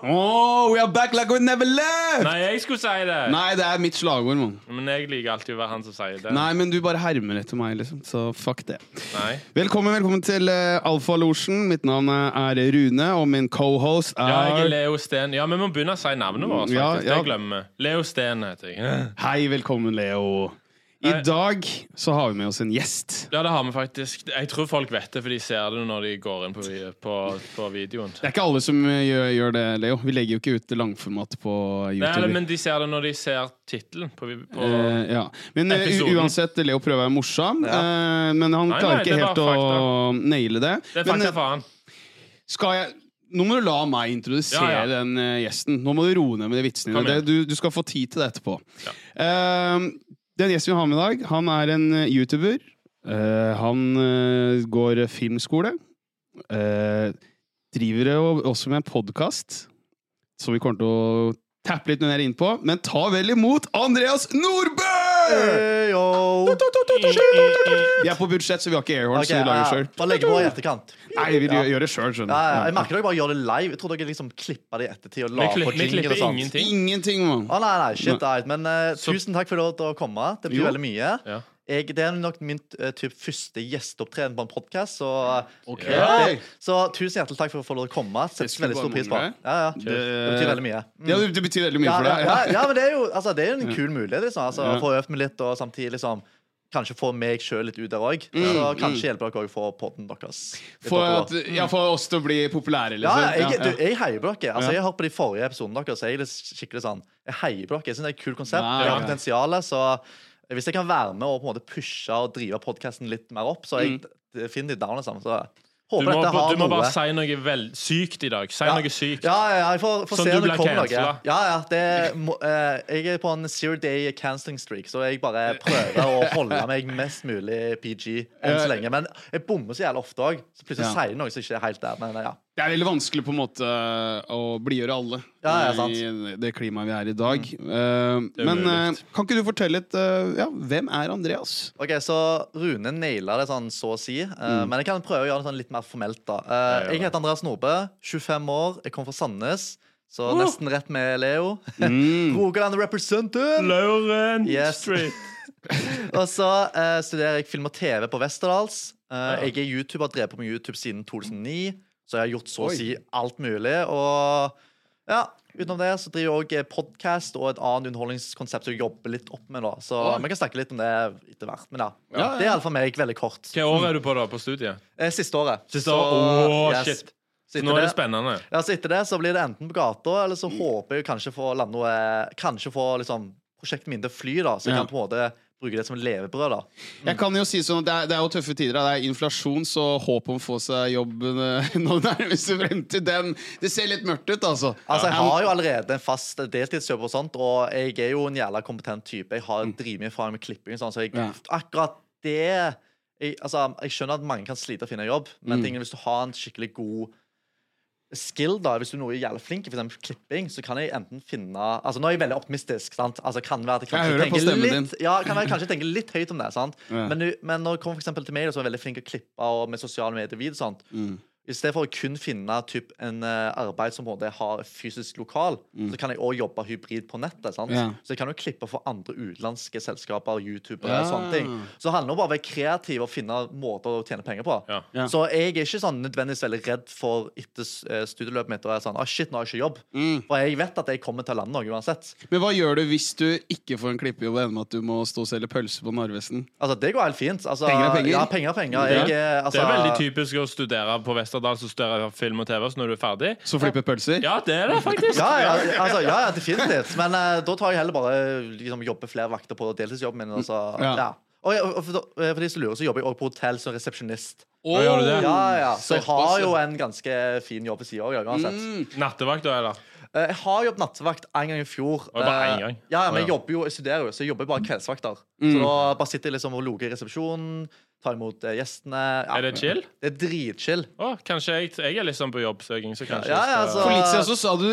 Oh, we are back like we never left! Nei, jeg skulle si det. Nei, det er mitt slagord, mann. Men jeg liker alltid å være han som sier det. Nei, men du bare hermer etter meg, liksom. Så fuck det. Nei. Velkommen velkommen til uh, Alfa Losjen. Mitt navn er Rune, og min cohost Ja, jeg er er Leo Steen. Ja, vi må begynne å si navnet vårt. Ja, ja. Det glemmer vi. Leo Steen heter jeg. Hei, velkommen, Leo. I dag så har vi med oss en gjest. Ja, det har vi faktisk. Jeg tror folk vet det, for de ser det når de går inn på, på, på videoen. Det er ikke alle som uh, gjør, gjør det, Leo. Vi legger jo ikke ut langformat på YouTube. Nei, men de ser det når de ser tittelen på, på Eh, ja. Men uh, Episoden. uansett, Leo prøver å være morsom, eh, men han Nei, klarer nei, ikke helt å naile det. Det er Men, fakta uh, for han. skal jeg nå må du la meg introdusere Ja, ja. den uh, gjesten. Nå må du roe ned med de vitsene dine. Du, du skal få tid til det etterpå. Ja. Eh, den gjesten vi har med i dag, han er en uh, YouTuber. Uh, han uh, går filmskole. Uh, driver jo også med en podkast som vi kommer til å tappe litt mer inn på. Men ta vel imot Andreas Nordbø! Vi er på budsjett, så vi har ikke airhorn. okay, så vi lager ja, sjøl. Bare legg på i etterkant. Nei, vi gjør, gjør det sjøl, Ja, skjønner ja, jeg du. merker dere bare gjør det live. Jeg tror dere liksom klipper det i ettertid. Og Vi, la på vi jingle klipper og sånt. ingenting. Ingenting, mann. Å, nei, nei, shit, right. Men uh, tusen takk for at du kom. Det betyr Jo. veldig mye. Ja. Jeg, det er nok min uh, typ, første gjesteopptreden på en podkast. Så, okay. ja, så tusen hjertelig takk for å få lov til å komme. Det Setter veldig stor pris på. Ja, ja. Det betyr veldig mye. Mm. Ja, det, betyr veldig mye Ja, for deg. ja, ja, men det er jo altså, det er en kul mulighet. Liksom. Altså, Ja. Få øvd meg litt, og samtidig liksom Kanskje få meg sjøl litt ut der òg. Mm, Så kanskje hjelper dere òg for podden deres. For, at, ja, for oss til å bli populære, liksom. ja, jeg, Ja, du, jeg heier på dere. Altså, Jeg har hørt på de forrige episodene deres. Så jeg er skikkelig sånn Jeg heier på dere. Jeg synes det er et kult konsept. Jeg har potensialet, potensial. Så hvis jeg kan være med og på en måte pushe og drive podkasten litt mer opp, så jeg definitivt down. Liksom. Så Du håper må, dette har du må noe bare si noe vel, sykt i dag. Si ja. noe sykt. Ja, ja, jeg får, får Sånn se om det kommer noe. Ja, ja, det må, eh, jeg er på en zero day canceling streak, så jeg bare prøver å holde meg mest mulig PG enn så lenge. Men jeg bommer så jævlig ofte òg. Så plutselig sier jeg noe som ikke er helt der. Men ja. Det er veldig vanskelig på en måte å blidgjøre alle Ja, ja, sant. i det klimaet vi er i i dag. Mm. Det er men eh, kan ikke du fortelle litt uh, ja, Hvem er Andreas? Ok, Så Rune naila det sånn så å si. Mm. Men jeg kan prøve å gjøre det sånn litt mer formelt. da Eh, Ja, ja. Jeg heter Andreas Nordbø, 25 år. Jeg kommer fra Sandnes. Så Oh. nesten rett med Leo. Mm. Rogaland representative! Lauren Yes. Street. Og så uh, studerer jeg film og TV på Westerdals. Uh, Ja. Jeg er YouTuber, har drevet på med YouTube siden 2009. Så jeg har gjort så å si alt mulig. Og ja, utenom det så driver jeg òg podkast og et annet underholdningskonsept som jeg jobber litt opp med. da Så Oi. vi kan snakke litt om det etter hvert. Men ja, Ja, ja. det er iallfall meg, veldig kort. Hvilket år er du på da på studiet? Eh, Siste året. Siste året? Åh, yes. shit. Så nå er det spennende. ja, så etter det så blir det enten på gata, eller så håper jeg kanskje få lande noe Kanskje få liksom prosjektet mitt til å fly, da så jeg Ja. kan på en måte bruke det som levebrød. da Jeg kan jo si sånn det er, det er jo tøffe tider. da. Det er inflasjon, så håp om å få seg jobb eh, nå nærmeste fremtid, den Det ser litt mørkt ut, altså. Altså, Jeg har jo allerede en fast deltidsjobb, og sånt Og jeg er jo en jævla kompetent type. Jeg har dritmye erfaring med klipping. Sånn, så jeg, Ja. akkurat det jeg, altså, jeg skjønner at mange kan slite å finne jobb, men Mm. tingene, hvis du har en skikkelig god skill, da hvis du er noe jævlig flink i eksempel klipping, så kan jeg enten finne Altså Nå er jeg veldig optimistisk. sant? Altså kan være at jeg Jeg kanskje på tenker litt, ja, kan være, kanskje tenke litt høyt om det. sant? Ja. Men, men når det kommer for til meg, som er veldig flink til å klippe og med sosiale medier, sånt, Mm. I stedet for å kun finne typ, en uh, arbeid som både har fysisk lokal, så kan jeg òg jobbe hybrid på nettet. sant? Mm. Ja. Så jeg kan jo klippe for andre utenlandske selskaper, youtubere Ja. og sånne ting. Så det handler om bare å være kreativ og finne måter å tjene penger på. Ja. Så jeg er ikke sånn nødvendigvis veldig redd for etter eh, studieløpet mitt og er sånn, ah, shit, nå har jeg ikke jobb. Mm. For jeg vet at jeg kommer til å lande noe uansett. Men hva gjør du hvis du ikke får en klippejobb og ender med at du må stå og selge pølse på Narvesen? Altså, Det går helt fint. Altså, Penger er penger. Ja, penger er penger. Jeg, eh, altså, Det er veldig typisk å studere på Westerdal, så studere film og TV, så når du er ferdig Så flipper pølser? Ja, det er det faktisk. Ja, ja, altså, ja, ja definitivt. Men uh, da tar jeg heller bare liksom, jobbe flere vakter på deltidsjobben min. Og så, Ja. ja. Og, jeg- og for, for de som lurer, så jobber jeg også på hotell som resepsjonist. Gjør? Ja, ja. Så jeg har jo en ganske fin jobb ved sida òg, uansett. Mm. Nattevakt, da, eller? Eh, Jeg har jobbet nattevakt en gang i fjor. Og bare en Eh, gang? Ja, ja, men jeg jobber jo, jeg studerer jo, så jeg jobber bare kveldsvakter. Mm. Så da bare sitter jeg liksom og loker i resepsjonen. Ta imot eh, gjestene. Ja, Er det chill? Det er dritchill. Å, kanskje jeg, jeg er litt sånn på jobbsøking, så kanskje Ja, ja, altså- For litt siden så sa du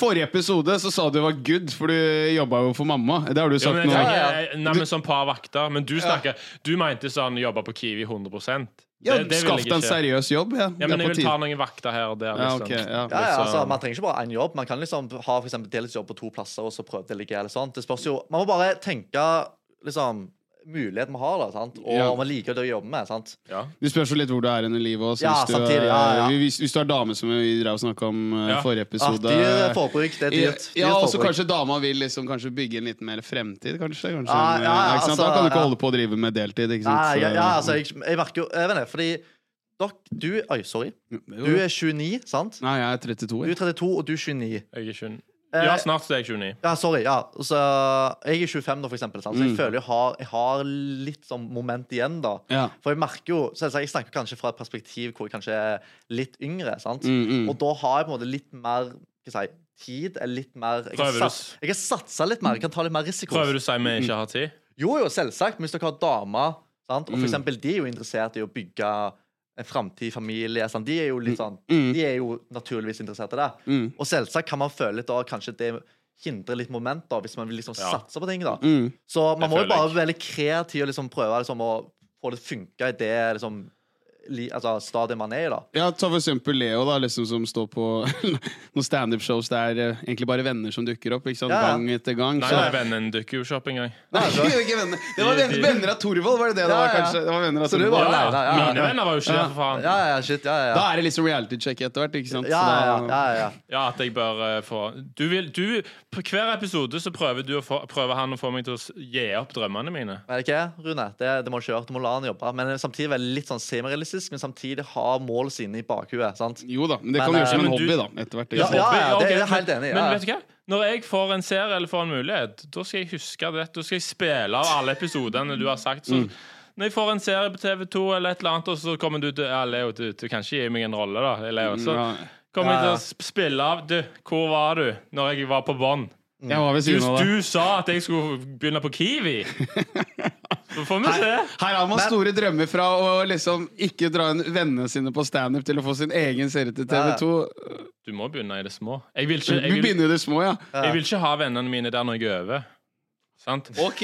Forrige episode så sa du det var good, for du jobba jo for mamma. Det har du Ja, sagt men nå. Nei, men sånn par vakter. Men du snakker Du mente sånn jobba på Kiwi 100 Ja, Det- det Skaff deg en seriøs jobb. Ja, Ja, men jeg vil ta noen vakter her og der. Ja, okay, ok, ja. Ja, ja, Liksom- altså, Man trenger ikke bare én jobb. Man kan liksom ha for deltidsjobb på to plasser og så prøve å delegere. eller sånt. Det spørs jo, Man må bare tenke liksom, muligheten vi har, da, sant? og Ja. om man liker det å jobbe med. sant? Ja. Det spørs jo litt hvor du er i livet. Også. Ja, hvis, du, samtidig, ja, ja. eh, Hvis, hvis du er dame, som vi drev og snakka om i Ja. forrige episode Artig forbruk. Det er dyrt. Ja, og så kanskje dama vil liksom kanskje bygge en litt mer fremtid, kanskje. kanskje Ja, ja, ja, eh, ikke sant? Da altså, kan du ikke ja. holde på å drive med deltid. Ikke sant? Nei, ja, ja, altså, jeg, jeg merker jo Jeg vet ikke, fordi Dok, du Oi, sorry. Du er 29, sant? Nei, jeg er 32. Du er 32, og du er 29. Jeg er 29. Eh, Ja, snart så er jeg 29. Ja, sorry. ja så, Jeg er 25 nå, for eksempel. Sant? Så jeg Mm. føler jeg har, jeg har litt sånn moment igjen, da. Ja. For jeg merker jo selvsagt, Jeg snakker kanskje fra et perspektiv hvor jeg kanskje er litt yngre. sant? Mm, mm. Og da har jeg på en måte litt mer hva si, tid. eller litt mer Jeg har, satsa litt mer. Jeg kan ta litt mer risiko. Prøver du å si vi ikke har tid? Jo, jo, selvsagt. Men hvis dere har damer, sant? og for Mm. eksempel, de er jo interessert i å bygge en framtid, familie. sånn, De er jo litt sånn Mm. De er jo naturligvis interessert i det. Mm. Og selvsagt kan man føle litt da kanskje det hindrer litt moment da, hvis man vil liksom Ja. satse på ting. da. Mm. Så man må jo bare være veldig kreativ og liksom prøve liksom, å få det funka i det liksom, li, altså, stadiet man er i. da. Ja, Ta for eksempel Leo, da, liksom som står på noen standup-shows der er egentlig bare venner som dukker opp. ikke sant? Ja, ja. Gang etter gang. Nei, så- nei, vennen dukker jo ikke opp engang. Nei, det var ikke venner. Det var venner, venner av Torvald, var det det det Ja, var? kanskje? Det var venner av Så du Torvald. var- Ja, nei, nei, ja, Mine venner var jo ikke det, for faen. Ja, ja, shit, ja, ja. Da er det liksom reality-check etter hvert. ikke sant? Ja, ja, ja, ja, ja. Ja, at jeg bør uh, få du vil, du, På hver episode så prøver, du å få, prøver han å få meg til å gi opp drømmene mine. Er det ikke Rune? Det, det må du ikke gjøre. Du må la han jobbe. Men samtidig være litt sånn semirealistisk, men samtidig ha målene sine i bakhuet. sant? Jo da, men det Men, kan du eh, gjøre som en men du- hobby, da. etter hvert. Ja, ja, ja, det er jeg helt enig i, Men, ja. men vet du hva? Når jeg får en serie eller får en mulighet, da skal jeg huske det. Da skal jeg spille av alle episodene du har sagt. Så Mm. Når jeg får en serie på TV2 eller et eller annet, og så kommer du til Ja, Leo, du, du kan ikke gi meg en rolle, da. Leo. Så kommer jeg til å spille av Du, hvor var du når jeg var på bånn? Jeg var ved Du, siden av deg. du sa at jeg skulle begynne på Kiwi. Så får vi se. Her, her har man Men- store drømmer fra å liksom ikke dra inn vennene sine på standup til å få sin egen serie til Ja, ja. TV2. Du må begynne i det små. Jeg vil ikke, jeg vil, begynner i det små, ja. jeg vil ikke ha vennene mine der når jeg øver. Sant? Ok.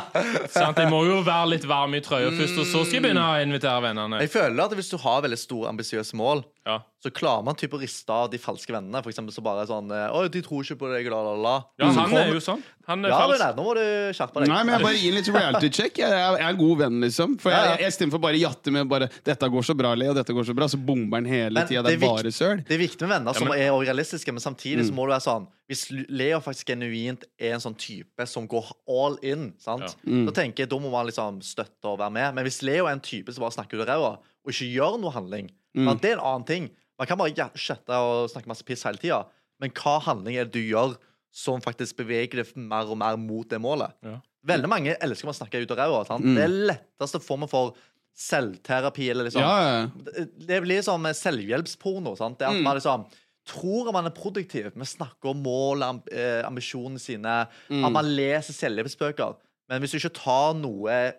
Sant? Jeg må jo være litt varm i trøya først, og så skal jeg begynne å invitere vennene. Jeg føler at hvis du har veldig store, ambisiøse mål, Ja. så klarer man typ å riste av de falske vennene. For eksempel så bare sånn eh, Oi, de tror ikke på deg, la, la, la. Ja, Så han er jo sånn. Han er Ja, falsk. Det, nå må du skjerpe deg. Nei, men jeg bare gir en litt reality-check. Jeg, er- jeg er en god venn, liksom. For jeg, jeg, jeg stemmer for bare jatte med bare 'dette går så bra', Leo, dette går så bra, så bomber han hele tida. det Det er bare søl. Det er viktig med venner som men- er realistiske, men samtidig Mm. så må du være sånn Hvis Leo faktisk genuint er en sånn type som går all in, sant? Ja. Mm. tenker jeg da må man liksom støtte og være med. Men hvis Leo er en type som bare snakker ut av ræva og ikke gjør noe handling, Mm. det er en annen ting. Man kan bare chatte og snakke masse piss hele tida, men hva handling er det du gjør som faktisk beveger deg mer og mer mot det målet? Ja. Veldig mange elsker å snakke ut av ræva. Mm. Det er letteste formen for selvterapi. eller liksom Ja, ja. det- blir som selvhjelpsporno. sant? Det er at Mm. man liksom tror man er produktiv. Vi snakker om mål, amb eh, ambisjonene sine. Mm. At man leser selvhjelpsbøker. Men hvis du ikke tar noe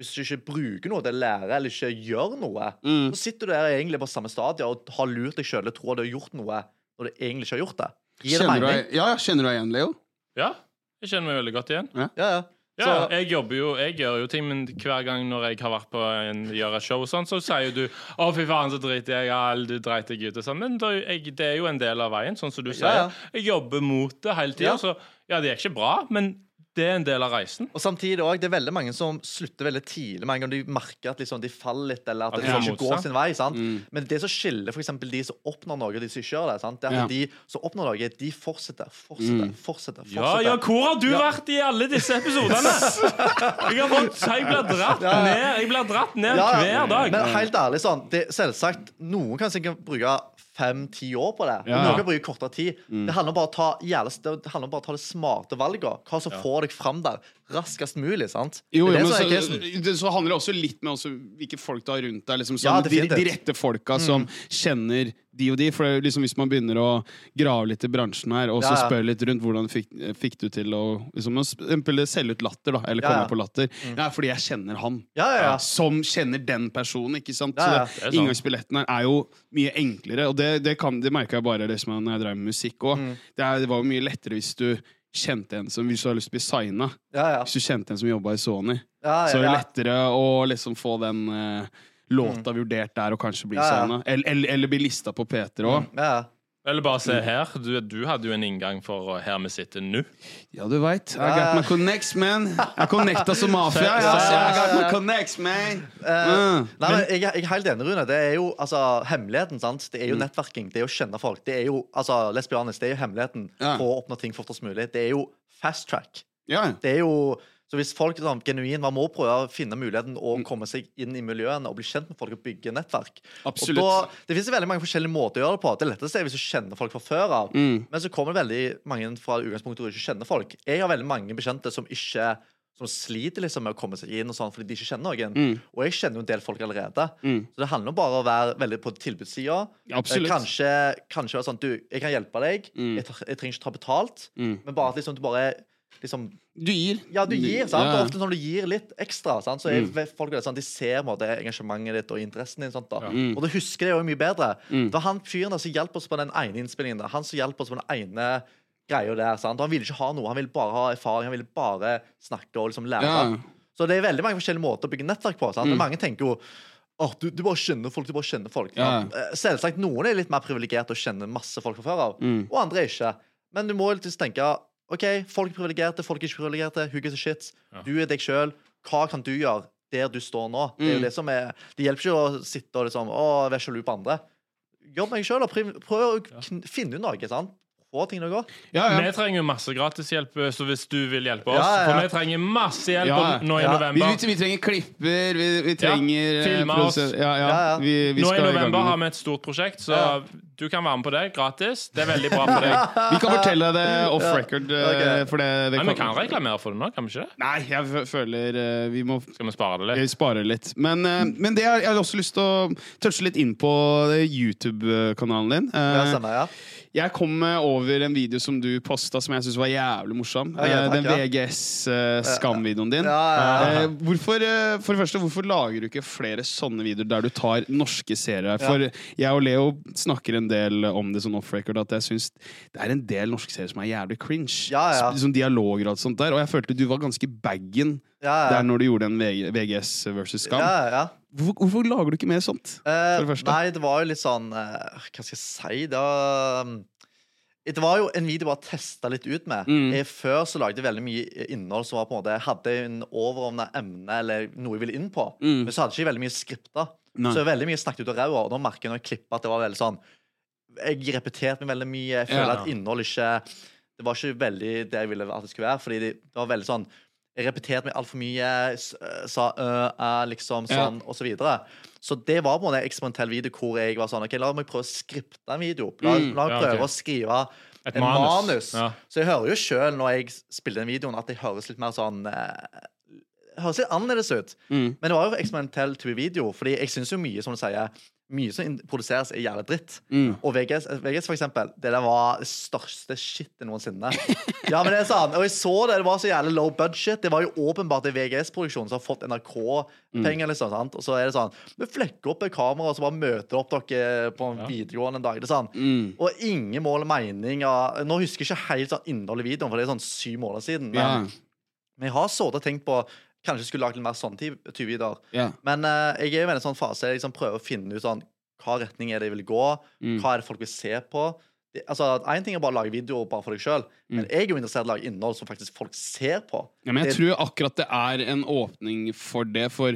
Hvis du ikke bruker noe til å lære, eller ikke gjør noe, Mm. så sitter du der egentlig på samme stadie og har lurt deg sjøl og tror du har gjort noe når du egentlig ikke har gjort det. Gir det Kjenner du mening? deg, ja, ja, kjenner du deg igjen, Leo? Ja, jeg kjenner meg veldig godt igjen. Ja, ja. Ja, ja jeg jobber jo, jeg gjør jo ting, men hver gang når jeg har vært på en, gjør et show, og sånn, så sier du 'Å, fy faen, så driter jeg all, du dreit deg ut', og sånn. Men det, jeg, det er jo en del av veien, sånn som du sier. Ja, ja. Jeg jobber mot det hele tida, Ja. så ja, det er ikke bra, men det er en del av reisen. Og samtidig også, Det er veldig mange som slutter veldig tidlig. Med en gang de merker at liksom, de faller litt, eller at At de får ikke går sin vei. sant? Mm. Men det som skiller for eksempel de som oppnår noe, og de som ikke gjør det, sant? det er at Ja. de som oppnår noe, de fortsetter, fortsetter, Mm. fortsetter. fortsetter. Ja, ja, hvor har du vært i alle disse episodene? Jeg har fått, jeg blir dratt Ja. ned Jeg blir dratt ned hver dag. Men helt ærlig, sånn, det, selvsagt, noen kan sikkert bruke fem-ti år på det. Ja. Noen kan bruke kortere tid. Det handler om bare å ta, jævlig, det handler om bare å ta det smarte valget. Hva som får deg fram der raskest mulig. sant? Jo, jo, det men så, det, så handler det også litt med også hvilke folk du har rundt deg. Liksom, Ja, sånn, de, de rette folka som kjenner de og de. For liksom hvis man begynner å grave litt i bransjen her, og så Ja, ja. spør litt rundt hvordan fikk, fikk du til å liksom, selge ut latter, da, eller komme ja. på latter. Ja, fordi jeg kjenner han. Ja, ja, ja. Som kjenner den personen, ikke sant? Ja, ja. Så inngangsbilletten her er jo mye enklere, og det, det, kan- det merka jeg bare liksom, når jeg drev med musikk òg. Mm. Det, det var jo mye lettere hvis du kjente en som Hvis du har lyst til å bli signa. Ja, ja. Hvis du kjente en som jobba i Sony, ja, så er det lettere å liksom få den uh, låta vurdert der, og kanskje bli Ja, ja. signa. Eller, eller, eller bli lista på P3 òg. Eller bare se her. Du, du hadde jo en inngang for her vi sitter nå. Ja, du veit. I got my connects, man. Jeg connecta som mafia. I got my connects, man. Eh, Mm. Nei, men jeg, jeg er helt enig, Rune. Det er jo altså, hemmeligheten. sant? Det er Mm. jo nettverking. Det er å kjenne folk. Det er jo, altså, lesbianis. det er jo hemmeligheten på å oppnå ting fortest mulig. Det er jo fast track. Det er jo så hvis folk sånn, genuin, Man må prøve å finne muligheten å Mm. komme seg inn i miljøene og bli kjent med folk og bygge nettverk. Absolutt. Da, det finnes veldig mange forskjellige måter å gjøre det på. Det letteste er hvis du kjenner folk fra før av. Mm. Men så kommer veldig mange fra utgangspunktet hvor du ikke kjenner folk. Jeg har veldig mange bekjente som ikke som sliter liksom med å komme seg inn sånn fordi de ikke kjenner noen. Mm. Og jeg kjenner jo en del folk allerede. Mm. Så det handler bare å være veldig på tilbudssida. Eh, Kanskje, kanskje være sånn Du, jeg kan hjelpe deg. Mm. Jeg, jeg trenger ikke ta betalt. Mm. Men bare at liksom, du bare liksom Du gir. ja, du gir, sant? Ja. Og ofte når du gir litt ekstra, sant? så er Mm. folk sånn, de ser måte, engasjementet ditt og interessen din. Sant, da. Mm. Og du husker det jo mye bedre. Mm. Det var han fyren som hjalp oss på den ene innspillingen. Da. Han som hjalp oss på den ene greia der. Sant? Han ville ikke ha noe, han ville bare ha erfaring, han ville bare snakke og liksom lære. Ja. Så det er veldig mange forskjellige måter å bygge nettverk på. Sant? Mm. Mange tenker jo Oh, du, du bare kjenner folk, du bare kjenner folk. Ja. Eh, Selvsagt, Noen er litt mer privilegerte og kjenner masse folk fra før av, Mm. og andre er ikke. Men du må litt tenke OK, folk er privilegerte, folk er ikke privilegerte. Who gives a shit? Ja. Du er deg sjøl. Hva kan du gjøre der du står nå? Det er Mm. jo det som er Det hjelper ikke å sitte og liksom Å, være sjalu på andre. Jobb med deg sjøl og prøv å ja. finne ut noe. sant? Få tingene å gå. Ja, ja. Vi trenger jo masse gratishjelp, så hvis du vil hjelpe oss Ja. For vi trenger masse hjelp Ja, nå i ja. November. vi, vi trenger klipper, vi, vi trenger eh, filme oss. Ja, ja. Ja, ja. Vi, vi Nå i skal i november har vi et stort prosjekt, så Ja. du kan være med på det gratis. Det er veldig bra for deg. Vi kan fortelle deg det off record. eh, Ok. For det, det Men vi kan reklamere for det nå, kan vi ikke det? Nei, jeg føler eh, vi må Skal vi spare det litt? Vi sparer litt. Men, eh, men det har jeg har også lyst til å touche litt inn på eh, YouTube-kanalen din. Eh, Ja, stemmer, ja. Jeg kom eh, over en video som du posta som jeg syntes var jævlig morsom. Ja, ja, Eh, takk, den. VGS-skam-videoen din. Eh, hvorfor, eh, for det første, hvorfor lager du ikke flere sånne videoer der du tar norske serier? For jeg og Leo snakker en del om det sånn off-record, at jeg syns det er en del norske serier som er jævlig cringe. Ja. Sånn dialoger og alt sånt der. Og jeg følte du var ganske baggen der når du gjorde en VGS versus Skam. ja, ja. Hvorfor, hvorfor lager du ikke mer sånt? Eh, det. Nei, det var jo litt sånn eh, Hva skal jeg si? Det var, um, det var jo en video jeg bare testa litt ut med. Mm. Jeg, Før så lagde jeg veldig mye innhold som var på en måte hadde en overordna emne eller noe jeg ville inn på. Mm. Men så hadde jeg ikke veldig mye skripta. Nei. Så veldig mye snakket ut av ræva. Og da merker jeg når jeg klipper at det var veldig sånn Jeg repeterte meg veldig mye. Jeg føler Ja. at innhold ikke Det var ikke veldig det jeg ville at det skulle være. Fordi det, det var veldig sånn Jeg repeterte meg altfor mye, øh, sa øh, liksom Ja. sånn, og så videre. Så det var på en måte eksperimentell video hvor jeg var sånn OK, la meg prøve å skripte en video. La, Mm, la meg ja, prøve å skrive Et en manus. manus. Ja. Så jeg hører jo sjøl når jeg spiller den videoen, at det høres litt mer sånn eh, Høres litt annerledes ut. Mm. Men det var jo eksperimentell type video, fordi jeg syns jo mye som du sier, mye som produseres, er jævlig dritt. Mm. Og VGS, VGS, for eksempel, det der var det største shitet noensinne. Ja, men det er sant. Og jeg så det, det var så jævlig low budget. Det var jo åpenbart en VGS-produksjon som har fått NRK-penger, liksom. sant? Og så er det sånn Vi flekker opp et kamera, og så bare møter opp dere på en Ja. videregående en dag. Det er sånn. Mm. Og ingen mål og mening av Nå husker jeg ikke helt sånn innholdet i videoen, for det er sånn syv måneder siden. Men, Ja. men jeg har sådd og tenkt på Kanskje skulle lagd litt mer sånn type type videoer. Yeah. Men uh, jeg er jo i en sånn fase jeg liksom prøver å finne ut sånn hva retning er det jeg vil gå. Mm. Hva er det folk vil se på? Det, altså, Én ting er bare å lage videoer bare for deg sjøl, men jeg er jo interessert i å lage innhold som faktisk folk ser på. Ja, men jeg Det- tror akkurat det er en åpning for det. For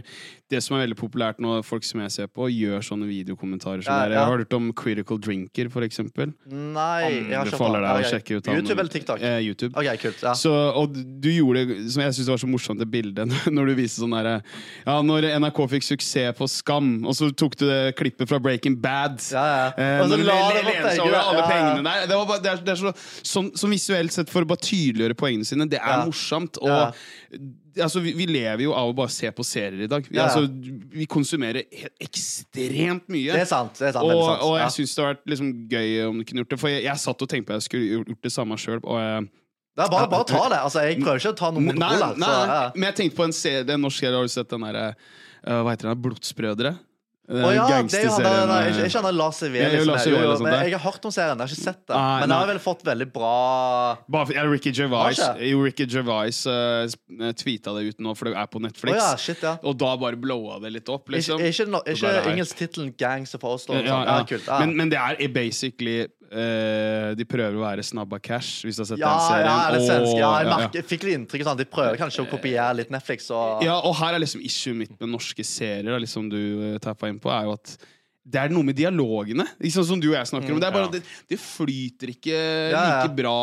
det som er veldig populært nå, folk som jeg ser på, gjør sånne videokommentarer som Ja, der. Jeg har hørt om Critical Drinker, for eksempel. Nei, jeg har ikke hørt deg å sjekke ut. YouTube eller TikTok? Eh, YouTube. OK, kult. Ja. Så, og du gjorde det som jeg synes var så morsomt det bildet når du viste sånn derre Ja, når NRK fikk suksess på Skam, og så tok du det klippet fra Breaking Bad. Ja, ja. Eh, Og så la det på begge, alle ja, ja. Poengene der. Det, var bare, det er, det er så, sånn, sånn visuelt sett for å bare tydeliggjøre poengene sine. Det er morsomt. Og altså, vi, vi lever jo av å bare se på serier i dag. Vi, altså, vi konsumerer ekstremt mye. Det er sant. det er sant, og, sant. og jeg syns det har vært liksom gøy om du kunne gjort det. For jeg, jeg satt og tenkte på at jeg skulle gjort- det samme sjøl. Er bare, bare ta det. Altså, jeg prøver ikke å ta noe Nei, monopol. her, nei, så, ja. men jeg tenkte på en, serie, en norsk serie. Har du sett den derre uh, Hva heter den? Blodsbrødre? Den ja, det er jo han der, nei, eh, ikke, han Lars. Jeg har hørt om serien, jeg har ikke sett det. Ah, Men den har vel fått veldig bra Bare, ja, Ricky Gervais, jo, Ricky Gervais uh, tweeta det ut nå, for det er på Netflix. Netflix. ja, shit, ja. Og da bare blowa det litt opp, liksom. ikke, ikke, ikke engelsktittelen 'Gangs of Oslo'? Ja. Ja. Men, men det er basically eh, De prøver å være Snabba Cash, hvis du har sett ja, den serien. ja, det svenske, Ja, jeg merker, ja, fikk litt inntrykk sånn, De prøver kanskje å kopiere litt Netflix. Og, Ja, og her er liksom issue mitt med norske serier, da, liksom du uh, tappa inn på, er jo at det er noe med dialogene, sånn som du og jeg snakker om. Det er bare det, det flyter ikke Mm, like bra,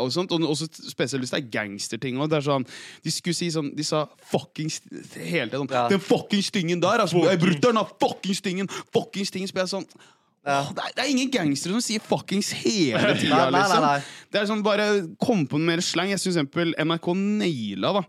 og sånt. Og også spesielt hvis det er gangsterting. Og det er sånn, de skulle si sånn De sa fuckings hele tiden. Ja. Den fuckings stingen der! Altså, brutter'n har fuckings tingen! Fuckings stingen! Så jeg sånn Ja. det, er, det er ingen gangstere som sier fuckings hele tida, liksom. Det er sånn, bare kom på mer slang. Jeg syns eksempel NRK naila, da.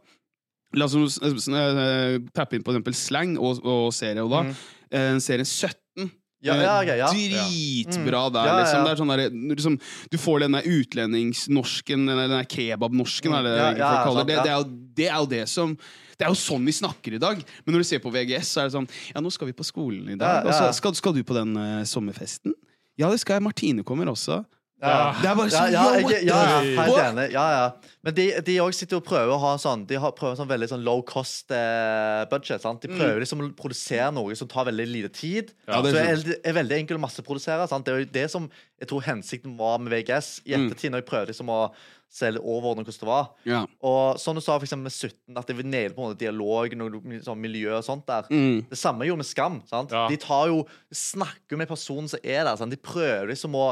La oss uh, tappe inn på eksempel slang og, og serie, og da. Mm. eh, serien 17. Ja, ja, ok, ja. Dritbra Mm. der, Ja, ja, liksom. Det er sånn der, liksom. Du får den der utlendingsnorsken, den der kebabnorsken, eller hva Ja, det ja, folk kaller det. ja. Det er jo det som det er jo sånn vi snakker i dag. Men når du ser på VGS, så er det sånn Ja, nå skal vi på skolen i dag. Ja, ja. Så skal, skal du på den uh, sommerfesten? Ja, det skal jeg. Martine kommer også. Ja. Det er bare sånn ja, ja, ja, helt enig. Ja, ja. Men de, de også sitter og prøver å ha sånn De har prøver sånn veldig sånn low cost eh, budget. Sant? De prøver liksom å produsere noe som tar veldig lite tid. Ja, det så er er, er, er veldig enkelt å masseprodusere. Sant? Det er jo det som jeg tror hensikten var med VGS i Mm. ettertid, når jeg prøvde liksom å se litt overordnet hvordan det var. Ja. Og som du sa for med 17, at det vil naile på en måte dialog, noe sånn miljø og sånt der. Mm. Det samme gjorde med Skam. sant? Ja. De tar jo, snakker med personen som er der. Sant? De prøver liksom å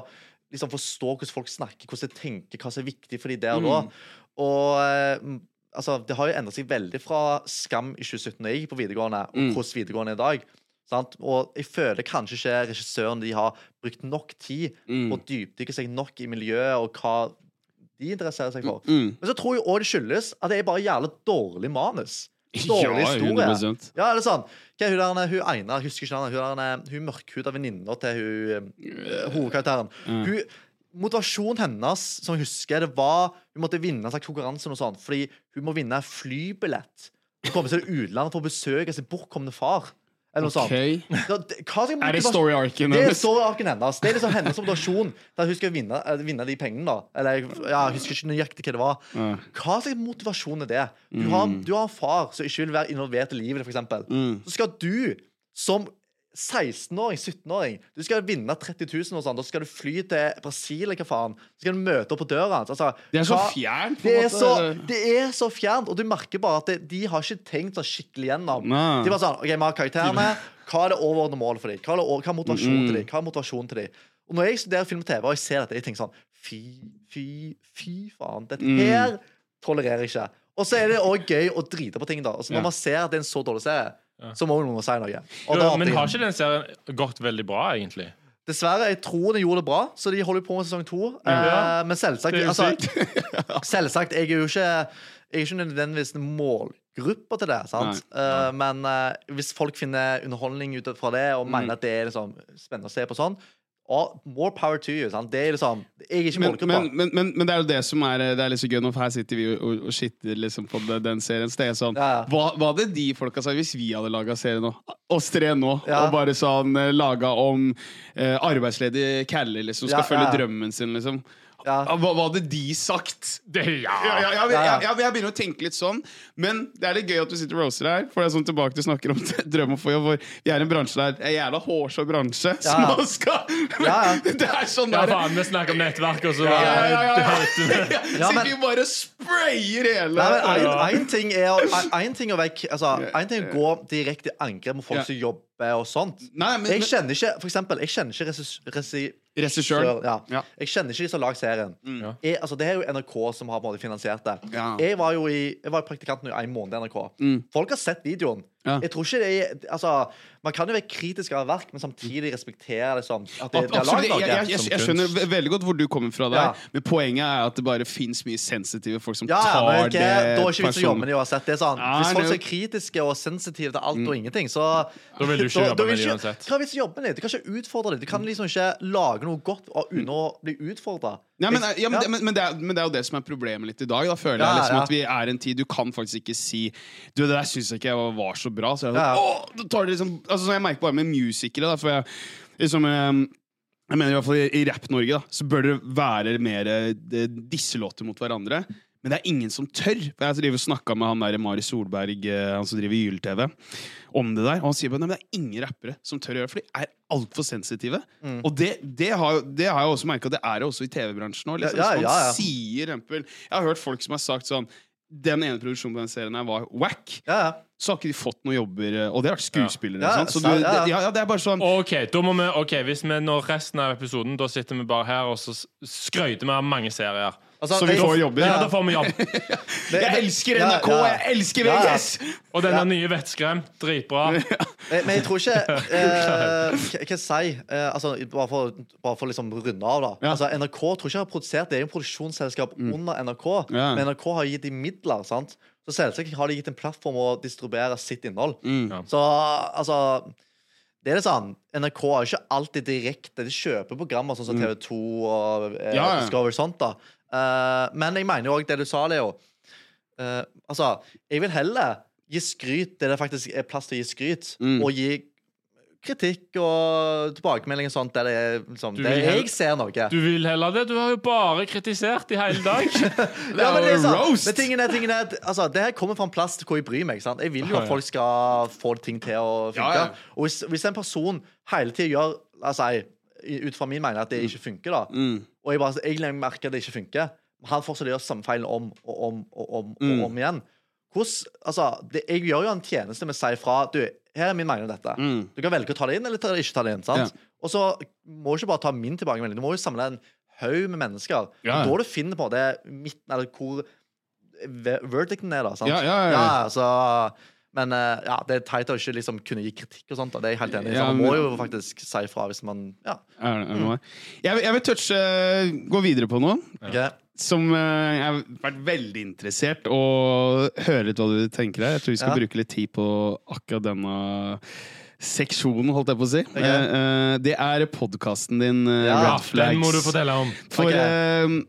liksom forstå hvordan folk snakker, hvordan de tenker, hva som er viktig for de der og da. Og eh, mm, altså, det har jo endret seg veldig fra Skam i 2017 da jeg gikk på videregående, og Mm. hvordan videregående er i dag. Sant? Og jeg føler kanskje ikke regissøren de har brukt nok tid Mm. på å dypdykke seg nok i miljøet og hva de interesserer seg for. Mm. Men så tror jeg òg det skyldes at det er bare jævlig dårlig manus. Dårlig Ja, historie. 100%. Ja, eller sånn. Er hun der, hun Einar, husker ikke navnet, hun, der, hun mørkhuda venninna til hun hovedkarakteren. Mm. Hun, motivasjonen hennes, som jeg husker, det var Hun måtte vinne en slags konkurranse, sånt, fordi hun må vinne flybillett. Hun kommer til utlandet for å besøke sin bortkomne far. Eller noe sånt. Ok. Da, det- hva skal Er det er story-arken hennes. Det er liksom hennes motivasjon til at hun skal vinne, eh, vinne de pengene. da Eller ja, Jeg husker ikke nøyaktig hva det var. Hva slags motivasjon er det? Du har, du har en far som ikke vil være involvert i livet, ditt, f.eks. Mm. Så skal du som 16-åring, 17-åring, du skal vinne 30 000 og sånn. Da skal du fly til Brasil, eller hva faen. Så skal du møte opp på døra hans. Altså, Det er så fjernt, på Det en måte. så, det er så fjernt, og du merker bare at det, de har ikke tenkt sånn skikkelig gjennom. Nei. De bare sånn, ok, vi har karakterene. Hva er det overordnede målet for dem? Hva hva er motivasjonen til dem? Hva er motivasjonen til dem? Og når jeg studerer film og TV, og jeg ser dette, jeg tenker sånn Fy, fy, fy faen. Dette her tolererer jeg ikke. Og så er det òg gøy å drite på ting, da. Altså, når Ja. man ser at det er en så dårlig serie, så må noen si noe. Og Jo, men har ikke den serien gått veldig bra, egentlig? Dessverre, jeg tror den gjorde det bra, så de holder på med sesong to. Ja. Eh, men selvsagt er altså. Selvsagt, jeg er jo ikke Jeg er ikke nødvendigvis en målgruppe til det. sant? Eh, men eh, hvis folk finner underholdning ut fra det og mener at det er liksom spennende å se på sånn, og more power to you. sant? Det er liksom Jeg er ikke Men, målgruppa. men, men, men, men det er jo det som er Det er litt så gøy for her sitter vi og, og, og shitter liksom på den serien. Så det er sånn Ja, ja. hva, hva hadde de folka sagt hvis vi hadde laga serie nå? Oss tre nå. Ja. Og bare sånn eh, laga om eh, arbeidsledige caller liksom. Skal følge drømmen sin, liksom. Ja. Hva, hva hadde de sagt? Det, ja. Ja, ja, ja, Ja, ja. jeg, jeg, jeg begynner å tenke litt sånn. Men det er litt gøy at du sitter og roaster her. For det er sånn tilbake til snakker om drøm om å få jobb. Vi er i en bransje der En jævla hårsår bransje som man skal Ja, ja. Det er sånn Ja, faen, vi snakker om nettverk, og så ja, ja, ja, ja. Ja. Ja, Sitter vi bare sprayer hele Én en, ting er en, en ting å vekk Altså, en ting er å gå direkte i angrep mot folk Ja. som jobber og sånt. Nei, men, Jeg kjenner ikke for eksempel, jeg kjenner ikke resi, resi, Regissøren. ja. Ja. Jeg kjenner ikke de som har lagd serien. Ja. Jeg, altså, det er jo NRK som har på en måte finansiert det. Ja. Jeg var jo i, jeg var praktikant nå i en måned i NRK. Mm. Folk har sett videoen. Ja. Jeg tror ikke det er Altså, Man kan jo være kritisk av verk, men samtidig respektere liksom, at det, det Absolutt. Jeg, jeg, jeg, jeg skjønner veldig godt hvor du kommer fra der, Ja. men poenget er at det bare fins mye sensitive folk som Ja, ja, tar men okay, det Da er ikke vits å jobbe med dem det uansett. Det er sånn, hvis folk er kritiske og sensitive til alt og ingenting, så Da vil du ikke jobbe med det uansett. Hva er vits i å jobbe med dem? Du kan ikke utfordre det. Du kan liksom ikke lage noe godt uten å bli utfordra. Nei, men, ja, men, men, det er, men det er jo det som er problemet litt i dag. Da føler Ja, jeg liksom ja. at vi er en tid Du kan faktisk ikke si Du, det der syns jeg ikke var så bra. Så jeg, Ja. Åh, tar det liksom, altså, sånn jeg merker bare med musikere, da, for jeg, liksom, eh, jeg mener i hvert fall i, i Rapp-Norge da, så bør det være mer disse disselåter mot hverandre. Men det er ingen som tør. For Jeg snakka med han der Mari Solberg, eh, han som driver Gyll-TV, om det der. Og han sier men det er ingen rappere som tør å gjøre det, for de er altfor sensitive. Mm. Og det, det, har, det har jeg også merka, det er det også i TV-bransjen nå. Liksom. Ja, ja, ja, ja. sier eksempel Jeg har hørt folk som har sagt sånn Den ene produksjonen på den serien her var wack. Ja, ja. Så har ikke de fått noen jobber, eh, og det har vært skuespillere. Ja. Så Ja, du, ja, ja. det, ja, ja, det er bare sånn Ok, da må vi, ok, Hvis vi når resten av episoden Da sitter vi bare her og så skrøyter skryter vi av mange serier. Altså, Så vi får jobber? Ja, da får vi jobb. Jeg elsker NRK! ja. Jeg elsker Ja, ja. VGS! Og denne Ja. nye Vettskremt, dritbra. Men, men jeg tror ikke eh, Hva si? Eh, altså, bare for, bare for liksom runde av, da. Ja. Altså, NRK tror ikke jeg har produsert Det er jo produksjonsselskap under NRK, Ja. men NRK har gitt dem midler. sant? Så selvsagt har de gitt en plattform å distribuere sitt innhold. Mm. Ja. Så altså det er det sånn, NRK jo ikke alltid direkte De kjøper programmer sånn som TV2 og eh, Mm. Ja, ja. Discovery sånt. da Eh, Men jeg mener jo òg det du sa, Leo. Uh, altså, jeg vil heller gi skryt der det faktisk er plass til å gi skryt, Mm. og gi kritikk og tilbakemelding og sånt der det er liksom, Der heller, jeg ser noe. Du vil heller det? Du har jo bare kritisert i hele dag. Ja, men det er jo sant. roast. Men tingen er, tingen er at, altså, det her kommer fra en plass hvor jeg bryr meg. Sant? Jeg vil jo at folk skal få ting til å funke. Ja, ja. Og hvis, hvis en person hele tida gjør La oss i- ut fra min mening at det ikke funker, da, Mm. og jeg, bare, jeg merker at det ikke funker, han fortsetter å gjøre samme feilen om og om og om, Mm. og om igjen. Hvordan, altså, det, jeg gjør jo en tjeneste med å si fra Du, her er min mening om dette. Mm. Du kan velge å ta det inn eller ta- ikke ta det inn. sant? Og så må du ikke bare ta min tilbakemelding. Du må jo samle en haug med mennesker. Ja, ja. Da du finner på det midten, eller hvor ve- verdicten er, da. sant? Ja, ja, ja. så, men eh, ja, det er teit å ikke liksom kunne gi kritikk og sånt. Og Det er jeg helt enig i. Ja, man må jo faktisk si fra hvis man Ja. Er, er det? Jeg, jeg vil touche Gå videre på noe ok. som eh, jeg har vært veldig interessert og høre litt hva du tenker her. Jeg tror vi skal Ja. bruke litt tid på akkurat denne seksjonen, holdt jeg på å si. Ok. Eh, eh, det er podkasten din, Ja, Red Flags. Den må du fortelle om. For Ok.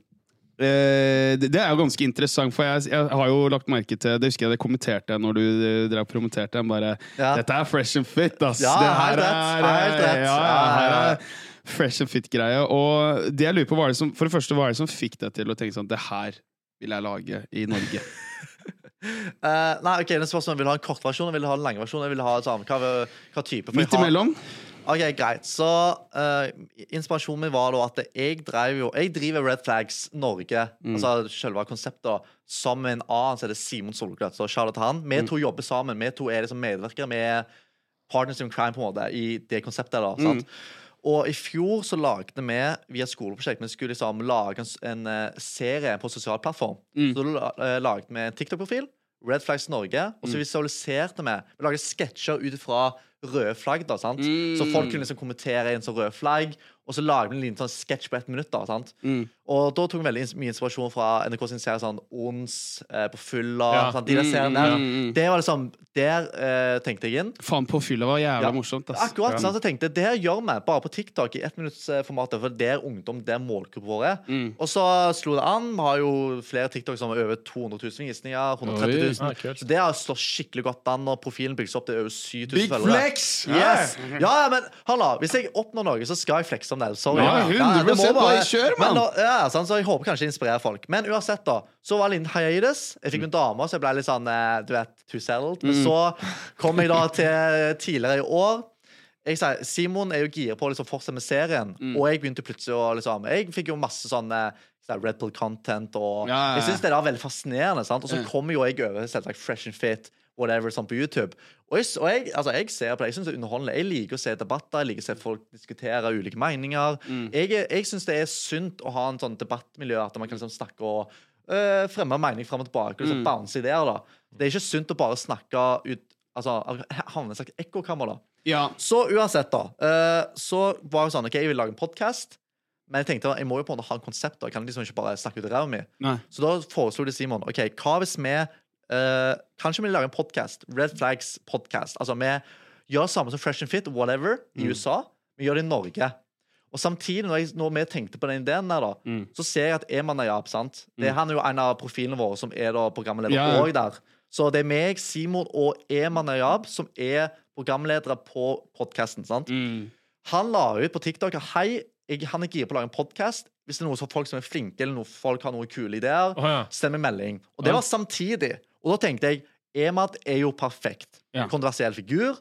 Eh, eh, det, er jo ganske interessant, for jeg, jeg har jo lagt merke til Det husker jeg det kommenterte når du eh, drev promoterte den. Bare Ja. 'Dette er fresh and fit', ass. Ja, det helt er, helt rett. Ja, ja, her er fresh and fit-greie. Og det jeg lurer på, hva er det som, for det første, hva er det som fikk deg til å tenke sånn Det her vil jeg lage i Norge. uh, nei, ok, det er spørsmålet Vil du ha en kortversjon eller vil du ha en langversjon? Vil ha et hva, hva type? Midt har- imellom. Ok, greit. Så uh, inspirasjonen min var da at jeg drev jo Jeg driver Red Flags Norge, Mm. altså selve konseptet, med en annen så er det Simon Solgløt. Så shout out til han. Mm. Vi to jobber sammen. Vi to er liksom medvirkere. Vi er partners in crime på en måte i det konseptet. da, Mm. Og i fjor så lagde vi via skoleprosjekt Vi skulle liksom lage en, en eh, serie på sosial plattform. Mm. Så da eh, lagde vi en TikTok-profil. Red Flags Norge. Og Mm. så visualiserte vi Vi lagde sketsjer ut fra røde flagg. da, sant? Mm. Så folk kunne liksom kommentere inn som rød flagg. Og så lagde vi en liten sånn sketsj på ett minutt. da, sant? Mm. Og da tok vi veldig mye inspirasjon fra NRK sin serie sånn Ons, eh, På fylla Ja. sant? De der Mm, seriene mm, der. mm, mm. Det var liksom Der eh, tenkte jeg inn. Faen, på fylla var jævla Ja. morsomt, ass. Akkurat, Ja. sant? Så jeg tenkte, Det her gjør vi bare på TikTok i ettminuttsformatet. For det er ungdom, der målgruppa vår er. Mm. Og så slo det an. Vi har jo flere TikTok som har over 200 000 visninger. 130 000. Oi. Ah, så det har slått skikkelig godt an, og profilen bygges opp til over 7000 Big følgere. Flex! Yes! Ja, ja, men halla, hvis jeg oppnår noe, så skal jeg flexe om det. Sorry. Ja, 100% det må bare kjør. Men nå- Ja, sånn, så jeg håper kanskje jeg inspirerer folk. Men uansett, da. Så var Linn Hayades. Jeg fikk en dame, så jeg ble litt sånn eh, Du vet, too settled. Men så kom jeg da til tidligere i år. Jeg sier, Simon er jo gira på å liksom fortsette med serien, og jeg begynte plutselig å liksom Jeg fikk jo masse sånn eh, sånn Red Bull content, og Ja, ja, ja. jeg syns det er veldig fascinerende. sant? Og så Ja. kommer jo jeg over selvsagt Fresh and Fit, whatever, sånn på YouTube. Og jeg, og jeg, altså, jeg ser på det, jeg syns det er underholdende. Jeg liker å se debatter, jeg liker å se folk diskutere ulike meninger. Mm. Jeg, jeg syns det er sunt å ha en sånn debattmiljø, at man kan liksom snakke og øh, fremme mening fram og tilbake. Og liksom Mm. bounce ideer, da. Det er ikke sunt å bare snakke ut Altså havne i et slags ekkokammer, da. Ja. Så uansett, da. Øh, så var det sånn OK, jeg vil lage en podkast. Men jeg tenkte jeg må jo på en måte ha en konsept. da Jeg kan liksom ikke bare snakke ut ræva mi. Så da foreslo de Simon OK, hva hvis vi eh, Kanskje vi lager en podkast? Red Flags podcast. Altså vi gjør det samme som Fresh and Fit, whatever, i USA. Vi gjør det i Norge. Og samtidig, når, jeg, når vi tenkte på den ideen der, da, Mm. så ser jeg at Eman Najab sant? Det, er Han er jo en av profilene våre som er da programleder Ja, ja. der. Så det er meg, Simon og Eman Najab som er programledere på podkasten. Mm. Han la ut på TikTok Hei, jeg, han er gira på å lage en podkast. Hvis det er noen folk som er flinke, eller noen folk har noen kule ideer, oh, ja. send meg melding. Og det var samtidig. Og da tenkte jeg Emad er jo perfekt. Ja. Kontroversiell figur.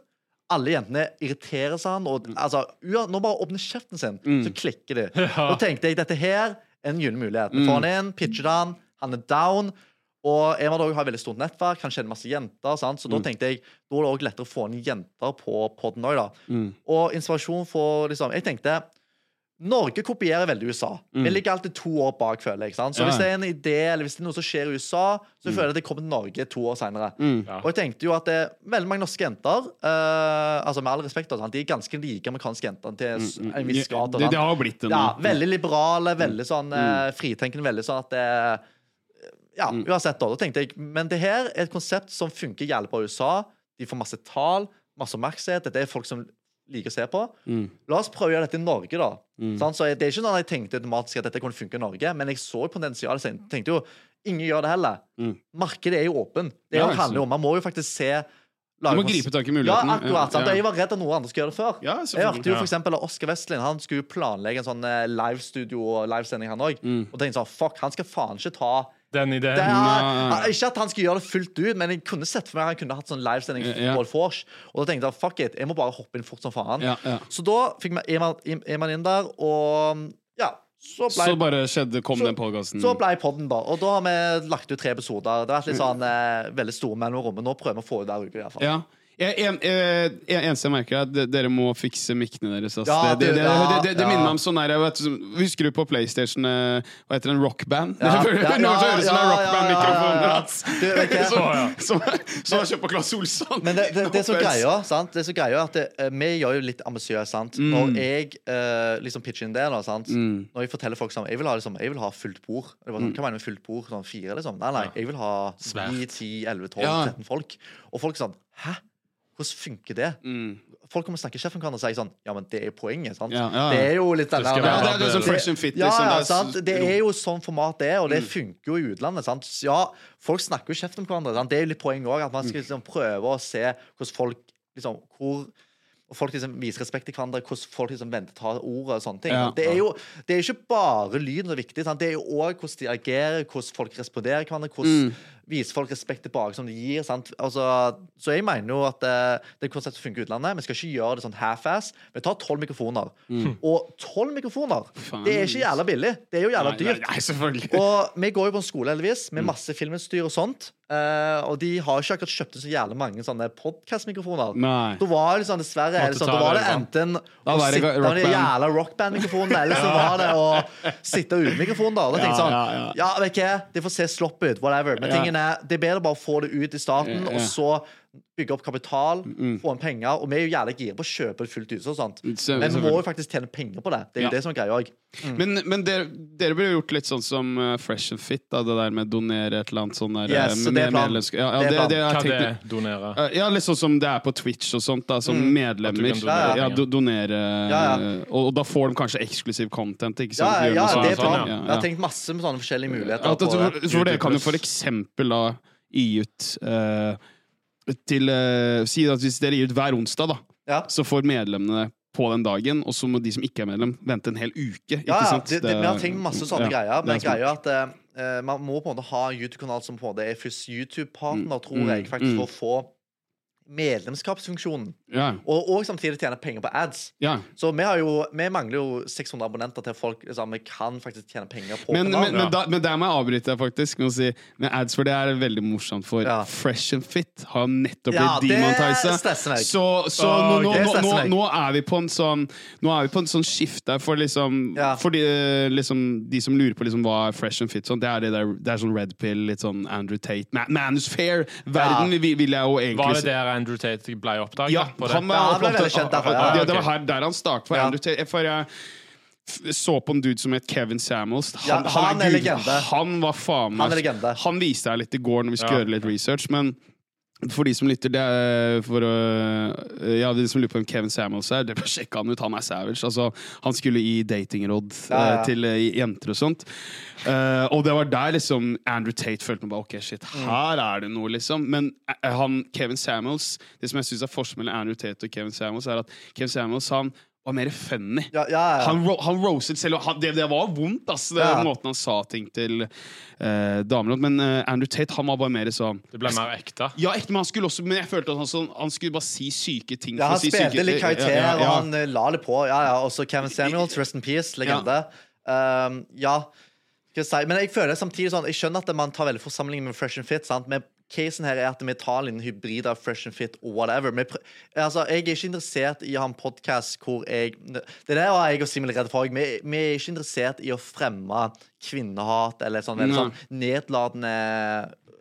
Alle jentene irriterer seg han. Og, altså, ua- når han bare åpner kjeften sin, Mm. så klikker de. Ja. Da tenkte jeg dette her er en gyllen mulighet. Vi får han inn, pitcher han, han er down. Og Emad har veldig stort nettverk, han kjenner masse jenter. Sant? Så da tenkte jeg da er det også lettere å få inn jenter på podden òg. Mm. Og inspirasjon for liksom Jeg tenkte Norge kopierer veldig USA. Vi ligger alltid to år bak, føler jeg. Så Mm. Ja. hvis det er en idé eller hvis det er noe som skjer i USA, så føler jeg at det kommer til Norge to år seinere. Mm. Ja. Og jeg tenkte jo at det er veldig mange norske jenter uh, Altså med all respekt, de er ganske like amerikanske jenter til en viss grad. Mm, Det, det har blitt det nå. Ja, veldig liberale, veldig sånn uh, fritenkende, veldig sånn at det Ja, uansett, da. Da tenkte jeg Men det her er et konsept som funker jævlig bra i USA. De får masse tall, masse oppmerksomhet. Dette er folk som liker å se på. Mm. La oss prøve å gjøre dette i Norge, da. Sant? Så Det er ikke sånn at jeg tenkte automatisk at dette kunne funke i Norge, men jeg så potensialet. så jeg tenkte jo ingen gjør det heller. Mm. Markedet er jo åpen. Det Ja, er handler om Man må jo faktisk se Du må gripe tak i Ja, akkurat. Ja. Jeg var redd at noen andre skulle gjøre det før. Ja, jeg hørte jo for eksempel at Oskar Westlin Han skulle planlegge en sånn live livestudio og livesending, han òg. Mm. Og tenkte sånn Fuck, han skal faen ikke ta Den ideen. det er, Ikke at han skulle gjøre det fullt ut, men jeg kunne sett for meg at han kunne hatt sånn livesending Ja. Forge. Og da tenkte jeg fuck it, jeg må bare hoppe inn fort som faen. Ja, ja. Så da fikk vi Eman Eman inn der, og ja, så ble Så bare skjedde, kom Så- den podkasten. så ble podden, da. Og da har vi lagt ut tre episoder. Det har vært litt sånn eh, veldig store mellomrom, men nå prøver vi å få ut hver uke. i hvert fall. Ja. Jeg, en, jeg, eneste jeg merker, er at dere må fikse mikkene deres. ass. Ja, det, det, det, det, det, det minner meg om sånn jeg vet, Husker du på PlayStation eh, Hva heter den? Rockband? Ja, Det ja, ja, ja, rockband-mikrofon. Som ja. som- som har kjøpt på Claes Olsson. Men det, det, det er så greia, sant? Det er så greia at det, eh, vi gjør jo litt ambisiøst, sant. Når jeg eh, liksom pitcher inn det, da, sant. Mm. Når jeg forteller folk sånn Jeg vil ha, liksom, jeg vil ha fullt bord. Det var sånn, Hva mener du med fullt bord? Sånn fire, liksom? Nei, nei. Jeg vil ha Svært. 9, 10, 11, 12, 13 folk. Og folk er sånn Hæ? Hvordan funker det? Mm. Folk kommer og snakker kjeft kan og sier sånn Ja, men det er jo poenget, sant? Ja, ja. Det er jo litt den der- Ja, det er, det fresh and fit. liksom. ja, sant? Det jo sånn format det er, og det funker jo i utlandet. sant? Ja, Folk snakker jo kjeft om hverandre. sant? Det er jo litt poeng òg, at man skal liksom prøve å se hvordan folk liksom, hvor og folk liksom viser respekt til hverandre, hvordan folk liksom venter tar ordet og sånne ting. Ja. det, er jo, det er jo ikke bare lyden som er viktig, sant? det er jo òg hvordan de agerer, hvordan folk responderer hverandre, hvordan viser folk respekt tilbake som de gir. sant? Altså, så jeg mener jo at eh, det konseptet funker i utlandet. Vi skal ikke gjøre det sånn half-ass. Vi tar tolv mikrofoner. Og tolv mikrofoner, Faen. det er ikke jævla billig. Det er jo jævla dyrt. Nei, nei, nei, Og vi går jo på en skole heldigvis med masse filmutstyr og sånt. Eh, og de har ikke akkurat kjøpt så jævlig mange sånne podkastmikrofoner. Da var det liksom, dessverre er det sånn, Da var det enten å det sitte med de rockband. jævla rockband-mikrofonene, eller så var det å sitte uten mikrofon. da Da tenkte jeg sånn Ja, vet ikke, de det får se slopp ut, whatever. Men tingen er, det er bedre bare å få det ut i starten, ja. og så bygge opp kapital, Mm. få inn penger. Og vi er jo jævlig gira på å kjøpe det fullt ut. og sånt Men vi må jo faktisk tjene penger på det. Det er jo Ja. det som er greia òg. Men, men dere, dere jo gjort litt sånn som eh, Fresh and Fit, da, det der med donere et eller annet sånn der Yes, eh, med- det er. Ja, ja, Det er det, har Hva jeg det er? Donere? Eh, Ja, litt sånn som det er på Twitch og sånt, da, som medlemmer. At donere ja, do, donere Ja, ja. Og, og da får de kanskje eksklusiv content, ikke Ja, sant? Ja, ja, det er sånn, planen. Ja, Jeg har tenkt masse med sånne forskjellige muligheter. Ja, at- for, for det kan jo for eksempel da gi ut eh, til uh, Si at hvis dere gir ut hver onsdag, da, Ja. så får medlemmene på den dagen, og så må de som ikke er medlem, vente en hel uke. Ja, ja, det, det, vi har tenkt masse sånne greier. Men greia er at uh, man må på en måte ha en YouTube-kanal som på en måte er først YouTube-partner, tror mm, jeg, faktisk mm. for å få medlemskapsfunksjonen. Ja, Og, og samtidig tjene penger på ads. ja. Så vi, har jo, vi mangler jo 600 abonnenter til folk liksom, vi kan faktisk tjene penger på Men, men, men, da, men der må jeg avbryte deg faktisk med å si med ads, for det er veldig morsomt. For Ja. Fresh and Fit har nettopp blitt ja, demonetisa. Så, så oh, nå, nå, det nå, nå, nå er vi på en sånn Nå er vi på en sånn skifte for liksom Ja. For de, eh, liksom, de som lurer på liksom hva er Fresh and Fit, sånn, det er det der Det er sånn Red Pill, litt sånn Andrew Tate Man, Manus Fair-verden, Ja. vil, vil jeg jo egentlig Var det si. der Andrew Tate ble oppdaget? Ja, på det? han, Ja, han ble veldig kjent derfor, ja. Det, det var her, der han startet. For, Ja. Andrew Tate, for jeg så på en dude som het Kevin Samuels. Ja, han er er legende. Han var faen meg Han er legende. Han viste deg litt i går når vi skulle Ja. gjøre litt research, men for de som lytter, det er for å Ja, de som lurer på hvem Kevin Samuels er, det bør sjekke han ut. Han er savage. Altså, han skulle gi datingråd Ja, ja. eh, til eh, jenter og sånt. Uh, og det var der liksom Andrew Tate følte meg bare OK, shit, Mm. her er det noe, liksom. Men han, Kevin Samuels Det som jeg syns er forskjellen mellom Andrew Tate og Kevin Samuels, er at Kevin Samuels han var mer funny. Ja, ja, ja. Han, ro han roasted selv, han, det, det var vondt, ass, det, Ja. måten han sa ting til uh, damer. Men uh, Andrew Tate han var bare mer sånn Det ble mer ekte. Ja, ekte, men han skulle også Men jeg følte at han, sånn, han skulle bare si syke ting. Ja, han si spilte syke- litt karakter, ja, ja, ja. og han eh, la det på. Ja, ja. Også Kevin Samuels, rest in peace, legende. Um, ja. Men jeg føler samtidig sånn Jeg skjønner at man tar veldig for sammenligning med Fresh and Fit. sant? Men casen her er at vi tar en hybrid av Fresh and Fit og whatever. Altså, jeg er ikke interessert i å ha en podkast hvor jeg Det der var jeg og Simen redd for. Vi, vi er ikke interessert i å fremme kvinnehat eller sånn, veldig sånn nedlatende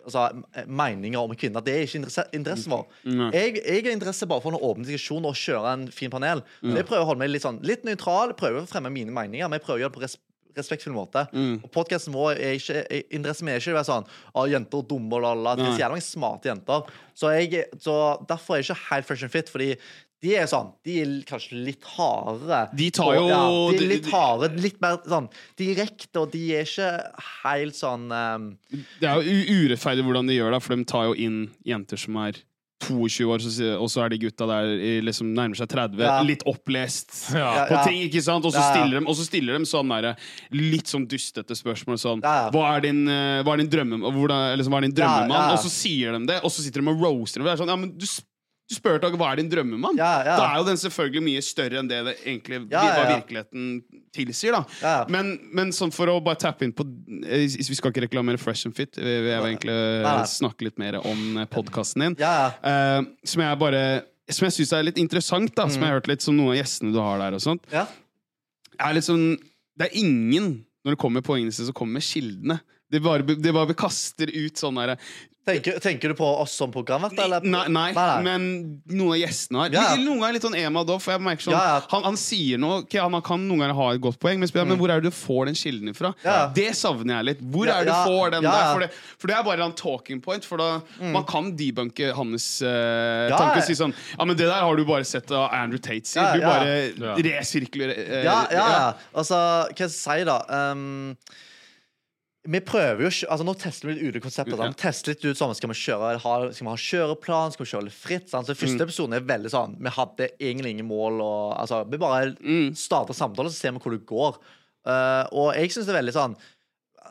altså, meninger om kvinner. Det er ikke interesse, vår. for. Jeg, jeg er interesse bare for en åpen diskusjon og kjøre en fin panel. Så jeg prøver å holde meg litt sånn Litt nøytral, prøver å fremme mine meninger, men jeg prøver å gjøre det på respektfull måte. Og podkasten vår er ikke er- Interessen min er ikke å være sånn Å, jenter er dumme og lalla. Det er jævla mange smarte jenter. Så, jeg, så derfor er jeg ikke helt fresh and fit, fordi de er sånn De er kanskje litt hardere. De tar jo- ja, De er litt hardere harde, litt mer sånn direkte, og de er ikke helt sånn um, Det er jo urettferdig hvordan de gjør det, for de tar jo inn jenter som er 22 år, og så er de gutta der i liksom nærmer seg 30, Ja. litt opplest Ja. på ting, ikke sant? Og så Ja, ja. stiller, de- og så stiller de sånn der, litt sånn dustete spørsmål sånn Ja, ja. Hva er din, eh, hva er din drømme... Hvordan, eller sånn, hva er din drømmemann? ja, ja. Og så sier de det, og så sitter de og roaster dem. Det er sånn, ja, men du, s- du spør deg, hva er din drømmemann. Ja, ja. Da er jo den selvfølgelig mye større enn det det egentlig Ja, hva virkeligheten tilsier, da. Men, men sånn for å bare tappe inn på eh, Vi skal ikke reklamere Fresh and Fit. Vi vi vil egentlig eh, snakke litt mer om podkasten din. Ja, ja. Eh, som jeg bare Som jeg syns er litt interessant, da som jeg har hørt litt som noen av gjestene du har der. og sånt ja. er sånn Det er ingen, når det kommer poengene sine, som kommer med kildene. Det bare, det bare kaster ut sånn derre Tenker, tenker du på oss som programvert, eller? Nei, nei, nei. men noen av gjestene har. Ja. Noen ganger litt sånn Ema Doff. for jeg merker sånn Ja, ja. Han, han sier noe okay, Han kan noen ganger ha et godt poeng, men, men hvor er det du får den kilden ifra? Ja. Det savner jeg litt. Hvor Ja, er det du ja, får den ja, der? For det, for det er bare en talking point. For da Man kan debunke hans uh, Ja, tanke og si sånn Ja, men det der har du bare sett av Andrew Tate sier. Ja, Du ja. bare Ja. resirkulerer Ja, ja, ja. Altså, hva skal jeg si, da? Um, vi prøver jo altså Nå tester vi litt ulike konsepter. Sant? Vi tester litt ut sånn, Skal vi kjøre ha, skal vi ha kjøreplan? Skal vi kjøre litt fritt? Sant? Så Mm. Første episoden er veldig sånn Vi hadde egentlig ingen mål. Og, altså, vi bare Mm. starter samtalen, så ser vi hvor det går. Uh, og jeg syns det er veldig sånn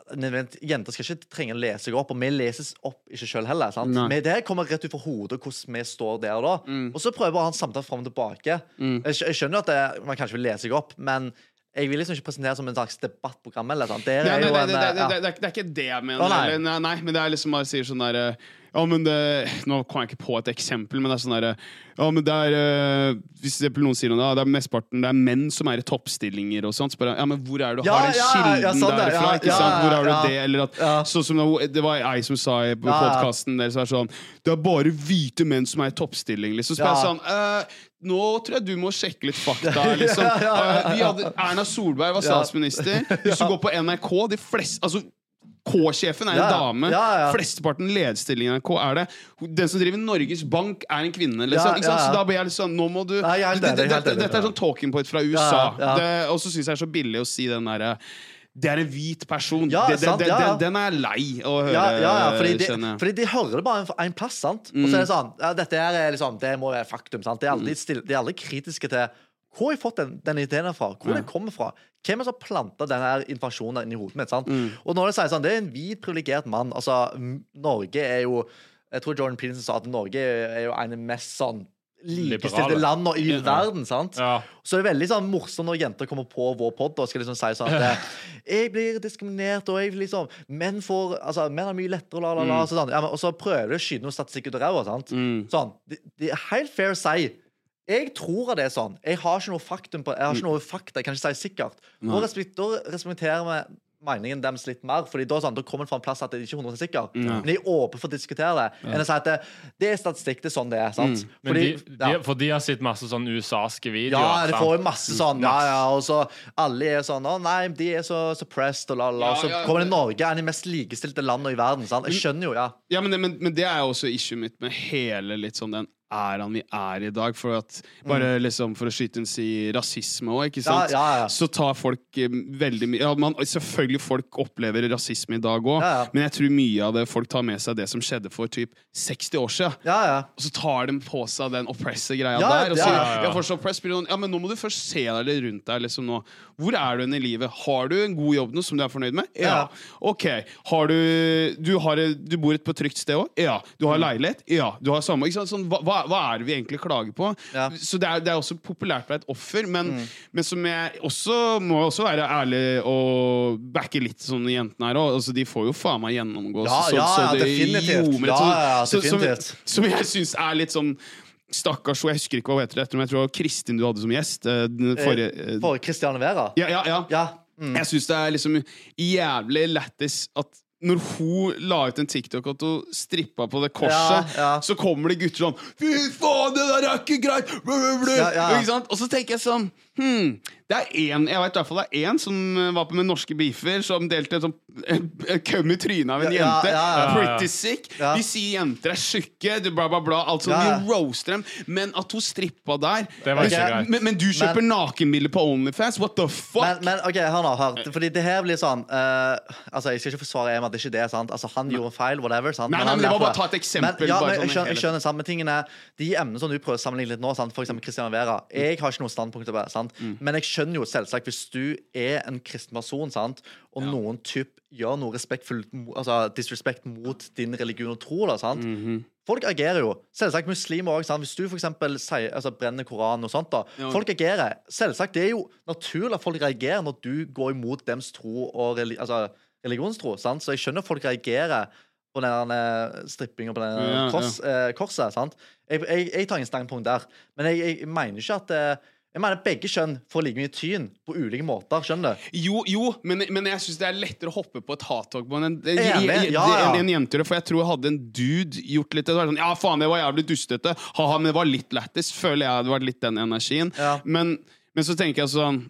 Jenter skal ikke trenge å lese seg opp, og vi leses opp ikke sjøl heller. sant? Men det kommer rett ut fra hodet hvordan vi står der og da. Mm. Og så prøver vi å ha en samtale fram og tilbake. Jeg, jeg skjønner jo at det, man kanskje vil lese seg opp, men jeg vil liksom ikke presentere som en slags debattprogram. eller sant? Det er nei, en, det, det, eh, det, det, er, ikke- det er jeg mener. Å, nei. nei, men det er liksom bare sier sånn derre Ja, men det Nå kom jeg ikke på et eksempel, men det er sånn derre Ja, men det er eh, Hvis noen sier noe, det er mesteparten det er menn som er i toppstillinger og sånt, så bare Ja, men hvor er det du Ja, har den ja, kilden ja, sånn, derfra? ja, ikke sant? Hvor har du det? Eller at Ja. Sånn som det, var ei som sa i på Ja, ja. podkasten deres, så er sånn Det er bare hvite menn som er i toppstilling, liksom. Så jeg Ja. sånn eh, nå tror jeg du må sjekke litt fakta. Liksom. Eh, Vi hadde, Erna Solberg var statsminister. Hvis du går på NRK, de fleste altså, K-sjefen er en dame. Flesteparten lederstillinger i NRK er det. Den som driver Norges Bank, er en kvinne. Liksom. Så da blir jeg litt sånn Nå må du. Dette er sånn talking point fra USA. Det, og så syns jeg det er så billig å si den derre det er en hvit person. Ja, det, det, sant, ja. Den, den er lei å høre, Ja, ja, ja, fordi de, fordi de hører det bare en, en plass, sant? Og så er det sånn ja, Dette er liksom, det må være faktum. sant? De er aldri, stille, de er aldri kritiske til hvor har jeg fått den, den ideen fra? Hvor den kommer fra? Hvem er som planta denne informasjonen inn i hodet mitt? sant? Og når det sier sånn, det er en hvit, privilegert mann. altså, Norge er jo Jeg tror Jordan Peterson sa at Norge er jo en mest sånn likestilte land og i verden. sant? Ja. Så det er veldig sånn morsomt når jenter kommer på vår pod og skal liksom si sånn at Jeg blir diskriminert, og jeg liksom Menn får Altså, menn er mye lettere, la, la, la. Så sånn, ja, men, og så prøver de å skyte noe statistikk ut av ræva. Mm. Sånn. Det, det er helt fair å si. Jeg tror det er sånn. Jeg har ikke noe faktum på Jeg har ikke noe fakta. Jeg kan ikke si sikkert. Nå respekt, da respekterer vi meningen deres litt mer. Fordi da, sånn, da kommer det fra en plass at det ikke er 100 sikker. Mm. Men de er åpne for å diskutere det. Enn å si at det, det er statistikk, det er sånn det er. sant? Mm. Fordi, de, de, ja. for de har sett masse sånn USA-ske videoer. Ja, de får jo masse sånn. Ja, ja, og så alle er sånn Å nei, de er så suppressed, og la, la. Ja, så ja, kommer det- Norge, er de mest likestilte landene i verden. sant? Jeg skjønner jo, ja. Ja, men det, men, men det er jo også issue mitt med hele litt sånn den æraen vi er i dag. For at Bare liksom for å skyte inn si rasisme òg, ikke sant? Mm. Ja, ja, ja. Så tar folk eh, veldig mye Selvfølgelig folk opplever rasisme i dag òg, men jeg tror mye av det folk tar med seg det som skjedde for typ 60 år siden. Ja, ja. Og så tar de på seg den oppressor-greia Ja, der. Og sier ja, blir det sånn, ja, men nå må du først se deg rundt deg. liksom nå Hvor er du hen i livet? Har du en god jobb nå som du er fornøyd med? Ja. OK. Har du Du, har, du bor et på trygt sted òg? Ja. Du Mm. har leilighet? Ja. Du har samme ikke sant? Sånn, hva, hva- hva er det vi egentlig klager på? Ja. Så det er, det er også populært å være et offer, men, Mm. men som jeg også må også være ærlig og backe litt sånne jentene her òg. Altså, de får jo faen meg gjennomgå Ja, så, ja, så det definitivt. ljomer Ja, ja, ja, så- som- som jeg syns er litt sånn Stakkars, jeg husker ikke hva hun heter, etter, men jeg tror det var Kristin du hadde som gjest. eh, Den forrige, eh, Christiane Vera. ja, ja, ja. Ja. Mm. Jeg syns det er liksom jævlig lættis at når hun la ut en TikTok at hun strippa på det korset, Ja, ja. så kommer det gutter sånn Fy faen, det der er ikke greit! Blu, blu. Ja? Og så tenker jeg sånn hmm, Det er én Jeg vet i hvert fall det er en som eh, var på med norske beefer, som delte en sånn en- en køm i trynet av en Ja, ja, jente. ja, ja. Pretty sick. Ja. De sier jenter er tjukke, du bla, bla, bla. Altså, Ja, ja. De roaster dem. Men at hun strippa der Det var ikke Ok, greit. men, men du kjøper nakenbilder på Onlyfans? What the fuck? Men, men ok, hør nå, hør. Fordi det her blir sånn uh, Altså, Jeg skal ikke forsvare Emma, det er ikke det. sant? Altså, Han gjorde feil, whatever. sant? Nei, nei, han men det var bare å ta et eksempel, Men, ja, bare men sånn jeg, skjønner, jeg skjønner samme tingene De emnene som du prøver å sammenligne litt nå, sant? for eksempel Christian Vera Jeg har ikke noe standpunkt til det. Sant? Mm. Men jeg skjønner jo selvsagt hvis du er en kristen person, sant? og noen typ gjør noe respektfullt Altså disrespekt mot din religion og tro, da, sant? Mhm. Folk agerer jo. Selvsagt muslimer òg. Hvis du for eksempel sier, altså, brenner Koranen og sånt, da. Ja. Folk agerer. Selvsagt. Det er jo naturlig at folk reagerer når du går imot dems tro og reli altså, religionstro. Sant? Så jeg skjønner folk reagerer på den der strippinga på den Ja, ja. eh, korset. Sant? Jeg, jeg, jeg tar ingen standpunkt der. Men jeg, jeg mener ikke at eh, Jeg mener begge kjønn får like mye tyn på ulike måter. Skjønner du? Jo, jo, men, men jeg syns det er lettere å hoppe på et hattog på en, en, en, Enig, ja, ja. en, en jente gjør det. For jeg tror jeg hadde en dude gjort litt det, var sånn, Ja, faen, det var jævlig dustete. Ha-ha, men det var litt lættis. Føler jeg det var litt den energien. Ja. Men, men så tenker jeg sånn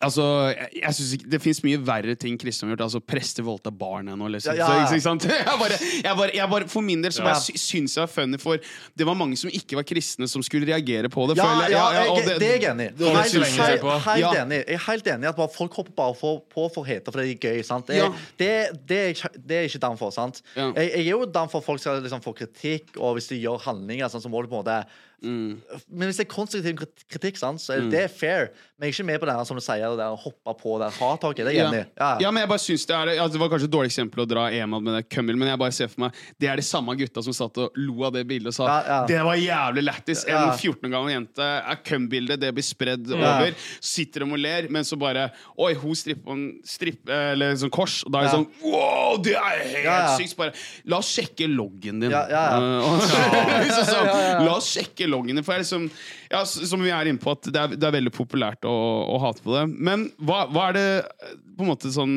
Altså, jeg, jeg synes ikke, Det fins mye verre ting kristne har gjort. Altså Prester voldta barn ennå. Liksom. Ja, ja. Så. Jeg bare, jeg bare, jeg bare, for min del så Ja. bare sy syns jeg var funny, for det var mange som ikke var kristne, som skulle reagere på det. Ja, jeg. ja, jeg, det er jeg enig i. det Helt, helt, helt enig. Jeg er helt enig i at folk hopper bare for, på for hete fordi det er gøy. Sant? Det, Ja. det, det, er jeg, det ikke down for. Sant? Jeg er jo down for at folk skal liksom få kritikk, og hvis de gjør handlinger, sånn, så må du på en måte Mm. Men hvis det er konstruktiv kritikk, sant, så er det fair. Men jeg er ikke med på det her, som du sier, det der hoppe på der hattaket. Det er jeg enig i. Ja. Ja, men jeg bare synes Det er altså, Det var kanskje et dårlig eksempel å dra Emad med det kømmel, men jeg bare ser for meg Det er de samme gutta som satt og lo av det bildet og sa Ja, ja. det var jævlig lættis. En 14 år gammel jente er køm-bildet, det blir spredd over. Sitter de og ler, men så bare Oi, hun stripper på en stripp, eller sånn kors, og da er det sånn Wow, det er helt sykt! Bare La oss sjekke loggen din. Ja, ja, ja. Og- La oss sjekke loggen. For jeg liksom ja, som vi er inne på, at det er, det er veldig populært å, å hate på det. Men hva, hva er det på en måte sånn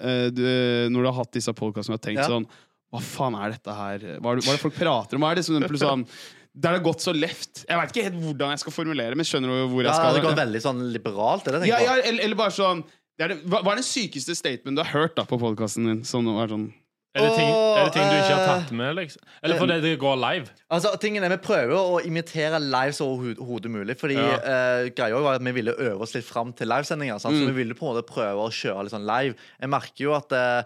eh, du, Når du har hatt disse podkastene og har tenkt Ja. sånn Hva faen er dette her? Hva er det, hva er det folk prater om? Hva er det som sånn Der det har gått så left. Jeg veit ikke helt hvordan jeg skal formulere men skjønner du hvor jeg Ja, skal? det går veldig sånn liberalt, er det ja, ja, eller, eller bare sånn det er det, hva, hva er den sykeste statement du har hørt da på podkasten din? Var sånn Er det, ting, er det ting du ikke har tatt med? liksom? Eller fordi det går live? Altså, tingen er, Vi prøver å imitere live så overhodet mulig. Fordi Ja. uh, greia var at Vi ville øve oss litt fram til livesendinger. Mm. Så vi ville på en måte prøve å kjøre litt sånn live. Jeg merker jo at uh,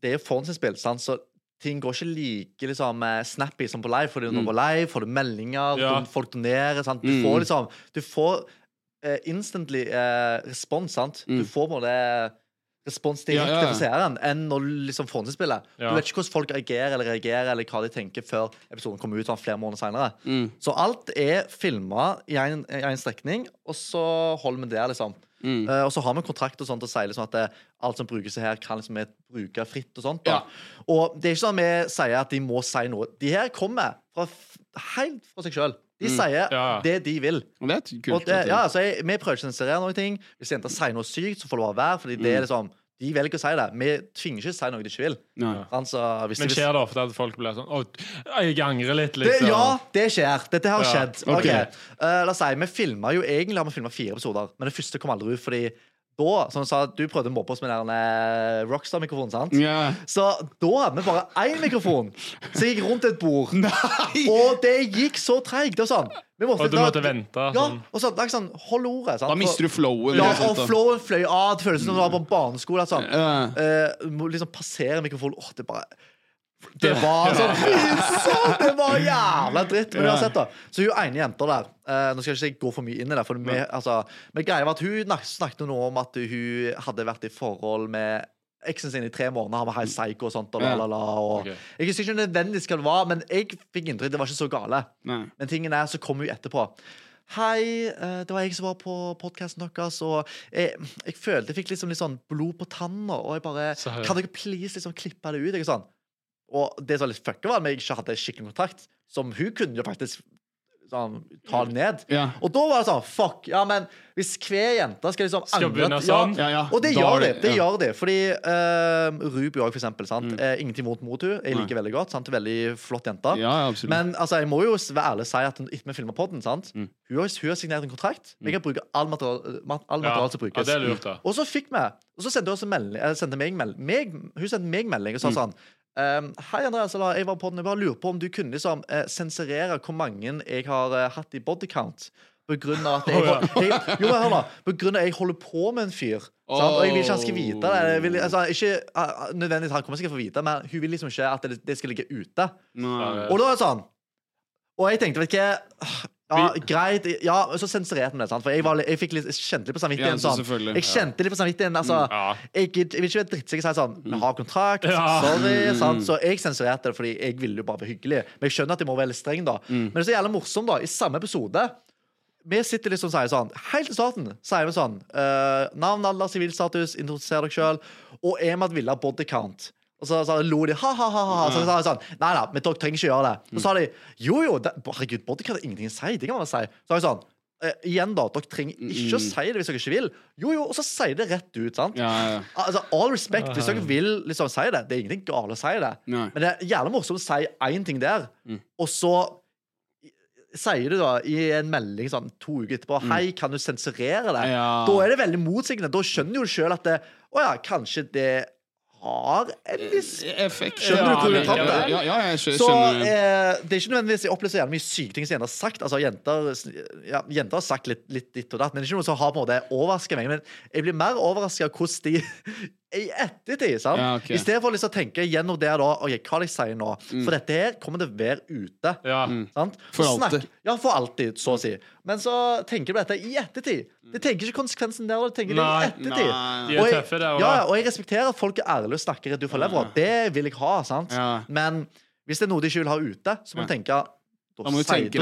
det er forhåndsinnspill, sant? så ting går ikke like liksom, eh, snappy som på live. Fordi når du går live, får du meldinger, Ja. du- folk donerer. Sant? Du Mm. får liksom Du får uh, instantly uh, respons. sant? Du Mm. får på en måte respons Ja, direkte ja, ja. fra seeren enn når du liksom forhåndsspiller. Ja. Du vet ikke hvordan folk reagerer eller reagerer Eller hva de tenker før episoden kommer ut sånn flere måneder senere. mm, Så alt er filma i en, strekning, og så holder vi det, liksom. mm. Uh, og så har vi kontrakt og sånt og sier liksom at det, alt som brukes her, kan liksom vi bruke fritt og sånt. Ja. Og det er ikke sånn at vi sier at de må si noe. De her kommer fra, helt fra seg sjøl. De sier Ja. det de vil. Og det er kult. Og det, ja, så jeg, vi prøver ikke å sensurere noe. ting. Hvis jenter sier noe sykt, så får det bare være. Fordi det er liksom De velger å si det. Vi tvinger ikke å si noe de ikke vil. Ja. Altså, hvis Men skjer det ofte at folk blir sånn Å, jeg angrer litt, det, liksom. ja, det skjer. Dette har Ja, skjedd. Okay. Okay. Uh, la oss si, Vi filma jo egentlig har vi fire episoder, men det første kom aldri ut fordi da, som sa, du prøvde å mobbe oss med den eh, Rockstar-mikrofonen, sant? Yeah. Så da hadde vi bare én mikrofon som gikk rundt et bord. Nei! Og det gikk så treigt. Og sånn. Vi måtte, Og du måtte vente. Ja, Sånn. og så, er sånn, Hold ordet. Sant? Da mister du flowen. Ja, og og flowen fløy av. Det føles som du var på barneskolen. barneskole. Sånn. Ja. Uh, liksom passere mikrofonen. Åh, det bare Det var sånn faen, det var jævla dritt! Men uansett, da. Så hun ene jenta der eh, Nå skal jeg ikke gå for mye inn i det, vi, altså, men greia var at hun snakket noe om at hun hadde vært i forhold med eksen sin i tre måneder. Han var helt psycho og sånt. Og, la, Ja. la, la, og, Ok. Jeg husker ikke nødvendigvis hva det var, men jeg fikk inntrykk det var ikke så gale. Nei. Men tingen er, så kom hun etterpå. Hei, eh, det var jeg som var på podkasten deres, og jeg, jeg følte jeg fikk liksom litt sånn blod på tanna, og jeg bare Kan dere please liksom klippe det ut? Ikke sånn? Og det som var litt fucka, var at jeg ikke hadde skikkelig kontrakt, som hun kunne jo faktisk sånn, ta det ned. Ja. Og da var det sånn Fuck, ja, men hvis hver jente skal liksom Skal begynne sånn? Ja, ja. og det Da gjør de. Det ja. gjør de. Fordi uh, Ruby òg, for eksempel. Sant? Mm. Eh, ingenting mot mot henne. Jeg liker veldig godt. Sant? Veldig flott jente. Men altså, jeg må jo være ærlig si at etter vi filma podden, sant? Mm. Hun, har, hun har signert en kontrakt. Jeg kan bruke all materiale, material som ja, brukes. det er lurt, da. Og så fikk vi Og så sendte hun, meg melding, sendte meg melding, meg, hun sendte meg melding og sa Mm. sånn ehm, Hei, Andreas. Eller, jeg var på den, jeg bare lurer på om du kunne liksom uh, sensurere hvor mange jeg har uh, hatt i bodycount. På grunn av at jeg, oh, ja. jeg, jo, hør på grunn av at jeg holder på med en fyr. Sant? Og jeg vil ikke han skal vite det. Vil, altså, ikke uh, nødvendigvis Han kommer sikkert få vite men hun vil liksom ikke at det, det skal ligge ute. Nei. Og da er det sånn Og jeg tenkte, vet du hva Ja, greit. Ja, så sensurerte vi det. sant? For jeg, var, jeg, litt, jeg kjente litt på samvittigheten. sånn. Jeg kjente litt på samvittigheten. Altså, Ja. jeg, jeg vil ikke være drittsekk og si sånn Vi har kontrakt. Sorry. Mm. Sant? Så jeg sensurerte det fordi jeg ville jo bare være hyggelig. Men jeg skjønner at jeg må være litt streng, da. Mm. Men det er så jævlig morsomt, da. I samme episode vi sitter liksom og sier sånn Helt til starten sier vi sånn uh, Navn, alder, sivilstatus, introduser deg sjøl. Og Emad ville ha body count. Og så, så lo de ha-ha-ha. Så sa de sånn Nei da, men dere trenger ikke gjøre det. Så sa de jo jo, det, herregud, body har ingenting å si. Det kan man si. Så sa de sånn eh, Igjen, da. Dere trenger ikke å si det hvis dere ikke vil. Jo jo, og så sier det rett ut. sant? Ja, ja. Altså, All respect. Hvis dere vil liksom si det, det er ingenting galt å si det. Nei. Men det er jævlig morsomt å si én ting der, og så sier du da i en melding sånn to uker etterpå Hei, kan du sensurere det? Ja. Da er det veldig motsigende. Da skjønner jo du sjøl at det, Å ja, kanskje det har en viss Effekt. Skjønner du hvor du tar det? Ja, ja, jeg skjø- så skjønner. eh, det er ikke nødvendigvis Jeg opplever så gjerne mye syke ting som jenter har sagt. Altså, jenter, ja, jenter har sagt litt, litt ditt og datt, men det er ikke noe som har på en måte overraska meg. Men jeg blir mer overraska hvordan de i ettertid. sant? Ja, okay. I stedet for liksom å tenke gjennom det da OK, hva de sier nå. For dette her kommer til å være ute. Ja. Sant? For Så alltid. ja, for alltid, så å si. Men så tenker du dette i ettertid. De tenker ikke konsekvensen der, de tenker det i ettertid. nei. Og jeg- tøffe og- Ja, ja, og jeg respekterer at folk er ærlige og snakker rett ut fra levra. Det vil jeg ha. sant? Ja. Men hvis det er noe de ikke vil ha ute, så må du tenke da, Da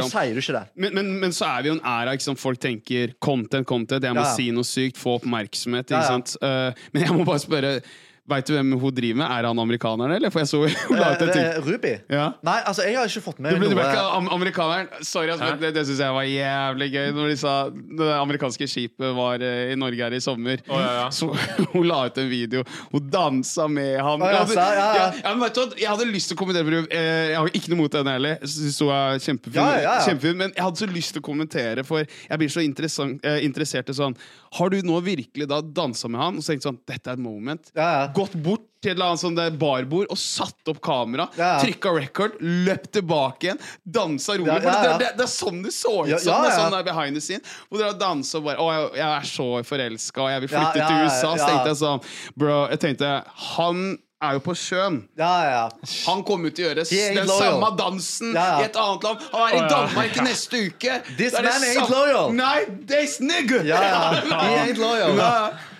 da om- du ikke det. Men, men, men så er vi jo en æra ikke sant? folk tenker content, content. Jeg må Ja, ja. si noe sykt, få oppmerksomhet. Ikke ja. sant? Uh, men jeg må bare spørre Veit du hvem hun driver med? Er han amerikaneren, eller? For jeg så hun la ut en Eh, ting. Ruby? Ja. Nei, altså, jeg har ikke fått Du med noe. du ble ikke am amerikaneren? Sorry, altså, det, det syns jeg var jævlig gøy. Når de sa det amerikanske skipet var uh, i Norge her i sommer. oh, ja, ja. Så hun la ut en video. Hun dansa med ham. Oh, ja, Jeg hadde- ja, ja. ja, men vet du hva? Jeg hadde lyst til å kommentere på hun- eh, Jeg har ikke noe mot henne heller. Syns hun er kjempefin, Ja, ja, ja. kjempefin. Men jeg hadde så lyst til å kommentere, for jeg blir så interessert i sånn Har du nå virkelig da dansa med han og så tenkt sånn Dette er et moment. Ja, ja. Gått bort til et eller annet sånn barbord og satt opp kamera. Ja. Trykka record, løpt tilbake igjen, dansa rolig. Ja, ja, ja, det, det, det er sånn det så ut som. ja. sånn der behind the scene. Hvor dere danser og bare Å, jeg, jeg er så forelska, og jeg vil flytte ja, til ja, USA. Så tenkte jeg sånn Bro, jeg tenkte Han er jo på sjøen. Ja, ja. Han kommer til å gjøre den loyal. samme dansen Ja, ja. i et annet land. Han er i. Danmark neste uke. This man ain't loyal. Nei, this nigger! Ja, ja. He ain't loyal.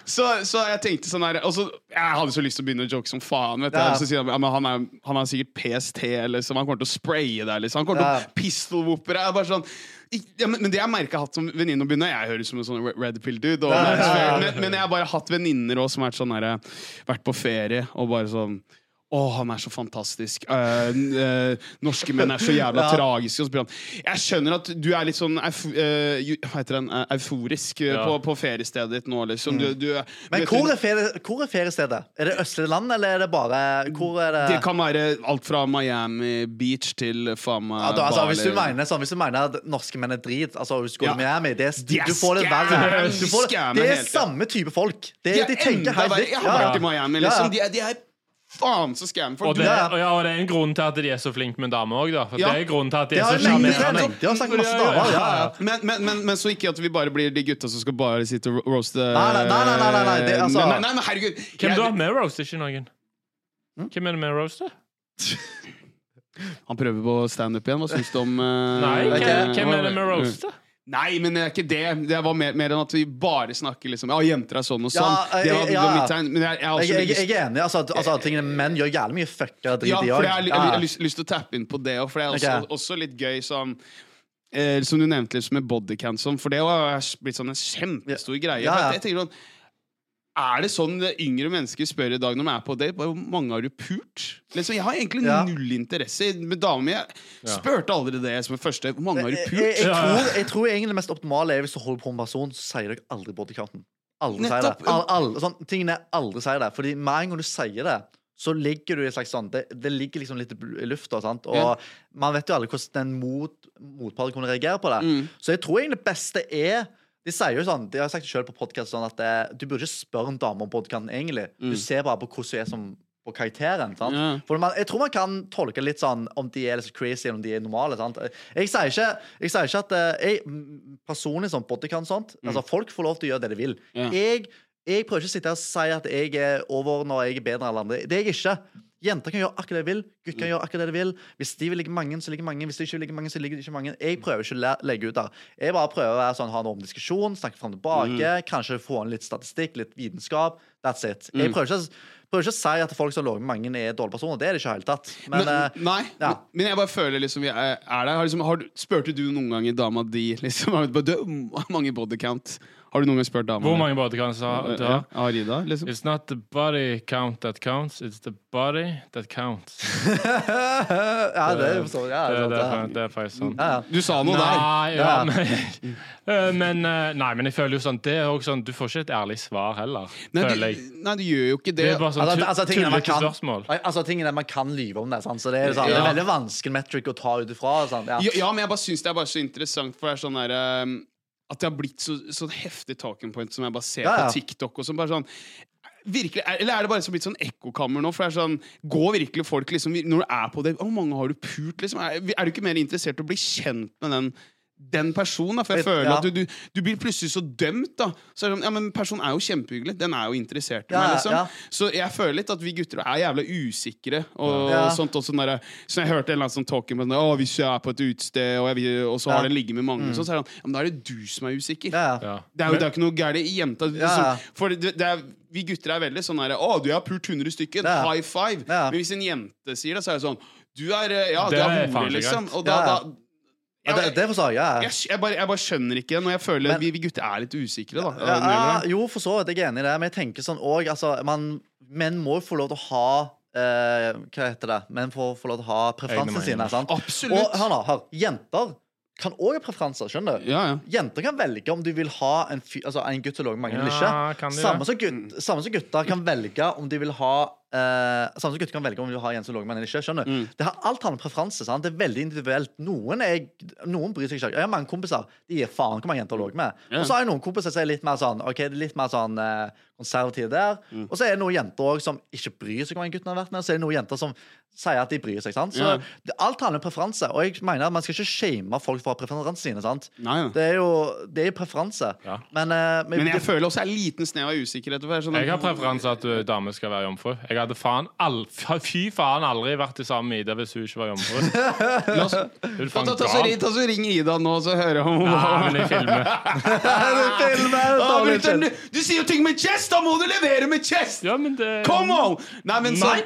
Så, så jeg tenkte sånn her og så, Jeg hadde så lyst til å begynne å joke som faen. Vet. Ja. Så sier han, ja, men han, er, han er sikkert PST, liksom. Han kommer til å spraye deg. Liksom. Han kommer Ja. til å pistol-whoope deg. Sånn, ja, men, men det jeg jeg har hatt som venninne å begynne Jeg høres ut som en sånn red pill-dude. Ja, ja, ja. Men, men jeg har bare hatt venninner som har vært, sånn vært på ferie og bare sånn Å, han er så fantastisk. Uh, uh, norske menn er så jævla Ja. tragiske. Jeg skjønner at du er litt sånn euf, heter den, euforisk Ja. på, på feriestedet ditt nå, liksom. Du, du, Mm. Men hvor er, ferie, hvor er feriestedet? Er det østlige land, eller er det bare Hvor er det, Det kan være alt fra Miami Beach til faen ja, altså, hvis, du mener, sånn, hvis du mener at norske menn er drit altså, Hvis du går til Miami det er, De er Du får det verre. Du Scam det er samme type folk. Det, De de, er tenker helt likt. Jeg har vært i Miami, liksom. De de er faen så scam. Og det, Ja. og ja, og det er en grunn til at de er så flinke med damer òg, da. For Ja. det er grunnen til at de er har så sjarmerende. De har sagt masse Ja, ja, damer. ja. Ja, ja. men, men, men, men så ikke at vi bare blir de gutta som skal bare sitte og roaste Nei, nei, nei, nei, nei, nei, det er altså- nei, nei, nei herregud Hvem jeg- du har med roast, ikke noen? Hm? Hvem er det med roast, da? Han prøver på standup igjen. Hva syns du om uh, Nei, hvem, hvem er det med roast, da? Nei, men det er ikke det. Det var mer, mer enn at vi bare snakker liksom Ja, jenter er sånn og sånn. Ja, det var, eh, ja. var mitt tegn. Men jeg, jeg Jeg, lyst jeg er enig. Altså, altså, tingene Menn gjør jævlig mye fucka dritt, Ja, de for òg. jeg har, jeg har lyst, lyst til å tappe inn på det òg, for det er også, okay. også litt gøy sånn eh, Som du nevnte liksom med bodycount, sånn, for det har blitt sånn en kjempestor greie. Ja, ja. jeg tenker sånn er det sånn yngre mennesker spør i dag når de er på date? Hvor mange har du pult? Liksom, jeg har egentlig Ja. null interesse med damer. Jeg spurte aldri det som det første. Hvor mange har du Jeg, pult? jeg, jeg, ja. tror, jeg tror egentlig det mest optimale er hvis du holder på med en person, så sier dere aldri bodycounten. Aldri sier det. Al, al, sånn, tingene aldri sier det. Fordi med en gang du sier det, så ligger du i et slags sånn Det, det ligger liksom litt i lufta. Sant? Og Ja. man vet jo aldri hvordan den mot, motparten kunne reagere på det. Mm. Så jeg tror egentlig det beste er de sier jo sånn, de har sagt det selv på podcast sånn at det, du burde ikke spørre en dame om podcasten egentlig. Du ser bare på hvordan hun er som på karakteren. sant? Mm. Ja. For man, jeg tror man kan tolke litt sånn om de er litt crazy eller om de er normale. sant? Jeg sier ikke, jeg sier ikke at eh, jeg, mm, Personlig som bodycount sånt altså Folk får lov til å gjøre det de vil. Mm. Ja. Jeg, jeg prøver ikke å sitte her og si at jeg er over når jeg er bedre enn alle andre. Det er jeg ikke. Jenter kan gjøre akkurat det de vil. Gutter kan gjøre akkurat det de vil. Hvis de vil ligge mange, så ligger mange. Hvis de ikke vil ligge mange, så ligger de ikke mange. Jeg prøver ikke å legge ut der. Jeg bare prøver å være sånn, ha en åpen diskusjon, snakke fram og tilbake. Kanskje få inn litt statistikk, litt vitenskap. That's it. Jeg prøver ikke, prøver ikke å si at folk som logger med mange, er dårlige personer. Det er det ikke i det hele tatt. Men, Men, eh, nei, ja. men, jeg bare føler liksom vi er, er der. Har liksom, har, du- spurte du noen gang dama di liksom, du, Hvor mange bodycount? Har du noen gang spurt damer? Hvor mange bodycounts har du? Ja, har? Arida, liksom? It's not the body count that counts, it's the body that counts. ja, det er så, ja, Det, det, det, det, er faktisk sånn. ja, ja. Du sa noe der. Nei, ja, Ja. men, Eh, men, eh, nei, men jeg føler jo sånn Det er også sånn Du får ikke et ærlig svar heller, Nei, føler du, jeg. nei, du gjør jo ikke det. Det er bare sånn Altså, altså, tullete kan- spørsmål. Altså, tingene Man kan lyve om det, sant? så det er, sånn, det er veldig vanskelig metric å ta ut ifra. sant? Ja. ja, ja, men jeg bare syns det er bare så interessant, for det er sånn der ehm, At det har blitt så, sånn heftig talking point som jeg bare ser Ja, ja. på TikTok. Og som bare sånn Virkelig, er- eller er det bare så blitt sånn ekkokammer nå? For det er sånn, Går virkelig folk liksom Når du er på det Hvor mange har du pult? Liksom? Er, er du ikke mer interessert i å bli kjent med den den personen, for jeg føler ja. at du, du, du blir plutselig så dømt. da Så er det sånn, ja, men Personen er jo kjempehyggelig. Den er jo interessert i Ja, meg. liksom ja. Så jeg føler litt at vi gutter er jævla usikre. Og Ja. sånt også sånn jeg, Så jeg hørte en eller annen sånn talking sånn, Å, Hvis jeg er på et utested, og, vil- og så har Ja. den ligget med mange, sånn, så er det sånn, ja, men da er det du som er usikker. Det er jo det er ikke noe gærent i jenta. Liksom, ja. For det, det er, vi gutter er veldig sånn her Å, du har pult 100 stykker. Ja. High five. Ja. Men hvis en jente sier det, så er det sånn Du er eh, Ja, Det du er er liksom. Og da, da Ja, det, det forstår jeg. Jeg, jeg, bare, jeg bare skjønner ikke når jeg føler Men- vi, vi gutter er litt usikre, da. Ja, ja, jo, for så vidt. Jeg er enig i det. Men jeg tenker sånn òg altså, Menn må jo få lov til å ha eh, Hva heter det? Menn får få lov til å ha preferansene sine. sant? Absolutt. Og hør nå, hør. Jenter kan òg ha preferanser. skjønner du? Ja, ja. Jenter kan velge om de vil ha en, fy, altså en gutt som lå med mange eller Ja, ikke. Samme som, gutt, samme som gutter kan velge om de vil ha eh, Samme som gutter kan velge om du har ha en som lå med mange eller ikke. skjønner? Mm. Det har Alt handler om preferanse. sant? Det er veldig individuelt. Noen, er, noen bryr seg ikke. Jeg har mange kompiser de gir faen hvor mange jenter lå med. Yeah. Og så har jeg noen kompiser som er litt mer sånn Ok, litt mer sånn eh, konservative der. Mm. Og så er det noen jenter også som ikke bryr seg hvor mange guttene har vært med. Og så er det noen jenter som sier at de bryr seg. sant? Så yeah. det, alt handler om preferanse. Og jeg mener at man skal ikke shame folk for å ha preferansene sine. sant? Nei, ja. Det er jo det er preferanse. Ja. Men, uh, men, Men jeg det- føler også en liten snev av usikkerhet. er Sånn, Jeg har preferanse at du, dame skal være jomfru. Jeg hadde faen all, fy faen aldri vært i samme ID hvis hun ikke var jomfru. La oss, ta, ta, ta, så, ring- ta så ring Ida nå, så hører hun Nei, men i filmer. du, du sier jo ting med chest! Da må du levere med kjest! Ja, men det Come on! Nei, men så Nei.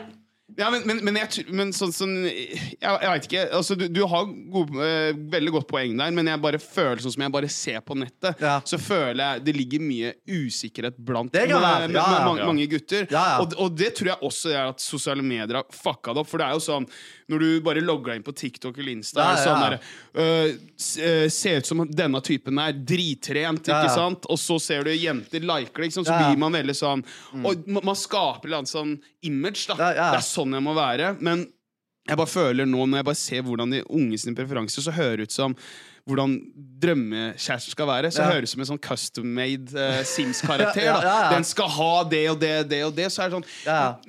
Ja, men, men, men, jeg, men sånn, sånn Jeg, jeg veit ikke. Altså, du, du har gode, eh, veldig godt poeng der, men jeg bare føler sånn som jeg bare ser på nettet, Ja. så føler jeg det ligger mye usikkerhet blant med- med- ja, med ja. mange, mange gutter. Ja, ja. Og, og det tror jeg også er at sosiale medier har fucka det opp. For det er jo sånn når du bare deg inn på TikTok eller Insta, Ja, sånn der, uh, Ser ut som denne typen er drittrent, ikke sant? Og så ser du jenter liker det, så Mm. blir man veldig sånn Og ma- man skaper et sånn image, da. Det er sånn jeg må være. Men jeg bare føler nå, når jeg bare ser hvordan de unge sine preferanser, så hører det ut som hvordan drømmekjæresten skal være, så Ja. høres det ut som en sånn custom-made uh, Sims-karakter. Ja, ja, Den skal ha det og det, det og det. Så er det sånn.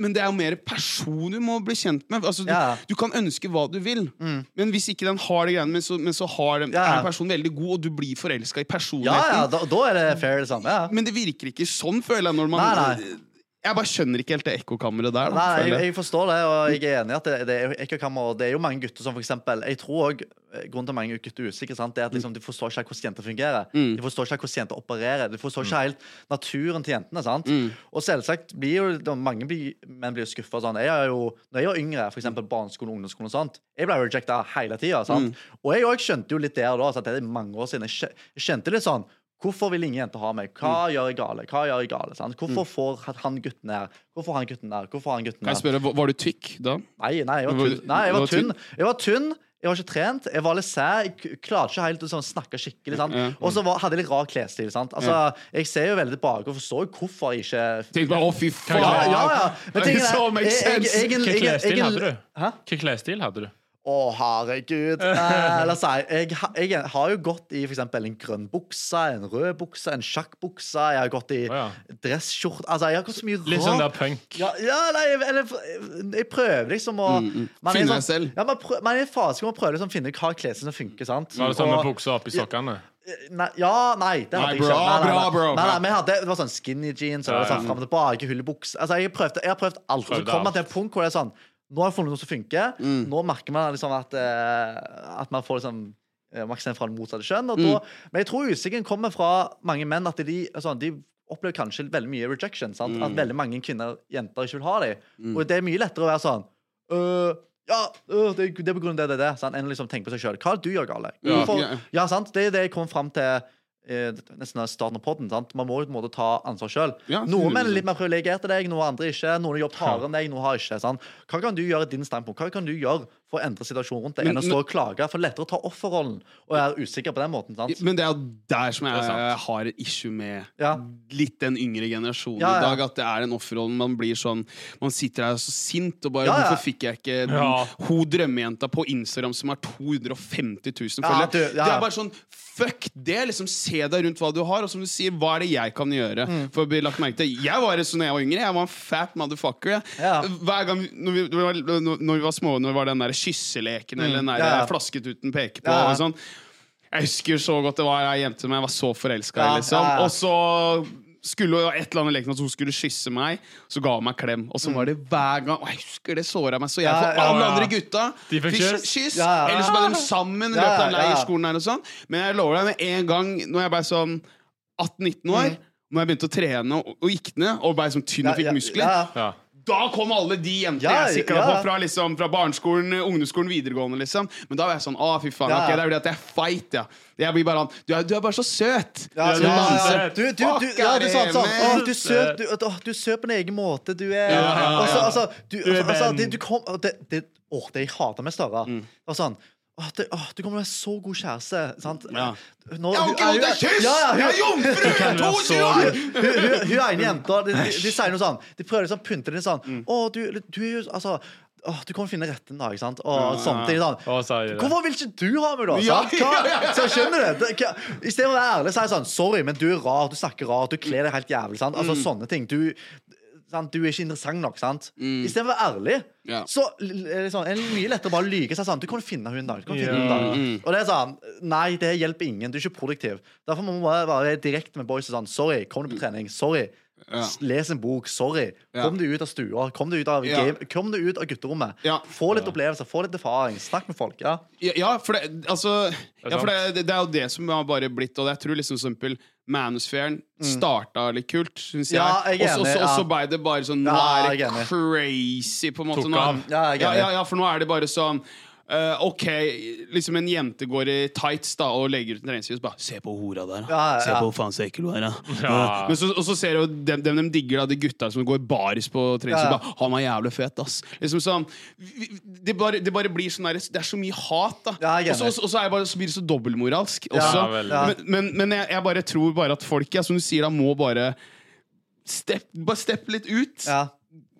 Men det er jo mer person du må bli kjent med. Altså, du, du kan ønske hva du vil, men hvis ikke den har det greiene, men så, men så har den, er personen veldig god, og du blir forelska i personligheten. ja, da, da er det fair, det Ja. Men det virker ikke sånn, føler jeg. Når man, Nei, nei. Jeg bare skjønner ikke helt det ekkokammeret der. Da, Nei, jeg, jeg. forstår det, og jeg er enig i at det, det, er, ekkokammer, det er jo mange gutter som for eksempel Jeg tror også, eh, Grunnen til mange gutter er usikre, sant, det er at liksom, de forstår ikke hvordan jenter fungerer. Mm. De forstår ikke hvordan jenter opererer. De forstår ikke helt naturen til jentene. sant? Mm. Og selvsagt blir jo mange blir, menn blir skuffa. Sånn. Jeg er jo, når jeg var yngre, for eksempel barneskole og ungdomsskole, sånt, jeg ble rejecta hele tida. Mm. Og jeg òg skjønte jo litt der og da, at det er mange år siden. Jeg skjønte litt sånn Hvorfor vil ingen jenter ha meg? Hva Mm. gjør jeg gale? Hva gjør jeg gale? Sant? Hvorfor får han gutten her? Hvorfor han gutten der? Hvorfor han gutten Kan jeg spørre, var- Var du tykk da? Nei, nei, jeg var Var- tynn. Nei, jeg var var tynn? tynn. Jeg var tynn. Jeg var ikke trent. Jeg var litt sær. Jeg klarte ikke helt å sånn, snakke skikkelig. Sant? Og så hadde jeg litt rar klesstil. Sant? Altså, Jeg ser jo veldig tilbake og forstår jo hvorfor jeg ikke Tenkte bare, å fy faen! Ja, ja, ja. Men tingen er jeg, jeg- jeg- jeg- jeg- jeg- klesstil jeg- hadde du? Hæ? Hvilken klesstil hadde du? Å, herregud. Eh, la oss si, jeg, jeg har jo gått i for eksempel en grønn bukse, en rød bukse, en sjakkbukse. Jeg har gått i oh, ja. dresskjorte Altså, jeg har gått så mye Litt sånn der rart. punk. Ja, ja nei, eller Jeg prøver liksom å man er Mm, Finne sånn- selv. Ja, man, prøver, man er i en fase hvor man prøver liksom å finne hva klesene som funker. sant? Var det sånn med buksa oppi sokkene? Nei, ja, nei, det hadde Nei, jeg ikke. Nei, nei, bra, nei. bro. Nei, nei, hadde, det var sånn skinny jeans og det var Ja, sånn fram og tilbake, hull i buks. Altså, jeg, prøvde, jeg har prøvd alt. Og så kom kommer man til et punkt hvor det er sånn Nå har jeg funnet noe som funker. Mm. Nå merker man liksom at, eh, at man får liksom eh, maksimum fra det motsatte kjønn. Mm. da, men jeg tror usikkerheten kommer fra mange menn at de, altså, de opplever kanskje veldig mye rejection. Sant? Mm. At veldig mange kvinner, og jenter, ikke vil ha dem. Og det er mye lettere å være sånn øh, ja, øh, det, det er på grunn av det, det, det. Sant? Enn å liksom tenke på seg sjøl. Hva er det du gjør galt? Ja. Ja. sant? Det er det jeg kom fram til nesten starten av podden. Sant? Man må jo på en måte ta ansvar sjøl. Ja, noen menn er litt mer privilegerte deg, noen andre ikke. Noen har jobbet hardere enn deg, noen har ikke. Sant? Hva kan du gjøre i din standpunkt? Hva kan du gjøre for å endre situasjonen rundt deg, Men- enn å stå og klage? For er lettere å ta offerrollen og være usikker på den måten. Sant? Men det er der som jeg Det har et issue med Ja. litt den yngre generasjonen Ja, ja. i dag. At det er den offerrollen. Man blir sånn Man sitter her så sint og bare Ja, ja. Hvorfor fikk jeg ikke den, Ja. hun drømmejenta på Instagram som har 250 000 Ja, følgere? ja. Det er bare sånn Fuck det! liksom Se deg rundt hva du har, og som du sier, hva er det jeg kan gjøre Mm. for å bli lagt merke til? Jeg var det sånn da jeg var yngre. Jeg var en fat motherfucker. jeg. Ja. Hver gang når vi, når vi var, når vi var små, når vi var den der kysseleken eller den der Mm. Ja, flasket uten peke på Ja, ja. og sånn jeg husker så godt det var ei jente som jeg var så forelska i. Liksom. ja, ja. Og så skulle jo et eller annet leken at hun skulle kysse meg, så ga hun meg klem. Og så var det hver gang Og jeg husker det såra meg så jeg Mm. Ja, for ja, alle ja. andre gutta De fikk kyss? kyss. Ja, ja. Eller så ble de sammen i Ja, løpet av ja, ja. leirskolen her og sånn. Men jeg lover deg, med en gang når jeg ble sånn 18-19 år Mm. Når jeg begynte å trene og, og gikk ned og ble sånn tynn og fikk muskler, Ja, Ja. Da kom alle de jentene Ja, jeg sikla ja. på fra, liksom, fra barneskolen, ungdomsskolen, videregående. liksom Men da var jeg sånn Å, fy faen. Ja. Okay, Det er fordi at jeg er feit, ja. Jeg blir bare han du, du er bare så søt! Ja, Ja, ja, ja, Du, du, du, ja, du det, sa sånn? Å, du er søt du, å, du er søt på din egen måte. Du er ja, Altså, du, Du altså, altså det, du kom, det, det, det jeg hater med Støre. Mm. Var sånn Åh, det, åh, du kommer til å være så god kjæreste. Sant? Ja. Nå, Jeg har ikke lov til å hun- kysse! Ja, ja, Jeg er jomfru! Jeg er 22 år! hun, hun, hun ene jenta de, de, de sier noe sånn De prøver liksom å pynte det sånn Mm. Å, du, du Altså Åh, du kommer finne retten da, ikke sant? Og ja, ting sånn. Hvorfor vil ikke du ha meg, da? Ja, ja. Så skjønner du det? det hva- I stedet for å være ærlig, så er jeg sånn Sorry, men du er rar, du snakker rart, du kler deg helt jævlig. Sant? Altså Mm. sånne ting. Du, sant? du er ikke interessant nok, sant? I stedet for å være ærlig, Ja. så liksom, er det mye lettere å bare lyge seg sånn. Du kan finne henne en dag. Du kan finne en Ja. dag. Og det er sånn Nei, det hjelper ingen. Du er ikke produktiv. Derfor må man bare være direkte med boys og sånn Sorry, kom du på trening? Sorry. Ja. Les en bok. Sorry. Ja. Kom deg ut av stua. Kom deg ut av, Ja. kom deg ut av gutterommet. Ja. Få litt opplevelser, få litt erfaring. Snakk med folk. Ja. Ja, ja, for det, altså, ja, for det, det er jo det som har bare blitt Og jeg tror liksom for eksempel Manusfæren starta litt kult, syns jeg. Mm. Ja, jeg er Og så- enig, og så ja. ble det bare sånn Nå Ja, er det crazy, på en måte. Nå. Ja, ja, ja, for nå er det bare sånn eh, OK, liksom en jente går i tights da og legger ut en treningsvideo og bare Se på hora der, da. Ja, ja, Se på hvor faen så ekkel hun er, da. Ja. Men så, og så ser du dem, dem de digger, da, de gutta som går baris på treningsvideo. Ja, ja. bare, Han er jævlig fet, ass. Liksom sånn det bare, det bare blir sånn der, Det er så mye hat, da. Ja, og, så, blir det så dobbeltmoralsk Ja, også. Ja. Men, men, men jeg, jeg bare tror bare at folk, ja, som du sier, da må bare Stepp, bare stepp litt ut. Ja.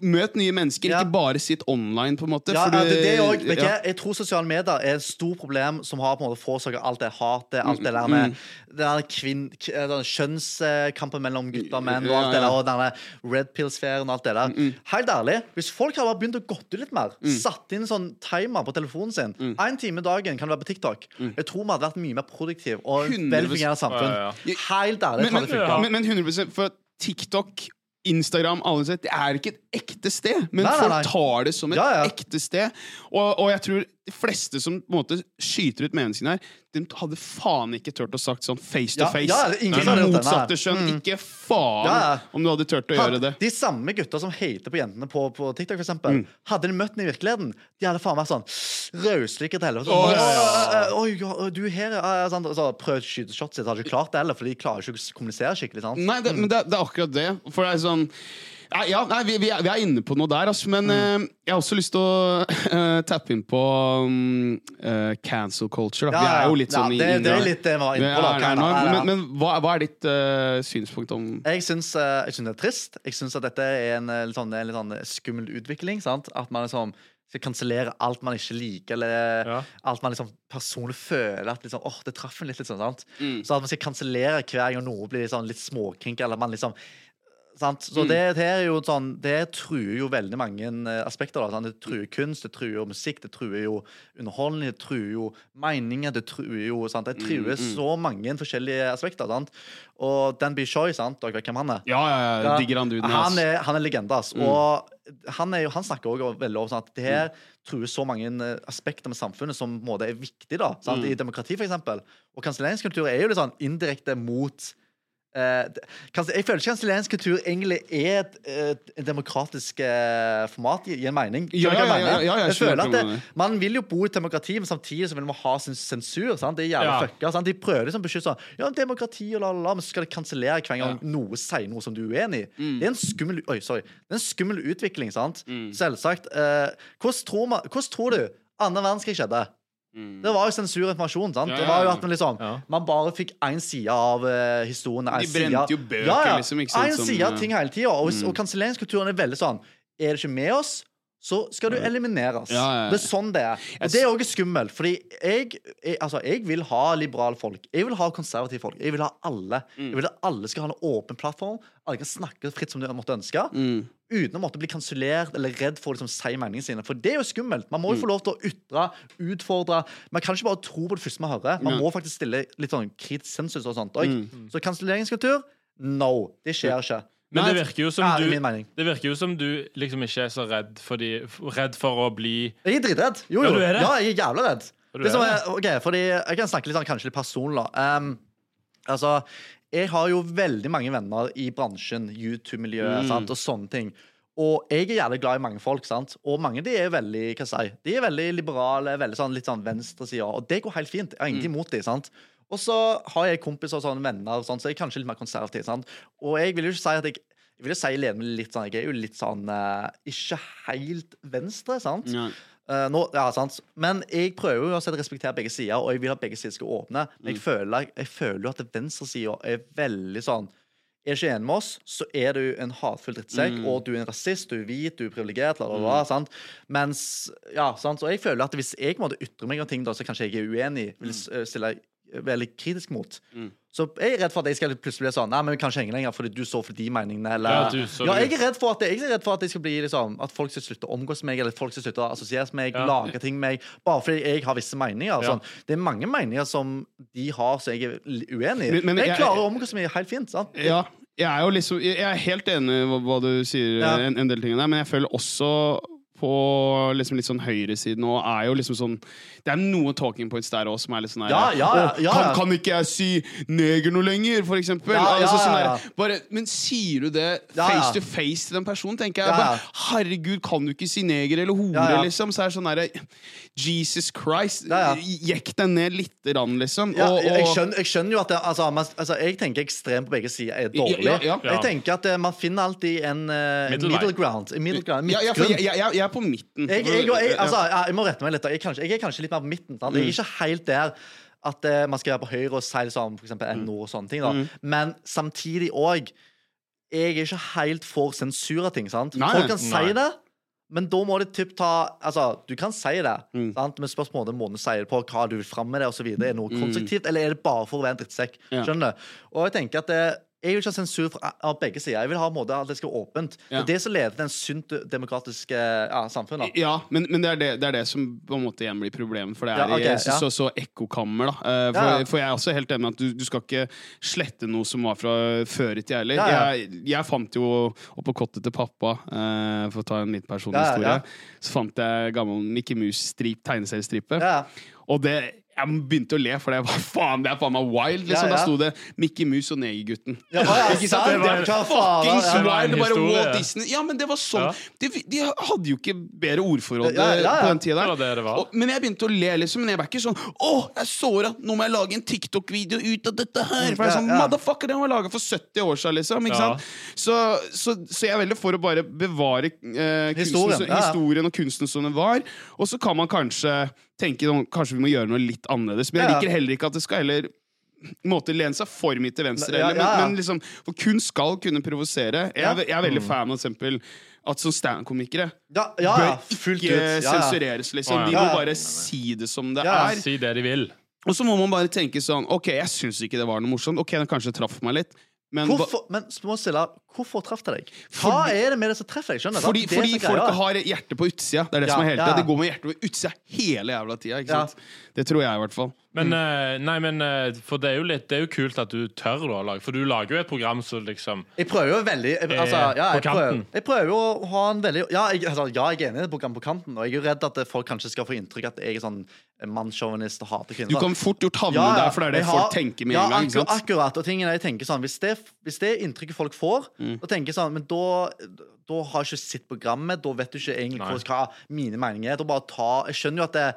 Møt nye mennesker, Ja. ikke bare sitt online, på en måte. Ja, det, det er også, vet du ja. Jeg tror sosiale medier er et stort problem som har på en måte forårsaket alt det hatet, alt det der Mm. med den der kvinn, den kjønnskampen mellom gutter og menn og alt Ja, det der, og denne red pill-sfæren og alt det der. Helt ærlig, hvis folk hadde bare begynt å ut litt mer, satt inn sånn timer på telefonen sin, én time dagen kan det være på TikTok, jeg tror vi hadde vært mye mer produktive og 100%. velfungerende samfunn. Ja, ja. Helt ærlig, men, men, men, men 100 For TikTok, Instagram, alle sett, det er ikke et ekte sted. Men Nei, nei, folk tar det som et Ja, ja. ekte sted. Og, og jeg tror de fleste som på en måte skyter ut meningene sine her, de hadde faen ikke turt å sagt sånn face to face. ja, er ingen det, motsatte skjønn. Mm. Ikke faen Ja, ja. om du hadde turt å gjøre det. De samme gutta som hater på jentene på, på TikTok, for eksempel, hadde de møtt henne i virkeligheten, de hadde faen vært sånn rauslykke til helvete. Sånn, ja, «Å, å, Oi, ja, du er her, ja, ja», Så prøvd å skyte shots hadde ikke klart det heller, for de klarer ikke å kommunisere skikkelig. sant? Nei, det, men det, det er akkurat det. For det er sånn Nei, ja, nei, vi, vi, er, vi er inne på noe der, altså, men eh, jeg har også lyst til å uh, tappe inn på um, uh, cancel culture. Da. Ja, vi er jo ja. litt sånn Ja, det- inni det er litt det vi var inne på, da, er- er Ja, ja. Men, men hva, hva er ditt synspunkt om Jeg syns, jeg syns det er trist. Jeg syns at dette er en litt sånn, en litt sånn skummel utvikling. sant? At man liksom skal kansellere alt man ikke liker, eller Ja. alt man liksom personlig føler at liksom, åh, det traff en litt. Sånn sant? Mm. Så at man skal kansellere hver gang noe blir liksom, litt småkink, eller man liksom Sant? Mm. Så det, det er jo sånn Det truer jo veldig mange eh, aspekter. Da? Det truer kunst, det truer jo musikk, det truer jo underholdning, det truer jo meninger, det truer jo sant? Det Mm, mm. så mange forskjellige aspekter. Sant? Og Dan B. Choi, sant? dere vet hvem han er? Ja, ja, ja, digger han duden. han er, han er legende, ass. Og han, er jo, han snakker også veldig om sånn at det her truer så mange eh, aspekter med samfunnet som på en måte er viktig da, sant? i demokrati, for eksempel. Og kanselleringskultur er jo litt sånn indirekte mot jeg føler ikke kanselleringskultur egentlig er et, et, demokratisk eh, format i, en mening. Ja, ja, ja, jeg føler at det. Man vil jo bo i et demokrati, men samtidig så vil man ha sin sensur. Sant? Det er jævla fucka. Sant? De prøver liksom å beskytte sånn Ja, demokrati og la, la, la, men så skal de kansellere hver gang noe sier noe som du er uenig i. Mm. Det er en skummel Oi, sorry. Det er en skummel utvikling, sant? Selvsagt. Eh, hvordan, tror man, hvordan tror du annen verdenskrig skjedde? Det var jo sensur informasjon. sant? Ja, Ja, Det var jo at Man liksom Ja. Man bare fikk én side av uh, historien. en De side- brente jo bøker, ja, ja. liksom, ikke sant, En side av ting hele tida. Og, og kanselleringskulturen er veldig sånn Er det ikke med oss, så skal du elimineres. Ja, ja, ja. Det er sånn det er. Og det er òg skummelt, fordi jeg, jeg, altså, jeg vil ha liberale folk. Jeg vil ha konservative folk. Jeg vil ha alle. Mm. Jeg vil at alle skal ha en åpen plattform. Alle kan snakke fritt som de måtte ønske. Mm. Uten å måtte bli kansellert eller redd for å liksom, si meningene sine. For det er jo skummelt. Man må jo få lov til å ytre, utfordre. Man kan ikke bare tro på det første man hører. Man må faktisk stille litt sånn kritisk sensus og sånt. Og, Så kanselleringskultur no. Det skjer ikke. Men det virker Ja, du. Det virker jo som du liksom ikke er så redd, fordi, redd for å bli Jeg er dritredd. Jo, Ja, jo. det? Ja, jeg er jævla redd. Det som er er, ok, fordi Jeg kan snakke litt sånn, kanskje litt personlig. Um, altså, jeg har jo veldig mange venner i bransjen, YouTube-miljøet mm. og sånne ting. Og jeg er jævlig glad i mange folk, sant? og mange de er veldig hva si, de er veldig liberale, veldig sånn, litt sånn venstresida, og det går helt fint. Jeg har ingenting imot dem. Og så har jeg kompiser og sånne venner, og sånn, så jeg er kanskje litt mer konservativ. sant? Og jeg vil jo ikke si at jeg jeg vil jo si meg litt sånn, jeg er jo litt sånn uh, Ikke helt venstre, sant? Ja. Uh, nå, ja, sant? Men jeg prøver jo å respektere begge sider, og jeg vil at begge sider skal åpne. Men jeg, føler, jeg føler jo at venstresida er veldig sånn Er du ikke enig med oss, så er du en hatefull drittsekk, og du er en rasist, du er hvit, du er privilegert, bla, bla, bla. Sant? Mens Ja, sant? Og jeg føler at hvis jeg måtte ytre meg om ting da, så kanskje jeg er uenig, vil s- eh, stille veldig kritisk mot. Så jeg er redd for at jeg skal plutselig bli sånn Nei, men vi kan ikke henge lenger fordi du står for de meningene. Eller, Ja, du ja jeg er redd for at jeg er redd for at jeg skal bli liksom At folk skal slutte å omgås meg, eller folk skal slutte å assosieres med meg, Ja. lage ting med meg, bare fordi jeg har visse meninger. Sånn. Det er mange meninger som de har som jeg er uenig i. Men- men jeg jeg- klarer å omgås meg helt fint. sant? Ja, jeg er jo liksom Jeg er helt enig i hva, hva du sier, en, en del ting der, men jeg føler også på liksom litt sånn høyresiden og er jo liksom sånn Det er noen talking points der òg som er litt sånn her Ja, ja, ja, «Å, ja, kan, kan ikke jeg si neger noe lenger, for eksempel? Altså, sånn ja, her. Bare, men sier du det face ja. to face til den personen, tenker jeg. Ja, ja. Bare, Herregud, kan du ikke si neger eller hore, Ja, ja. liksom? Så er det sånn herre Jesus Christ, Ja, ja. jekk deg ned lite grann, liksom. Ja, og, jeg, jeg, skjønner, jeg skjønner jo at det, altså, man, altså, Jeg tenker ekstremt på begge sider er dårlig. Ja, ja, ja. Jeg tenker at eh, man finner alltid en uh, middle, middle ground. Middle ground ja, ja, er på midten. Jeg, jeg, jeg, altså, jeg må rette meg litt. Jeg, kanskje, jeg er kanskje litt mer på midten. Sant? Jeg er ikke helt der at uh, man skal være på høyre og sånn for eksempel NO og sånne ting. Da. Men samtidig òg Jeg er ikke helt for sensur av ting. Sant? Nei, Folk kan nei. si det. Men da må det typ ta Altså, du kan si det, Mm. sant? men spørsmålet er måten du sier det på, hva du vil fram med det, osv. Er det noe konstruktivt, eller er det bare for å være en drittsekk? Mm. Ja. Skjønner du? Og jeg tenker at det, jeg vil ikke ha sensur fra, av begge sider. Jeg vil ha en måte at det skal være åpent. Ja. Det er det som leder til en sunt demokratisk ja, samfunn. Da. Ja, men, men det, er det, det er det som på en måte igjen blir problemet. For det er Ja, okay, i- så, så, så ekkokammer, da. Eh, For, for jeg er også helt enig med at du, du skal ikke slette noe som var fra før i tida heller. Jeg, jeg fant jo oppå kottet til pappa, uh, for å ta en litt personlig historie, så fant jeg gammel Mickey Mouse-strip, tegneseriestripe. Ja. Og det jeg begynte å le, for det var faen, det er faen meg wild. Liksom. Ja, ja. Da sto det Mickey Mouse og Negergutten. Ja, ja, Ikke sant? Det var fuckings. Wild! Bare. Walt Disney. Ja, men det var sånn. Ja. De, de hadde jo ikke bedre ordforråd Ja, ja, ja. på den tida Det der. det det. Og, men jeg begynte å le, liksom. Men jeg var ikke sånn Å, jeg såra! Nå må jeg lage en TikTok-video ut av dette her! For jeg er sånn. Motherfucker, den var laga for 70 år siden, liksom. Ikke Ja. sant? Så, så, så jeg er veldig for å bare bevare eh, kunsten, Historien, historien og kunsten som den var. Og så kan man kanskje tenke sånn, Kanskje vi må gjøre noe litt annerledes. Men jeg liker heller ikke at det skal heller måte lene seg for mye til venstre. Ja, ja, ja. Men, men liksom, for kunst skal kunne provosere. Jeg, er jeg er Mm. veldig fan av eksempel at som standup-komikere Ja, ja, ja, bør ikke Ja, ja. sensureres, liksom. De må bare si det som det er. Si det de vil. Og så må man bare tenke sånn OK, jeg syns ikke det var noe morsomt. Ok, det kanskje traff meg litt. Men Hvorfor, men må stille, hvorfor traff det deg? Hva Fordi- er det med det som treffer deg? Skjønner du? fordi, Det fordi folk har hjertet på utsida. Det er det Ja, som er hele ja, tida. ja. Det går med hjertet på utsida hele jævla tida. Ikke Ja. sant? Det tror jeg i hvert fall. Men, eh, nei, men eh, For det er jo litt Det er jo kult at du tør da, å lage For du lager jo et program som liksom Jeg prøver jo veldig jeg, altså, ja, jeg, prøver, jeg prøver jo å ha en veldig Ja, jeg, altså, ja, jeg er enig i et program på kanten, og jeg er jo redd at folk kanskje skal få inntrykk at jeg er sånn mannssjåvinist og hater kvinner. Du kan fort gjort havne Ja, ja. der, for det er det har- folk tenker med ja, en gang. akkur- Ikke? Akkurat. Og tingene jeg tenker sånn Hvis det, hvis det er inntrykket folk får, Mm. da tenker sånn Men da, da har jeg ikke sett programmet. Da vet du ikke egentlig Nei. hva, mine meninger er. Da bare ta Jeg skjønner jo at det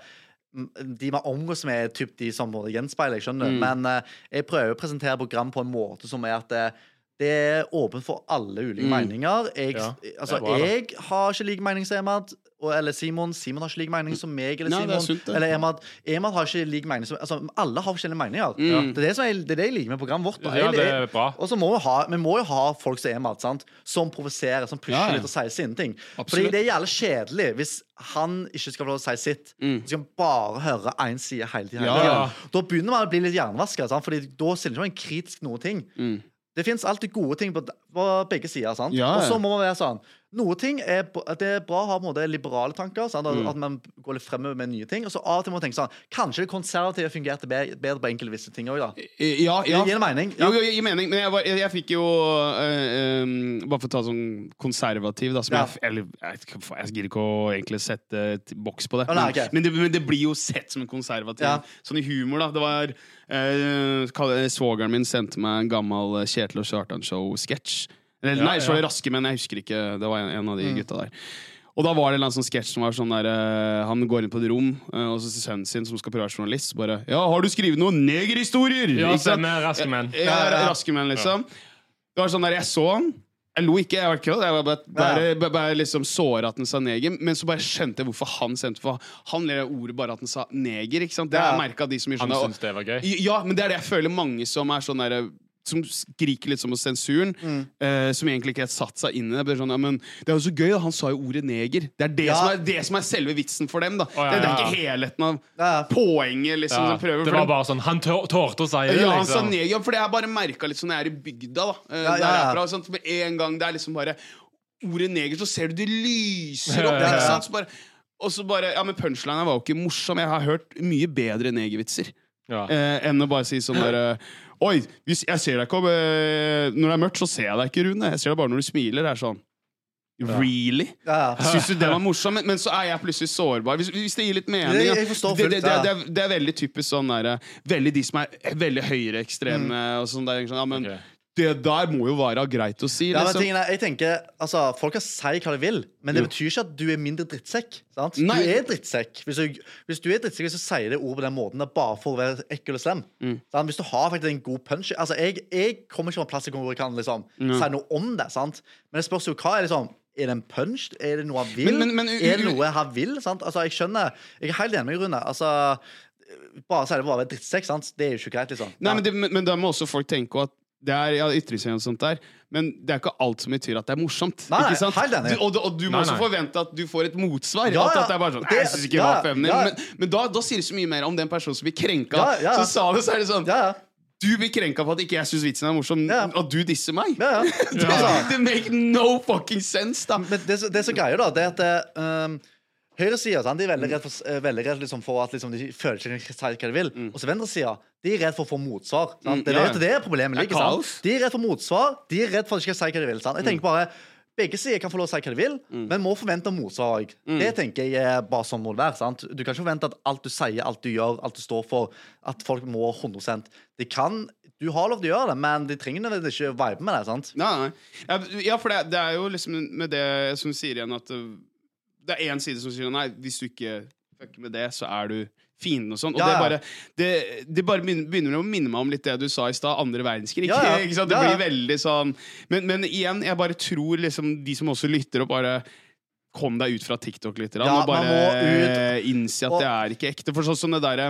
de man omgås med, er typ de som gjenspeiler. Jeg skjønner Mm. Men uh, jeg prøver å presentere program på en måte som er at det, det er åpent for alle ulike Mm. meninger. Jeg, Ja, altså, bra, jeg har ikke lik mening som Emad. Og, eller Simon. Simon har ikke lik mening som meg eller Nei, det er Simon. sunt, det. eller Emad. Emad har ikke lik mening som Altså, alle har forskjellige meninger. Mm. Det, er det, som er, det er det jeg liker med programmet vårt. Ja, det er bra. og så må vi, ha, vi må jo ha folk som mat, sant? som provoserer, som pusher Ja, ja. litt og sier sine ting. Absolutt. Fordi det er jævlig kjedelig hvis han ikke skal få lov til å si sitt. Mm. Så skal han bare høre én side hele tiden. Ja, ja. Da begynner man å bli litt hjernevaska? Fordi da stiller man ikke kritisk noe ting. Mm. Det fins alltid gode ting på, på begge sider. Sant? Ja, Og så må man være sånn Noe ting er, det er bra å ha på en måte, liberale tanker. Sant? At, Mm. at man går litt fremover med nye ting. Og så av og til må man tenke sånn Kanskje det konservative fungerte bedre på enkelte visse ting òg, da. Ja, ja. Gir det mening? Jo, Ja. jo, gir mening, men jeg, var, jeg, jeg fikk jo øh, øh, Bare for å ta sånn konservativ, da, som Ja. jeg, eller, jeg, jeg gidder ikke å egentlig sette et boks på det. Men, ok. men, det men det blir jo sett som en konservativ. Ja. Sånn i humor, da. Det var øh, Svogeren min sendte meg en gammel Kjetil og Kjartan-show-sketsj. Eller, Ja, nei, så var det. Raske menn, jeg husker ikke. Det var en, en av de Mm. gutta der. Og da var det en sånn sketsj som var sånn der eh, Han går inn på et rom, eh, og så sønnen sin, som skal prøve å være journalist, bare Ja, har du skrevet noen negerhistorier? Ja, stemmer. Raske menn. Ja, raske menn, liksom. Det var sånn der, Jeg så han. Jeg lo ikke, jeg var kødd. Jeg var bare, bare, bare, bare liksom såra at han sa neger, men så bare skjønte jeg hvorfor han sendte For han ler av ordet bare at han sa neger. ikke sant? Det har jeg merka av de som gjør sånn. Han syntes det var gøy. Ja, men det er det jeg føler mange som er sånn derre som skriker litt som om sensuren, Mm. eh, som egentlig ikke har satt seg inn i det. Sånn, ja, men det er jo så gøy, da. Han sa jo ordet neger. Det er det, Ja. som, er, det som er selve vitsen for dem. da ja, det, det er ikke helheten av Ja. poenget. liksom Ja, de prøver, det var dem. bare sånn Han tålte å si det. ja, han sa liksom. neger, for det har jeg bare merka litt sånn når jeg er i bygda. da eh, Ja, ja, ja. sånn, Med en gang det er liksom bare ordet neger, så ser du det lyser opp. Ja, ja, ja. ikke sant? Så bare, og så bare, ja, men Punchlinen var jo ikke morsom. Jeg har hørt mye bedre negervitser Ja. eh, enn å bare si sånn derre Oi, hvis jeg ser deg ikke om eh, Når det er mørkt, så ser jeg deg ikke, Rune. Jeg ser deg bare når du smiler. Det er sånn Really? Ja. Syns du det var morsomt? Men, men så er jeg plutselig sårbar. Hvis, hvis det gir litt mening. Jeg- jeg fullt, det, det, det, er, det er veldig typisk sånn der, Veldig de som er veldig høyreekstreme Mm. og sånn. Der, ja, men Ok. Det der må jo være greit å si, Ja, liksom. tingen er, jeg tenker, altså, Folk kan si hva de vil, men det Jo. betyr ikke at du er mindre drittsekk. Sant? Nei. Du er drittsekk. Hvis du, hvis du er drittsekk, så sier det ordet på den måten. Det er bare for å være ekkel og slem. Mm. Hvis du har faktisk en god punch Altså, Jeg, jeg kommer ikke fra en plass hvor jeg kan liksom, Ja. si noe om det. sant? Men det spørs jo hva er liksom Er det en punch? Er det noe han vil? Men- men- men- er det noe han vil? sant? Altså, Jeg skjønner Jeg er helt enig med Rune. Altså, bare si det bare være drittsekk. sant? Det er jo ikke greit, liksom. Nei, Ja. men, det, men, men da må også folk tenke at det er ja, og sånt der, men det er ikke alt som betyr at det er morsomt. Nei, ikke sant? Du, og, du- og du må Nei, også nei. forvente at du får et motsvar. Ja, at, ja. at det er bare sånn Det- Jeg synes ikke det ja, var ja. Men, men da, da sier det så mye mer om den personen som blir krenka. Ja, ja. Så sa det, så er det sånn Ja, ja. Du blir krenka for at ikke jeg syns vitsen er morsom, Ja. og du disser meg. Ja, ja. Det, det make no fucking sense, da. Men det, det som greier, da, det er at um, Høyresida er veldig redd for, eh, veldig redd liksom for at liksom, de føler ikke de kan si hva de vil. Og så venstresida de er redd for å få motsvar. Mm, Sant? Det er det, det er problemet Det er ligger. sant? De er redd for motsvar. De er redd for at de ikke sier si hva de vil. Sant? Jeg tenker bare begge sider kan få lov å si hva de vil, men må forvente motsvar òg. Det tenker jeg er bare sånn må det være. sant? Du kan ikke forvente at alt du sier, alt du gjør, alt du står for, at folk må 100 De kan Du har lov til å gjøre det, men de trenger nødvendigvis ikke vibe med det. sant? Nei, nei. Ja, for det, det er jo liksom med det som sier igjen at det er én side som sier nei, hvis du ikke fucker med det, så er du fienden og sånn. Og Ja, det, bare, det, det bare begynner begynner å minne meg om litt det du sa i stad, andre verdenskrig. Ja, ja. Det Ja, ja. blir veldig sånn men, men igjen, jeg bare tror liksom de som også lytter, og bare Kom deg ut fra TikTok litt. Ja, og bare innse at Og- det er ikke ekte. For sånn som det derre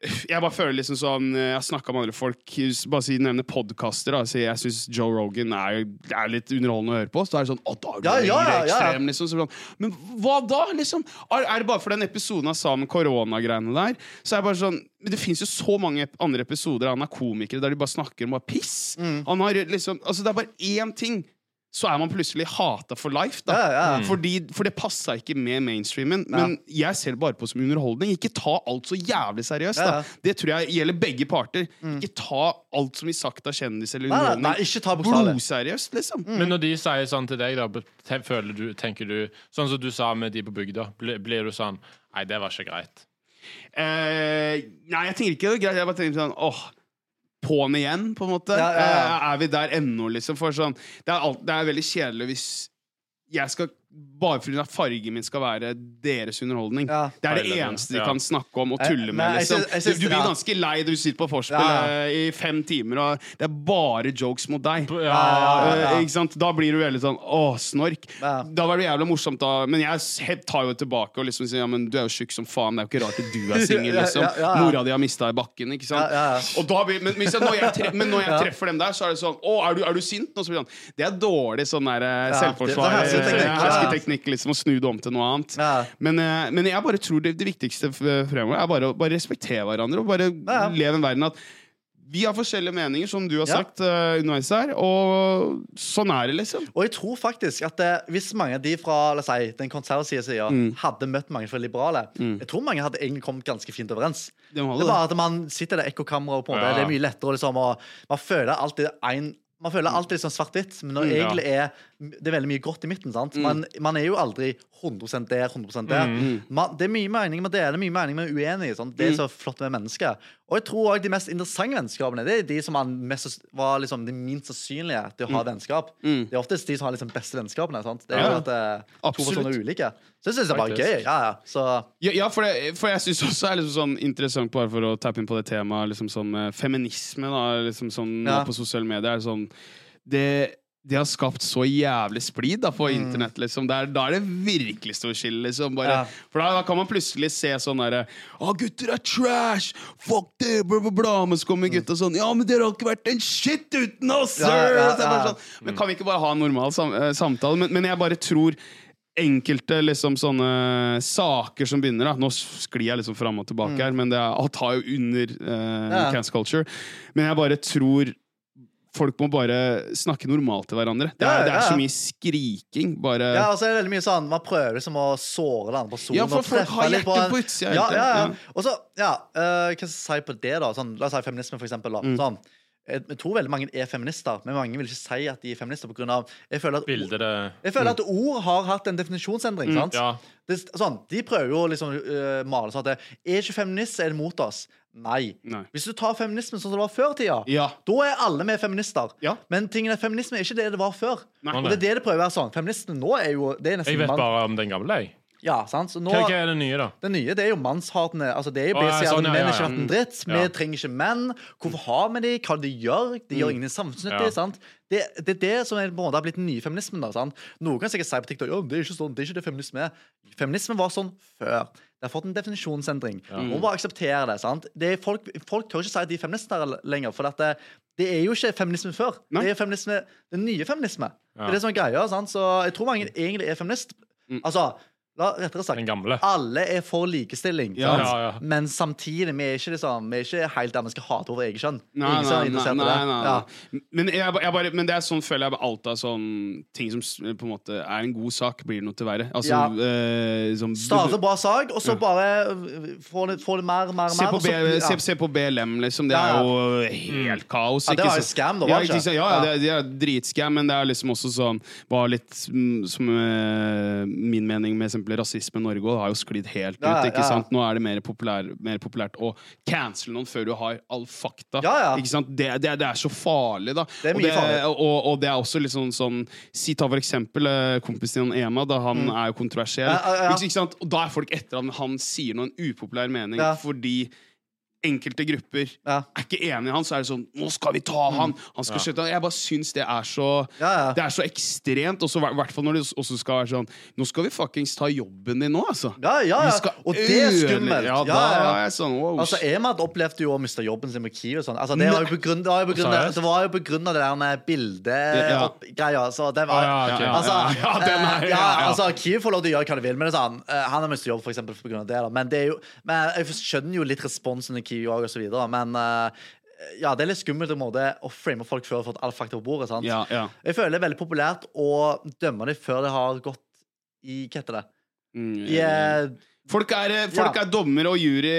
jeg bare føler liksom sånn Jeg har snakka med andre folk Bare si nevne podkaster. da. Jeg syns Joe Rogan er, er litt underholdende å høre på. Så er det sånn Å, da er det Ja, ja, ja, høyreekstrem, liksom. Så sånn, Men hva da, liksom? Er, er det bare for den episoden han sa med koronagreiene der? Så er det bare sånn Men det fins jo så mange andre episoder han er komikere der de bare snakker om bare piss. Mm. Han har liksom Altså, det er bare én ting. Så er man plutselig hata for life, da. Ja, ja, ja. Fordi, for det passa ikke med mainstreamen. Men jeg ser det bare på som underholdning. Ikke ta alt så jævlig seriøst. Ja, da. Det tror jeg gjelder begge parter. Ikke ta alt som blir sagt av kjendis eller underholdning, nei, nei, ikke ta. Blodseriøst, liksom. Men når de sier sånn til deg, da, føler du, tenker du Sånn som du sa med de på bygda, blir, blir du sånn Nei, det var ikke greit. Eh, nei, jeg tenker ikke det er greit. Jeg bare tenker sånn åh, på'n igjen, på en måte. Ja, ja, ja. Eh, er vi der ennå, liksom? For sånn, det er, alt, det er veldig kjedelig hvis jeg skal bare fordi fargen min skal være deres underholdning. Ja. Det er det eneste de kan snakke om og Eh, tulle med. Liksom. du, blir ganske lei du sitter på vorspiel Ja. eh, i fem timer, og det er bare jokes mot deg. Ja, ja, ja. Eh, ikke sant? Da blir du veldig sånn åh, snork. Ja. Da var det jævla morsomt, da. Men jeg tar jo tilbake og liksom sier ja, men du er jo tjukk som faen. Det er jo ikke rart at du er singel, liksom. Mora di har mista i bakken, ikke sant. Ja, ja, ja. Og da blir, men, hvis jeg, når jeg treffer, men når jeg treffer dem der, så er det sånn Å, er du, er du sint? nå?» så blir det sånn, det er dårlig sånn der Ja, selvforsvar. Det- det er hersketeknikk, eh, ja. Liksom. Å snu det om til noe annet. Ja. Men, eh, men jeg bare tror det, det viktigste f- fremover er bare å bare respektere hverandre og bare Ja. leve en verden at vi har forskjellige meninger, som du har Ja. sagt uh, underveis her, og sånn er det, liksom. Og jeg tror faktisk at eh, hvis mange av de fra la oss si, den konservative sida Mm. hadde møtt mange fra liberale, jeg tror mange hadde egentlig kommet ganske fint overens. Det må Det er bare at man sitter der det ekkokammeret, og på en måte, Ja. det er mye lettere liksom, og Man føler alltid en man føler alltid liksom svart-hvitt, men når Mm, ja. egentlig er det er veldig mye godt i midten. sant? Man, man er jo aldri 100% der, 100 der. Mm. Man, det er mye mening med det, det er mye mening med uenig. Sant? Det er så flott med mennesker. Og jeg tror også de mest interessante vennskapene Det er de som mest, var liksom de minst sannsynlige til å ha vennskap. Mm. Det er oftest de som har liksom beste vennskapene. sant? Det er jo at eh, to Absolutt. personer er ulike. Så jeg syns det er bare Faktisk. gøy. Ja, ja. Så Ja, ja for, det, for jeg syns også det er liksom sånn interessant, bare for å tappe inn på det temaet, liksom sånn eh, feminisme da, liksom sånn nå Ja. på sosiale medier. Er sånn det, det har skapt så jævlig splid da, på internett. Liksom. Der, da er det virkelig stor skille. Liksom. Bare, Ja. For da, da kan man plutselig se sånn derre Å, gutter er trash! Fuck det! Bla, bla, bla. Men så kommer gutta sånn Ja, men dere har ikke vært en shit uten oss! Ja, ja, er sånn, men kan vi ikke bare ha en normal sam eh, samtale? Men, men jeg bare tror enkelte liksom sånne saker som begynner da. Nå sklir jeg liksom fram og tilbake her, men det er, alt har jo under Mm. Ja. culture. Men jeg bare tror folk må bare snakke normalt til hverandre. Det er, Ja, det er så mye skriking. Bare Ja, og så er det veldig mye sånn Man prøver liksom å såre den andre personen. Ja, for folk har hjertet hjertet en- på utsida Ja, ja, ja. Ja. Og så, ja, eh, hva skal jeg si på det, da? Sånn, la oss si feminisme, for eksempel. Da. Mm. Sånn, jeg, tror veldig mange er feminister, men mange vil ikke si at de er feminister på grunn av Jeg føler at, Bildet det jeg føler at ord har hatt en definisjonsendring. sant? Ja. Det, sånn, de prøver jo å liksom uh, male sånn at det, er ikke feminist, er det mot oss. Nei. Nei. Hvis du tar feminismen sånn som det var før tida, Ja. da er alle med feminister. Ja. Men tingen er, feminisme er ikke det det var før. Nei. Og det er det det prøver å være sånn. Feminisme nå er jo det er nesten Jeg vet mann- bare om den gamle. jeg. Ja, sant? Så nå, Hva, hva er det nye, da? det nye det er jo mannshatene. Altså, det er jo basically sånn, at ja, menn ja, er ikke verdt en dritt. Vi trenger ikke menn. Hvorfor har vi de? Hva de gjør? De gjør ingen samfunnsnyttig. Ja. sant? Det, det er det som er, på en måte har blitt den nye feminismen. da, sant? Noen kan sikkert si på TikTok ja, det er ikke sånn, det er ikke det feminisme er. Feminismen var sånn før. Det har fått en definisjonsendring. Må bare akseptere det. sant? Det er folk, folk tør ikke si at de er feminister lenger, for at det, det er jo ikke feminisme før. Nei. Det er feminisme, den nye feminisme. Det er det som er greia. sant? Så jeg tror mange egentlig er feminist. Altså, la, rettere sagt Den gamle. alle er for likestilling, Ja. sant? Ja, ja. men samtidig vi er ikke liksom, vi er ikke helt der vi skal hate over eget kjønn. Nei, Ingen som nei, er interessert nei, i det. nei, nei. Ja. Men, jeg, jeg bare, men det er sånn føler jeg bare alt av sånn ting som s- på en måte er en god sak, blir det noe til verre. Altså, Ja. eh, som, Starte bra sak, og så bare øh, få det, få det mer, mer, Se mer. på, og så- B, ja. se, se på BLM, liksom. Det Ja, er ja. jo helt kaos. Ja, det var jo sant? scam, da, var ja, det ikke? ikke sant? Ja, Ja. det, det er dritscam, men det er liksom også sånn Var litt mm, som eh, min mening med eksempel rasisme i Norge, og det har jo sklidd helt Ja, ut. ikke ja. sant? Nå er det mer, populær, mer populært å cancele noen før du har all fakta. Ja. Ikke sant? Det, det, det er så farlig, da. Det er og, mye farlig. Og, og det er også litt sånn, sånn Si ta for eksempel eh, kompisen din Ema, da han er jo kontroversiell. Mm. Ikke, sant? Og da er folk etter at han sier noen upopulær mening fordi enkelte grupper Ja. er ikke enig i han, så er det sånn Nå skal vi ta han! Han skal skjøtte han. Jeg bare syns det er så Ja, ja. Det er så ekstremt. Og i hvert fall når det også skal være sånn Nå skal vi fuckings ta jobben din nå, altså. Ja, ja, ja. skal Og det er skummelt. Ja, Ja, da ja, ja. er jeg sånn wow. Altså, Emad opplevde jo å miste jobben sin med Kiwi. og Sånn. Altså, det, var jo på grunn, det, var jo på grunn, det var jo på grunn av det der med Ja. bildegreia. Så det var Å, ja, ok. Altså, Ja, ja, den er- eh, ja, ja. altså, Kiwi får lov til å gjøre hva de vil, men det er sånn, eh, han har mistet jobb for eksempel, på grunn av det. Da. Men, det er jo, men jeg skjønner jo litt responsen i Kiwi òg, osv. Men uh, ja, det er litt skummelt måte, å frame folk før de har fått all fakta på bordet. Sant? ja, ja. Jeg føler det er veldig populært å dømme dem før det har gått i Hva heter det? Mm, I, uh, Folk er, eh, folk Ja. er dommer og jury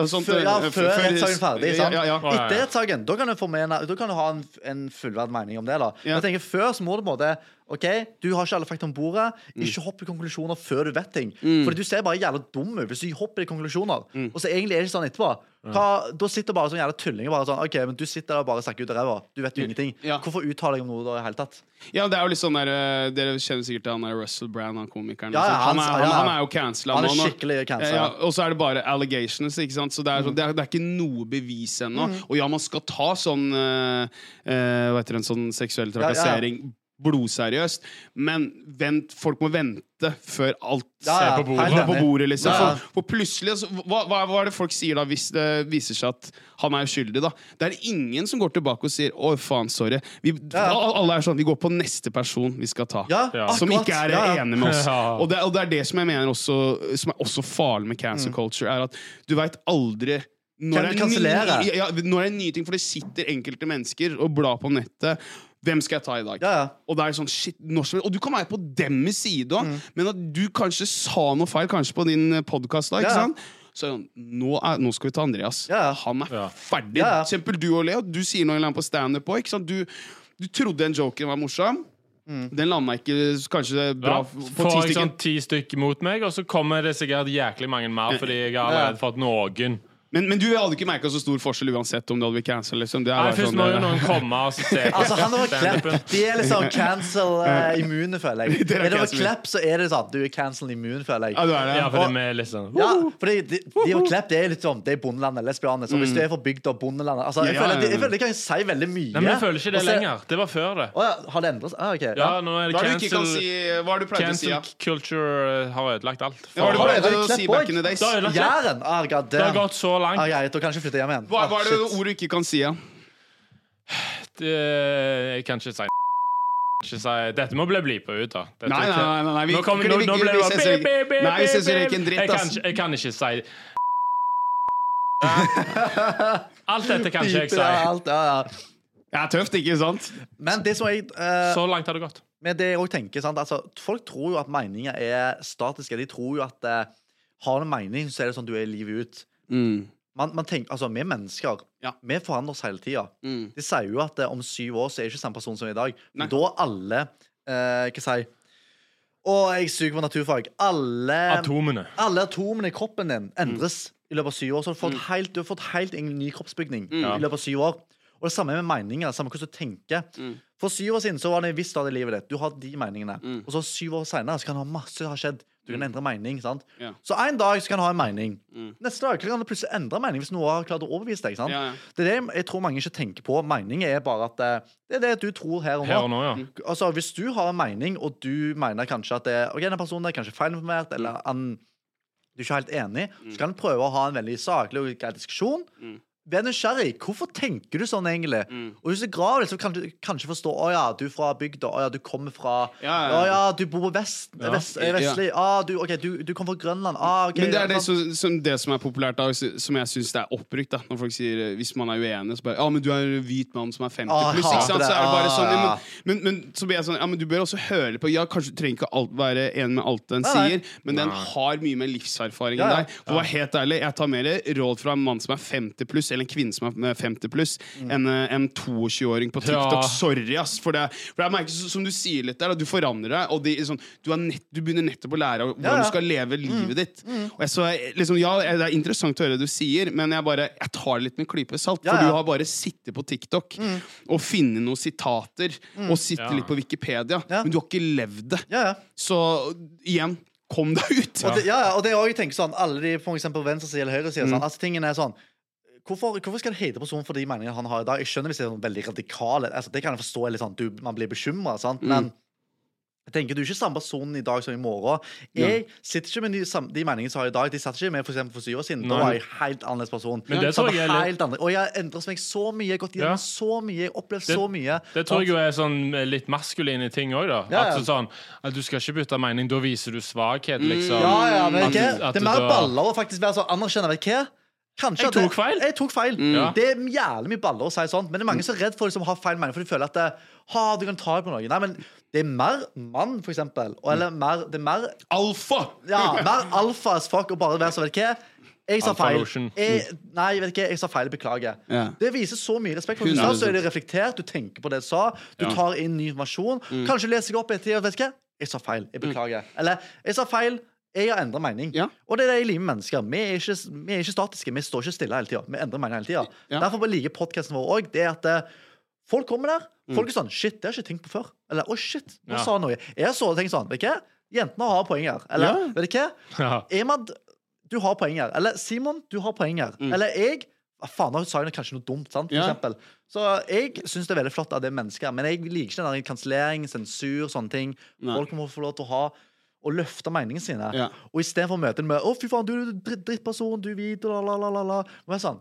og sånt. Før, ja, før rettssaken er ferdig. Sant? ja, ja. Ja, Etter rettssaken da kan du, få med en, da kan du ha en, en fullverdig mening om det. da Ja. Jeg tenker Før så må du på en måte OK, du har ikke alle fakta om bordet. Mm. Ikke hopp i konklusjoner før du vet ting. Fordi du ser bare jævla dum ut hvis du hopper i konklusjoner. Mm. Og så egentlig er det ikke sånn etterpå. Hva, da sitter bare sånn jævla tullinger bare sånn OK, men du sitter der og bare snakker ut av ræva. Du vet jo ingenting. Ja. Hvorfor uttaler jeg om noe da i det hele tatt? Ja, det er jo litt sånn der eh, Dere kjenner sikkert til han der Russell Brand, han komikeren. Ja, ja, liksom. han, han- han, ja. han er jo cancela Han er skikkelig cancela. Og så er det bare allegations, ikke sant. Så det er, sånn, det er, det er ikke noe bevis ennå. Mm. Og ja, man skal ta sånn uh, uh, Hva heter det, en sånn seksuell ja, ja. trakassering blodseriøst, men vent, folk må vente før alt Ja, ja, på bordet. er på bordet, liksom. Ja, ja. For, for plutselig altså, hva, hva, hva er det folk sier da hvis det viser seg at han er uskyldig? da? Det er ingen som går tilbake og sier 'å, faen, sorry'. Vi, Ja. Alle er sånn, vi går på neste person vi skal ta. Som ikke er Ja, ja. enig med oss. Ja. Og, det, og det er det som jeg mener også Som er også farlig med Mm. culture, er at du veit aldri når det, du er ny, ja, når det er nye ting, for det sitter enkelte mennesker og blar på nettet. Hvem skal jeg ta i dag? Ja, ja. Og det er sånn, shit, norsk, Og du kan være på deres side òg, Mm. men at du kanskje sa noe feil kanskje på din podkast. Ja, ja. Så sånn, nå, er, nå skal vi ta Andreas. Ja. Han er Ja. ferdig. Ja, eksempel du og Leo. Du sier noe eller annet på standup òg. Du, du trodde den joken var morsom. Mm. Den landa ikke kanskje bra Ja, på ti stykker. sånn ti stykker mot meg, og så kommer det sikkert jæklig mange mer fordi jeg har allerede fått noen. Men, men du hadde ikke merka så stor forskjell uansett om du hadde blitt cancelled. Liksom. Det Nei, Først sånn, må jo noen komme og se Altså, han var Klepp. De er liksom cancel-immune, føler jeg. Er Er det over Klepp, så er det sånn du er cancel-immune, føler jeg. Ja, du er det. Ja, for det er sånn Ja, fordi de, de og Klepp det er litt sånn Det er bondelandet. Lesbianer. Så hvis du er fra bygda og bondelandet altså, jeg, føler, jeg, det- ja. jeg føler det kan si veldig mye. Nei, men jeg føler ikke det lenger. Det var før det. Å ja, har det endret seg? Ah, ok. Ja, nå er det er det cancel, si Hva er det du pleide å si? cancel culture eh, har ødelagt alt. Hva det du Har det å si back in the days? Det har. Jæren! Ah, langt. Ah, greit, og kanskje flytte hjem igjen. Hva, Ah, hva er det shit. ord du ikke kan si? Ja? Det, jeg kan ikke si ikke si Dette må bli blipa ut, da. Dette, Nei, nei, nei, nei, nei, vi- nå, kommer, vi- nå, nå vi- ble det vi bare beep, beep, Nei, vi sensurerer ikke en dritt, jeg kan, jeg kan ikke si Alt dette kan ikke jeg si. alt, ja, ja. Det er tøft, ikke sant? Men det som jeg eh, Så langt har det gått. Men det jeg tenker, sant? Altså, folk tror jo at meninger er statiske. De tror jo at eh, har du en mening, så er det sånn du er livet ut. Mm. man, man tenker, altså, Vi mennesker Ja. vi forandrer oss hele tida. Mm. De sier jo at eh, om syv år så er det ikke samme person som i dag. Nei. Men da alle eh, Hva sier Å, jeg suger på naturfag. Alle Atomene. alle atomene i kroppen din Mm. endres i løpet av syv år. Så du har fått helt, du har fått helt en ny kroppsbygning Mm. i løpet av syv år. Og det samme med meninger. samme hvordan du tenker. Mm. For syv år siden så var det en viss stad i livet ditt. Du har de meningene. Mm. Og så syv år senere så kan det ha masse har skjedd. Du kan endre mening. sant? Ja. Så en dag så kan du ha en mening. Mm. Neste dag kan du plutselig endre mening hvis noe har klart å overbevise deg. sant? Ja, ja. Det er det jeg tror mange ikke tenker på. Mening er bare at eh, det er det du tror her og nå. Her og nå, ja. Altså, Hvis du har en mening, og du mener kanskje at det, ok, den personen er kanskje feilinformert, eller han, du er ikke helt enig, så kan du prøve å ha en veldig saklig og grei diskusjon. Mm. Vær nysgjerrig. Hvorfor tenker du sånn, egentlig? Mm. Og hvis du graver litt, så kan du kanskje forstå Å ja, du er fra bygda. Å ja, du kommer fra Ja, ja, Å ja. du bor på vest, Ja. vest, eh, vestlig. Ah, du, OK, du, du kommer fra Grønland. Ah, okay, Men det er det som, som, det som er populært, da, som jeg syns det er oppbrukt. da Når folk sier eh, Hvis man er uenig, så bare Ja, men du er en hvit mann som er 50 Ah, pluss. Ikke sant? Så er det bare sånn Ah, men, men, men så blir jeg sånn Ja, men du bør også høre på Ja, kanskje du trenger ikke alt, være enig med alt den sier, men den har mye mer livserfaring enn deg. For å være helt ærlig, jeg tar mer råd fra en mann som er 50 pluss, eller en kvinne som er 50 pluss, Mm. enn eh, en 22-åring på TikTok. Ja. Sorry, ass. For det, for jeg merker, som du sier litt der, du forandrer deg, og det, sånn, du, er nett, du begynner nettopp å lære hvordan Ja, ja. du skal leve livet ditt. Og jeg, så, liksom, ja, det er interessant å høre det du sier, men jeg bare Jeg tar det litt med en klype salt. For ja. du har bare sittet på TikTok og funnet noen sitater og sitter Ja. litt på Wikipedia, Ja. men du har ikke levd det. Ja, ja. Så igjen, kom deg ut! Og det, ja, ja, og det er også, jeg tenker sånn Alle de for eksempel venstreside eller høyresiden Mm. sånn, altså, tingen er sånn Hvorfor, hvorfor skal det hete personen for de meningene han har i dag? Jeg skjønner hvis det er sånn veldig radikale altså, Det kan jeg forstå. Litt sånn, du, man blir bekymra, Mm. men jeg tenker du er ikke samme person i dag som i morgen. Jeg sitter ikke med de, de meningene som jeg har i dag. De satt ikke med for, eksempel, for syv år siden. Da var jeg helt annerledes person. Men det tror jeg er litt-. Og jeg har endret meg så mye, gått gjennom Ja. så mye, jeg har opplevd Det- så mye. Det tror jeg jo er sånn eh, litt maskuline ting òg, da. Ja, ja. At, du sånn, at du skal ikke bytte mening, da viser du svakhet, liksom. Ja, ja, men At- at Det er mer baller å faktisk være så anerkjenne. Vet du hva? Kanskje Jeg tok feil. Jeg tok feil. Mm. Det er jævlig mye baller å si sånn, men det er mange som er redd for liksom, å ha feil mening, for de føler at det, ha, du kan ta på noe. Nei, men det er mer mann, for eksempel. Og, eller mer, det er mer, Alfa! ja, mer alfa as fuck og bare være så, vet du hva? Jeg sa feil. Jeg, nei, vet ikke. Jeg sa feil. Beklager. Ja. Det viser så mye respekt. For 100%. du sa, så er det reflektert, du tenker på det du sa, du Ja. tar inn ny informasjon. Kanskje leser jeg opp etter og vet? Jeg sa feil. Jeg beklager. Eller jeg sa feil. Jeg har endra mening. Ja. Og det er det jeg liker med mennesker. Vi er, ikke, vi er ikke statiske. Vi står ikke stille hele tida. Vi endrer mening hele tida. Ja. Derfor liker podkasten vår òg. Det at eh, folk kommer der. Folk er sånn Shit, det har jeg ikke tenkt på før. Eller å, shit, nå Ja. sa han noe. Jeg så og sånn. Vet du hva? Jentene har poeng her. Eller vet du hva? Ja. Emad, du har poeng her. Eller Simon, du har poeng her. Eller jeg faen, nå sa jeg kanskje noe dumt, sant? For Ja. eksempel. Så jeg syns det er veldig flott at det er mennesker. Men jeg liker ikke den kansellering, sensur, sånne ting. Nei. Folk må få lov til å ha og løfte meningene sine. Ja. Og istedenfor å møte den med 'Å, fy faen, du er dritt, drittperson, du er hvit', la, la, la, la, la. Er sånn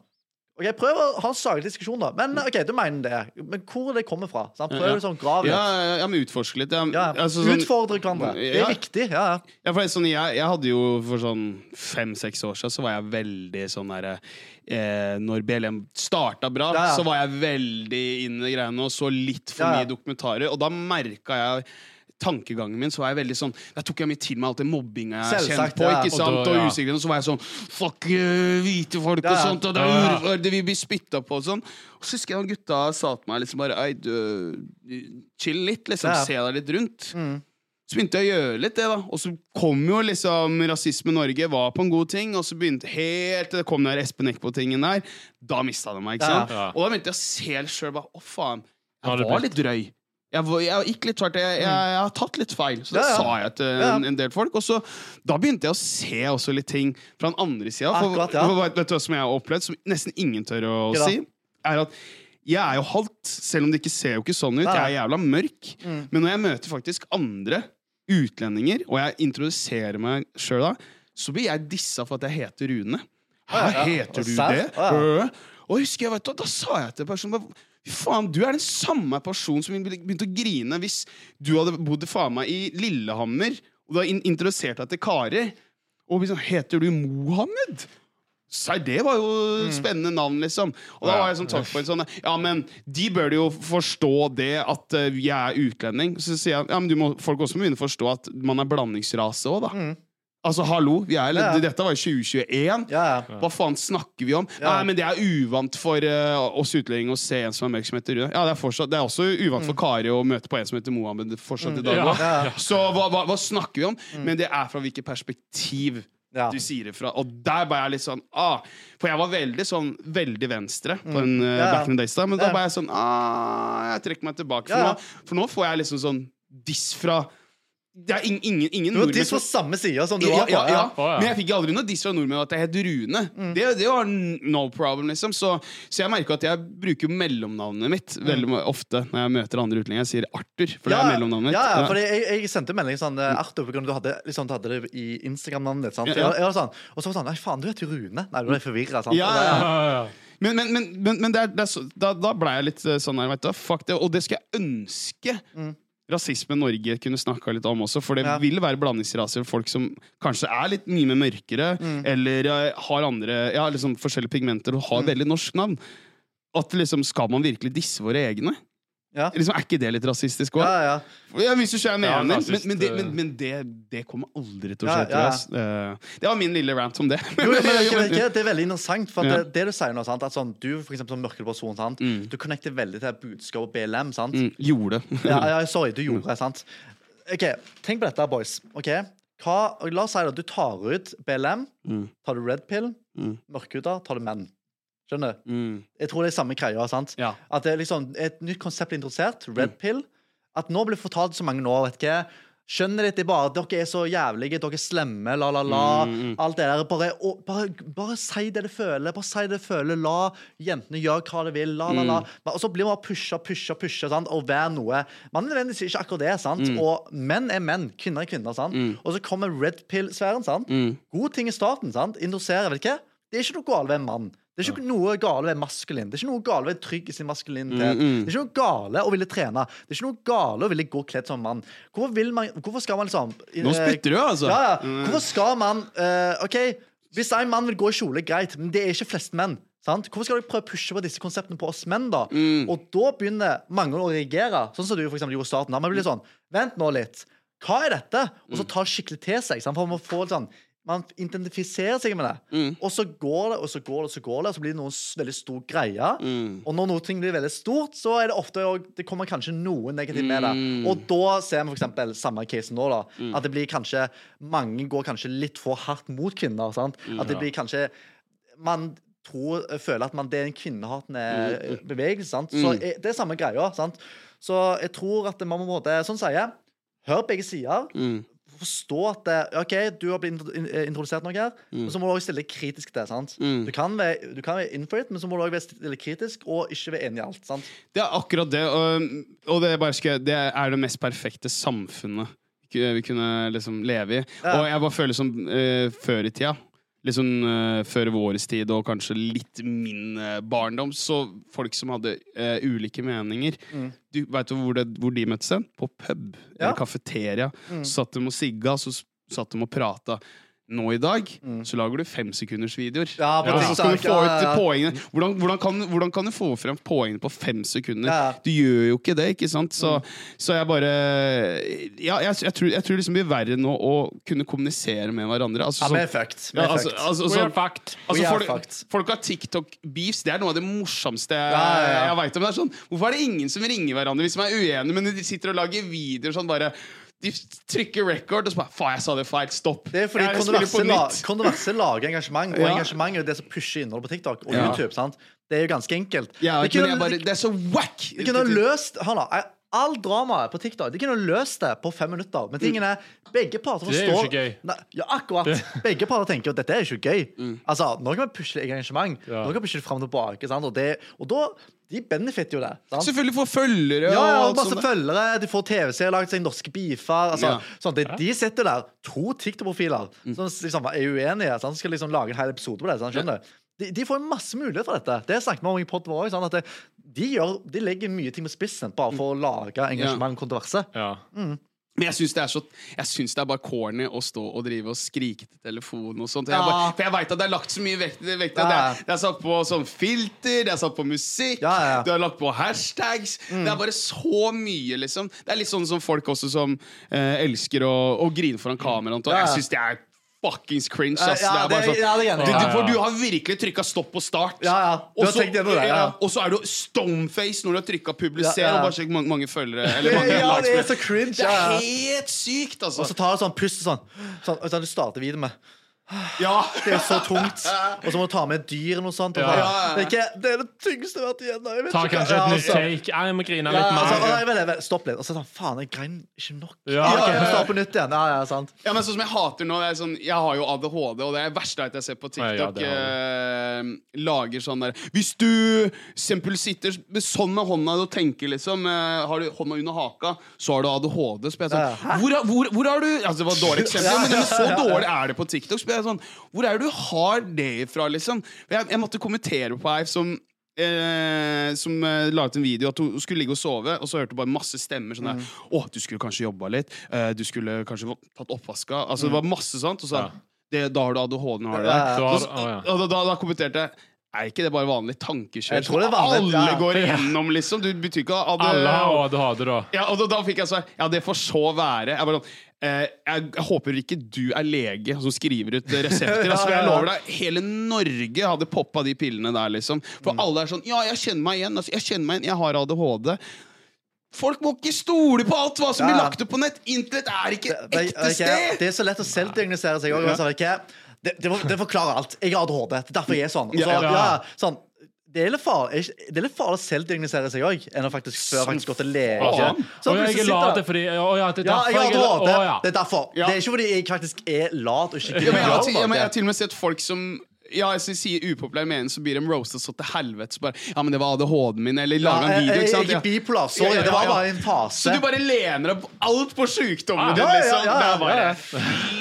OK, prøv å ha en saklig diskusjon, da. Men OK, du mener det. Men hvor det kommer fra? Sant? Prøv Ja. liksom sånn grave litt. Ja, ja, men utforske litt. Ja, Ja, altså, sånn- Utfordre hverandre. Det er Ja. viktig. Ja, ja. Ja, for sånn, jeg, jeg hadde jo for sånn fem-seks år siden Så var jeg veldig sånn derre eh, Når BLM starta bra, Ja, ja. så var jeg veldig inne i greiene og så litt for Ja, ja. mye dokumentarer. Og da merka jeg tankegangen min, så var jeg veldig sånn Der tok jeg mye til meg alt det mobbinga jeg har kjent på. ja. ikke Og sant? da- Og ja. usikkerhet. Og så var jeg sånn Fuck uh, hvite folk Ja, og sånt. Og det, er Ja, vi blir spytta på og sånn. Og så husker jeg at gutta sa til meg liksom bare Ei, du Chill litt, liksom. Ja, ja. Se deg litt rundt. Mm. Så begynte jeg å gjøre litt det, da. Og så kom jo liksom Rasisme Norge var på en god ting, og så begynte helt til det kom den der Espen Eckbo-tingen der. Da mista de meg, ikke sant? Ja. Og da begynte jeg å se helt sjøl bare Å, faen. Jeg var litt drøy. Jeg, jeg gikk litt tvert. Jeg, jeg, jeg har tatt litt feil. Så det Ja, ja. sa jeg til en, en del folk. Og så Da begynte jeg å se også litt ting fra den andre sida. Akkurat, ja. for, vet du hva som jeg har opplevd, som nesten ingen tør å Ikke si, er at jeg er jo halvt, selv om det ikke ser jo ikke sånn ut. Jeg er jævla mørk. Mm. Men når jeg møter faktisk andre utlendinger, og jeg introduserer meg sjøl da, så blir jeg dissa for at jeg heter Rune. Hæ, heter du det? Og husker jeg, vet du, Da sa jeg til personen faen, du er den samme personen som begynte å grine hvis du hadde bodd faen meg i Lillehammer, og du har in introdusert deg til Kari, og liksom Heter du Mohammed? Serr, det var jo Mm. spennende navn, liksom. Og da var jeg sånn takk for en sånn Ja, men de bør jo forstå det at eh, jeg er utlending. Så sier jeg ja, men du må, folk også må begynne å forstå at man er blandingsrase òg, da. Mm. Altså, hallo, vi er, Ja, dette var i 2021. Ja, ja. Hva faen snakker vi om? Nei, men Det er uvant for uh, oss utlendinger å se en som er mørk som heter Rune. Ja, Det er, fortsatt, det er også uvant for Kari å møte på en som heter Mohammed fortsatt i dag. Ja. Ja. Så hva, hva, hva snakker vi om? Men det er fra hvilket perspektiv du sier det fra. Og der ble jeg litt sånn ah, For jeg var veldig sånn veldig venstre på en uh, Ja. back in the days da, men da ble jeg sånn ah, Jeg trekker meg tilbake. For, nå, for nå får jeg liksom sånn diss fra Det er ingen, ingen, ingen nordmenn diss på samme side som du var på. ja, ja. Ja. Men jeg fikk aldri noe diss fra nordmenn at jeg het Rune. Mm. Det, det var no problem, liksom. Så, så jeg merker at jeg bruker mellomnavnet mitt veldig ofte når jeg møter andre utlendinger. Jeg sier Arthur, for det er mellomnavnet mitt. Mm. Ja, fordi jeg, jeg sendte melding sånn eh, Arthur, grunn du hadde, liksom, du hadde det i Instagram-navnet ditt. sånn, og så var det sånn Nei, faen, du heter Rune. Nei, du ble forvirra. Ja, ja. Ja, ja. Men, men, men, men, det er, det er så, da, da ble jeg litt eh, sånn her, veit du. Fuck det. Og det skulle jeg ønske rasisme Norge kunne snakka litt om også, for det Ja. vil være blandingsraser. Folk som kanskje er litt mye mer mørkere, eller eh, har andre Ja, liksom forskjellige pigmenter og har veldig norsk navn. At liksom, Skal man virkelig disse våre egne? Ja. Liksom, er ikke det litt rasistisk òg? Ja, ja. Ja, hvis du skjønner Ja, men, men, det, eh. men, men det, det kommer aldri til å skje. tror ja, jeg. Eh, Det var min lille rant om det. Jo, men, det, er veldig interessant, for at Ja. det, det du sier nå, sant? at sånn, du for eksempel som mørkete person, sant? du connecter veldig til budskapet BLM. sant? Mm, gjorde. Ja, ja, sorry, du gjorde det, sant? Ok, Tenk på dette, boys. ok? Hva, la oss si at du tar ut BLM, Mm. tar du red pill, Mm. mørkhuda, tar du menn. Skjønner du? Mm. Jeg tror det er samme greia. sant? Ja. At det er liksom et nytt konsept blir introdusert, red pill. At nå blir fortalt så mange nå, vet hva Skjønner litt, bare at Dere er så jævlige, dere er slemme, la, la, la. Alt det der. Bare, og, bare, bare si det du føler. Bare si det du føler. La jentene gjøre hva de vil. La, la, la. Og så blir man pusha, pusha, pusha sant? og være noe. Man er nødvendigvis ikke akkurat det. sant? Og menn er menn, kvinner er kvinner. sant? Og så kommer red pill-sfæren. sant? God ting i starten. sant? Introduserer, vet du hva? Det er ikke noe galt ved en mann. Det er ikke noe gale ved maskulin. Det er ikke noe gale ved trygg i sin maskulinitet. Det er ikke noe gale å ville trene. Det er ikke noe gale å ville gå kledd som mann. Hvorfor, man, hvorfor skal man liksom Nå spytter du, altså. Ja, ja. Hvorfor skal man uh, OK, hvis en mann vil gå i kjole, greit, men det er ikke flest menn. Sant? Hvorfor skal du prøve å pushe på disse konseptene på oss menn, da? Og da begynner mange å reagere, sånn som du for eksempel gjorde i starten. Man blir sånn Vent nå litt. Hva er dette? Og så ta skikkelig til seg. Sant? For man får litt sånn man identifiserer seg med det. Og så går det, og så går det, og så går det, og så blir det noen veldig stor greie. Og når noe ting blir veldig stort, så er det ofte Det kommer kanskje noe negativt med det. Og da ser vi eksempel samme case nå, da. At det blir kanskje Mange går kanskje litt for hardt mot kvinner. Sant? At det blir kanskje Man tror, føler at man, det er en kvinnehatende mm. bevegelse. Sant? Så eh, det er samme greia. Sant? Så jeg tror at man må på en måte Sånn sier jeg. Hør begge sider Mm. Forstå at det, OK, du har blitt eh, introdusert noe her, men så må du også stille deg kritisk til det. sant? Mm. Du kan være, du kan være in for it, men så må du også stille stille kritisk og ikke være enig i alt. sant? Det er akkurat det, og, og det, er bare skal, det er det mest perfekte samfunnet vi vi kunne liksom leve i. Ja. Og jeg bare føler som uh, før i tida, liksom uh, før vår tid og kanskje litt min uh, barndom, så folk som hadde uh, ulike meninger Du Vet du hvor, det, hvor de møttes hen? På pub. Ja. Eller kafeteria. Så satt de og sigga, så satt de og prata. Nå i dag så lager du femsekundersvideoer. Ja, ja. Og så skal du få ut ja, ja. poengene. Hvordan, hvordan, kan, hvordan kan du få frem poengene på fem sekunder? Ja, ja. Du gjør jo ikke det, ikke sant? Så, så jeg bare Ja, jeg, jeg, tror, jeg tror liksom det blir verre nå å kunne kommunisere med hverandre. Altså, Ja, fucked. Ja, er altså, altså, We are fucked. Altså, We are folk, folk har TikTok-beefs. Det er noe av det morsomste jeg, Ja, ja, ja. jeg veit om. Det er sånn, hvorfor er det ingen som ringer hverandre hvis de er uenige, men de sitter og lager videoer sånn bare De trykker record, og så bare Faen, jeg sa det feil. Stopp. Det er fordi kontroverser la, kontroverser lager engasjement, og Ja. engasjement er jo det som pusher innholdet på TikTok og Ja. YouTube. sant? Det er jo ganske enkelt. Ja, det, kunne, bare, det er så wack! de kunne ha løst hold da, All dramaet på TikTok De kunne ha løst det på fem minutter. Men tingen er begge parter forstår Det er jo ikke gøy. Nei, ja, akkurat. Begge parter tenker at dette er ikke gøy. Altså, Nå kan vi pushe engasjement. Ja. Nå kan vi pushe det fram og tilbake. Sant? Og, det, og da De benefitter jo det. Sant? Selvfølgelig får følgere Ja, ja, og masse sånne. følgere. De får TV-serier, laget seg norske beefer. Altså, Ja. sånn, de, de sitter der, to TikTok-profiler, Mm. som liksom er uenige. Sant? Skal liksom lage en hel episode på det. Sant? Skjønner du? De, de får masse mulighet for dette. Det snakket vi om i podden vår? At de, gjør, de legger mye ting på spissen bare for å lage engasjement og kontroverse. Ja. Men jeg syns det, det er bare corny å stå og drive og skrike til telefonen og sånt. Jeg bare, for jeg veit at det er lagt så mye vekt, vekt Ja. det, er, det er satt på sånn filter, det er satt på musikk, Ja, ja. du har lagt på hashtags. Det er bare så mye, liksom. Det er litt sånn som folk også som eh, elsker å, å grine foran kameraet. Jeg syns det er fuckings cringe. Ass. ja, det det- sånn ja, det du, For du har virkelig trykka stopp og start. Ja, ja. Du har så- tenkt gjennom det, ja. Og så er du stoneface når du har trykka publiser og bare sjekk mange, mange følgere. Eller mange Ja, det er så cringe. Det er helt sykt, altså. Og så tar du sånn pust sånn, sånn, sånn Du starter videoen med ja. Det er så tungt. Og så må du ta med et dyr eller noe sånt. Og Ja. så, Ja, ja. Det, er ikke, det er det tyngste jeg har vært igjennom. Ta kanskje Ja, et nytt altså. take. Jeg må grine Ja, litt altså, mer. å, nei, vent, vent, stopp litt. Og så sånn, faen, jeg grein ikke nok. Ja, Ja, ja, Start på nytt igjen. Ja, ja, sant. Ja, men sånn som Jeg hater nå sånn, Jeg har jo ADHD, og det er det verste at jeg ser på Ja, ja, TikTok. eh, lager sånn der Hvis du eksempel sitter sånn med hånda og tenker liksom eh, Har du hånda under haka, så har du ADHD. Spør jeg Ja, ja. sånn, hvor, hvor, hvor har du Altså Det var et dårlig eksempel, Ja, men, så ja, ja. dårlig er det på TikTok. Så jeg sånn Hvor er det du har det ifra, liksom? Jeg, jeg måtte kommentere på ei som Eh, som eh, la ut en video at hun skulle ligge og sove, og så hørte hun bare masse stemmer. Sånn der, Å, du skulle kanskje jobba litt. Eh, du skulle kanskje tatt oppvaska. Altså, det var masse sånt. Og så Ja. det, Da har du ADHD. Nå har du det. ja. Og da, da, da kommenterte jeg Er ikke det bare vanlig tankekjør? Jeg tror det er som alle ja. går igjennom, liksom. Du betyr ikke at Alle har ADHD, da. ja, og da, da fikk jeg svar Ja, det får så være. Jeg, bare, sånn, jeg, jeg håper ikke du er lege som skriver ut eh, resepter. Altså, jeg lover deg, Hele Norge hadde poppa de pillene der, liksom. For Mm. alle er sånn Ja, jeg kjenner meg igjen. Altså, jeg kjenner meg igjen, jeg har ADHD. Folk må ikke stole på alt hva som blir lagt ut på nett! Internett er ikke et Det, ekte sted! det er så lett å selvdiagnosere seg òg. Det, det, det forklarer alt. Jeg har ADHD. Det er derfor jeg er sånn. Så, ja. sånn det er litt farlig det er litt farlig å selvdiagnosere seg òg, enn å faktisk før faktisk gå til lege. faen. Så Og jeg er lat fordi Å ja, det er Ja, derfor jeg har jeg er Å, ja. Det er derfor. Ja. Det er ikke fordi jeg faktisk er lat og ikke Ja, men jeg, har, gjør til- ja, men jeg har noe. til og med sett folk som ja, jeg sier upopulær mening, så blir de roastet så til helvete. Så bare, ja, men det var ADHD-en min, eller laga en video. ikke sant? jeg er Ja. Ja, ja, det var bare en fase. Så du bare lener deg alt på sykdommen Ah, din, liksom? ja, Det ja, ja.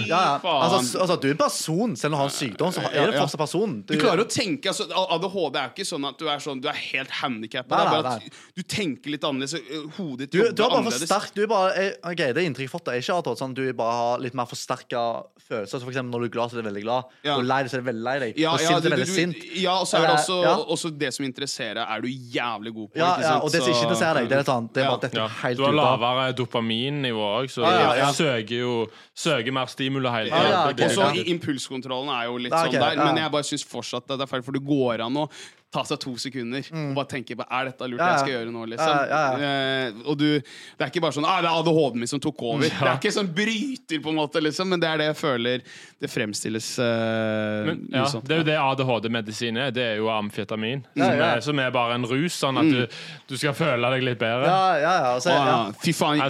Ja. Altså, altså, du er en person, selv om du har en sykdom, så er du fortsatt person. Du klarer å tenke altså, ADHD er jo ikke sånn at du er, sånn, du er helt handikappa. Du tenker litt annerledes. Hodet ditt Du, du er bare for sterk. Du er bare, jeg, okay, Det inntrykket jeg har fått, er ikke at sånn, du bare har litt mer forsterka følelser. Så for eksempel, når du er glad, så er du veldig glad. Ja. Når du er lei deg, så er du veldig lei deg. Ja, og ja, sint, du, du veldig sint. ja, og så er det også, ja. også det som interesserer, er du jævlig god på. Ja, ikke ja, sant? og det som ikke interesserer deg, det er, et sånn, det er bare dette Ja. helt Du har lavere dopaminnivå òg, så Ja, ja, du ja. søker jo søker mer stimuli hele Ja, ja, okay. ok, Og så ja. impulskontrollen er jo litt Ja, sånn der, ja. men jeg bare syns fortsatt at det er feil, for det går an å ta seg to sekunder og bare tenke på er dette lurt Mm. Ja, ja. jeg skal gjøre nå, liksom. Ja, ja, Eh, og du, det er ikke bare sånn ah, det er ADHD-en min som tok over. Det er ikke sånn bryter, på en måte, liksom, men det er det jeg føler det fremstilles uh, Men, ja, det er jo det ADHD-medisin er. Det er jo amfetamin. Ja, Som, ja. er, som er bare en rus, sånn at du, du skal føle deg litt bedre. Ja, ja, ja. og Ah, ja. Fy faen.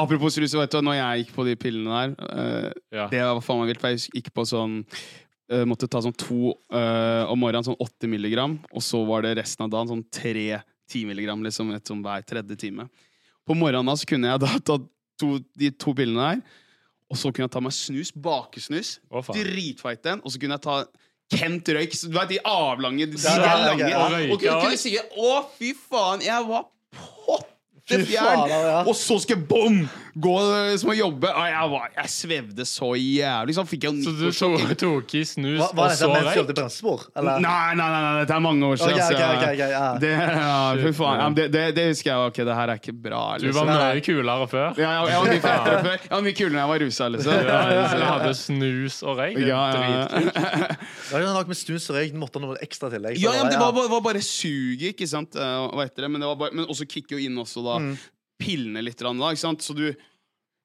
Apropos rus, vet du, når jeg gikk på de pillene der uh, Ja. Det var faen meg vilt. for Jeg gikk på sånn eh, Måtte ta sånn to uh, om morgenen, sånn 80 milligram. Og så var det resten av dagen sånn tre 10 milligram liksom, et sånn hver tredje time. På morgenen da så kunne jeg da ta to, de to pillene der. Og så kunne jeg ta meg snus, bakesnus. Å. Dritfeit en. Og så kunne jeg ta Kent røyk. Du vet de avlange de lange. Og kunne, kunne si Å, fy faen, jeg var potte fjern'. Og så skal jeg bom! Gå eh, som å jobbe. Og jeg, var, jeg svevde så jævlig. Så fikk jeg jo Så du tok, tok i snus hva, hva og så vekk? Var dette bremsespor? Eller? Nei, nei, nei, nei, dette er mange år siden. Okay, okay, okay, ok, ja. Det, ja, faen. Ja, det, det, det husker jeg. Ok, det her er ikke bra. Du Liksom. var mye kulere før. Ja, jeg, jeg var mye fetere før. Jeg var mye kulere når jeg var rusa, liksom. Ja, så du hadde snus og røyk. Ja, ja, var noe med snus og røyk. Du måtte ha noe ekstra tillegg. Ja, ja, det var, bare- var bare suget, ikke sant? Eh, det? Men, det var bare, men også kicker jo inn også da Mm. Pillene litt, da, ikke sant? Så du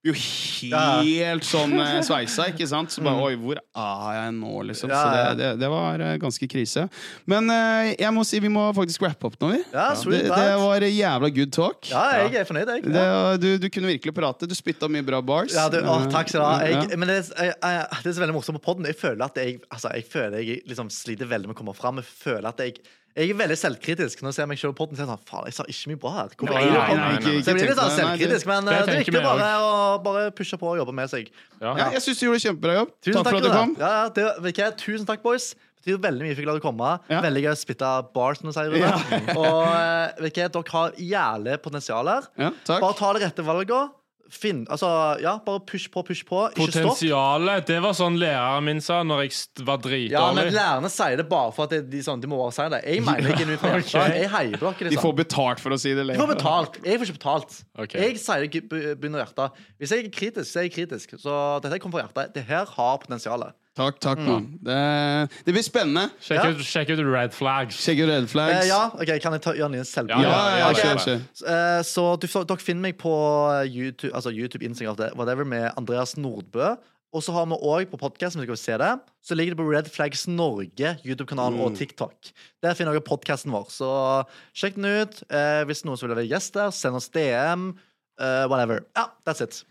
blir jo helt sånn eh, sveisa, ikke sant? Så bare Mm. oi, hvor er jeg nå, liksom? Så det, det, det var eh, ganske krise. Men eh, jeg må si vi må faktisk wrappe opp nå, vi. Ja, Det, sweet det that. var jævla good talk. Ja, jeg er fornøyd, jeg. Det, Ja. du, du kunne virkelig prate. Du spytta mye bra bars. Ja, du, å, takk skal du ha. Jeg, men det, er- jeg, jeg, det er så veldig morsomt på podden. Jeg føler at jeg, altså, jeg, føler jeg liksom sliter veldig med å komme fram. Jeg føler at jeg jeg er veldig selvkritisk når jeg ser meg selv på podden. Så jeg er sånn, faen, jeg sa ikke mye bra her. Nei, nei, nei, nei, nei. Så jeg blir litt sånn selvkritisk, men det eh, er viktig bare å bare pushe på og jobbe med seg. Ja. Ja, jeg syns du gjorde kjempebra jobb. Tusen takk for at du kom. Ja, ja, det, okay. Tusen takk, boys. Det betyr veldig mye for glad du komme. Ja. Veldig gøy å spytte bars, Når du sier. ja. Og eh, vet dere har jævlig potensial her. Ja, takk. Bare ta det rette valget. Finn, altså, ja, bare push på, push på. Ikke stopp. Potensialet, det var sånn læreren min sa når jeg var dritdårlig. Ja, men. Lærerne sier det bare for at de, sånn, de må bare si det. Jeg mener ikke noe hjertet. Jeg heier på dere. De Liksom. får betalt for å si det. De får betalt. Jeg får ikke betalt. Okay. Jeg sier det begynner hjertet. Hvis jeg er kritisk, så er jeg kritisk. Så dette kommer fra hjertet. Det her har potensial. Takk, takk, mann. Det, det blir spennende. Sjekk, ut, sjekk ut Red Flags. Sjekk ut red flags. Eh, ja, ok, Kan jeg ta, gjøre en selv? Ja, ja, ja, ja, ja. Eh, Så du, dere finner meg på YouTube, altså YouTube Instagram, whatever, med Andreas Nordbø. Og så har vi òg på podkast, så så ligger det på Red Flags Norge, YouTube-kanalen og TikTok. Der finner dere podkasten vår. Så sjekk den ut. Eh, hvis noen som vil være gjest der, send oss DM. Uh, whatever. Ja, that's it.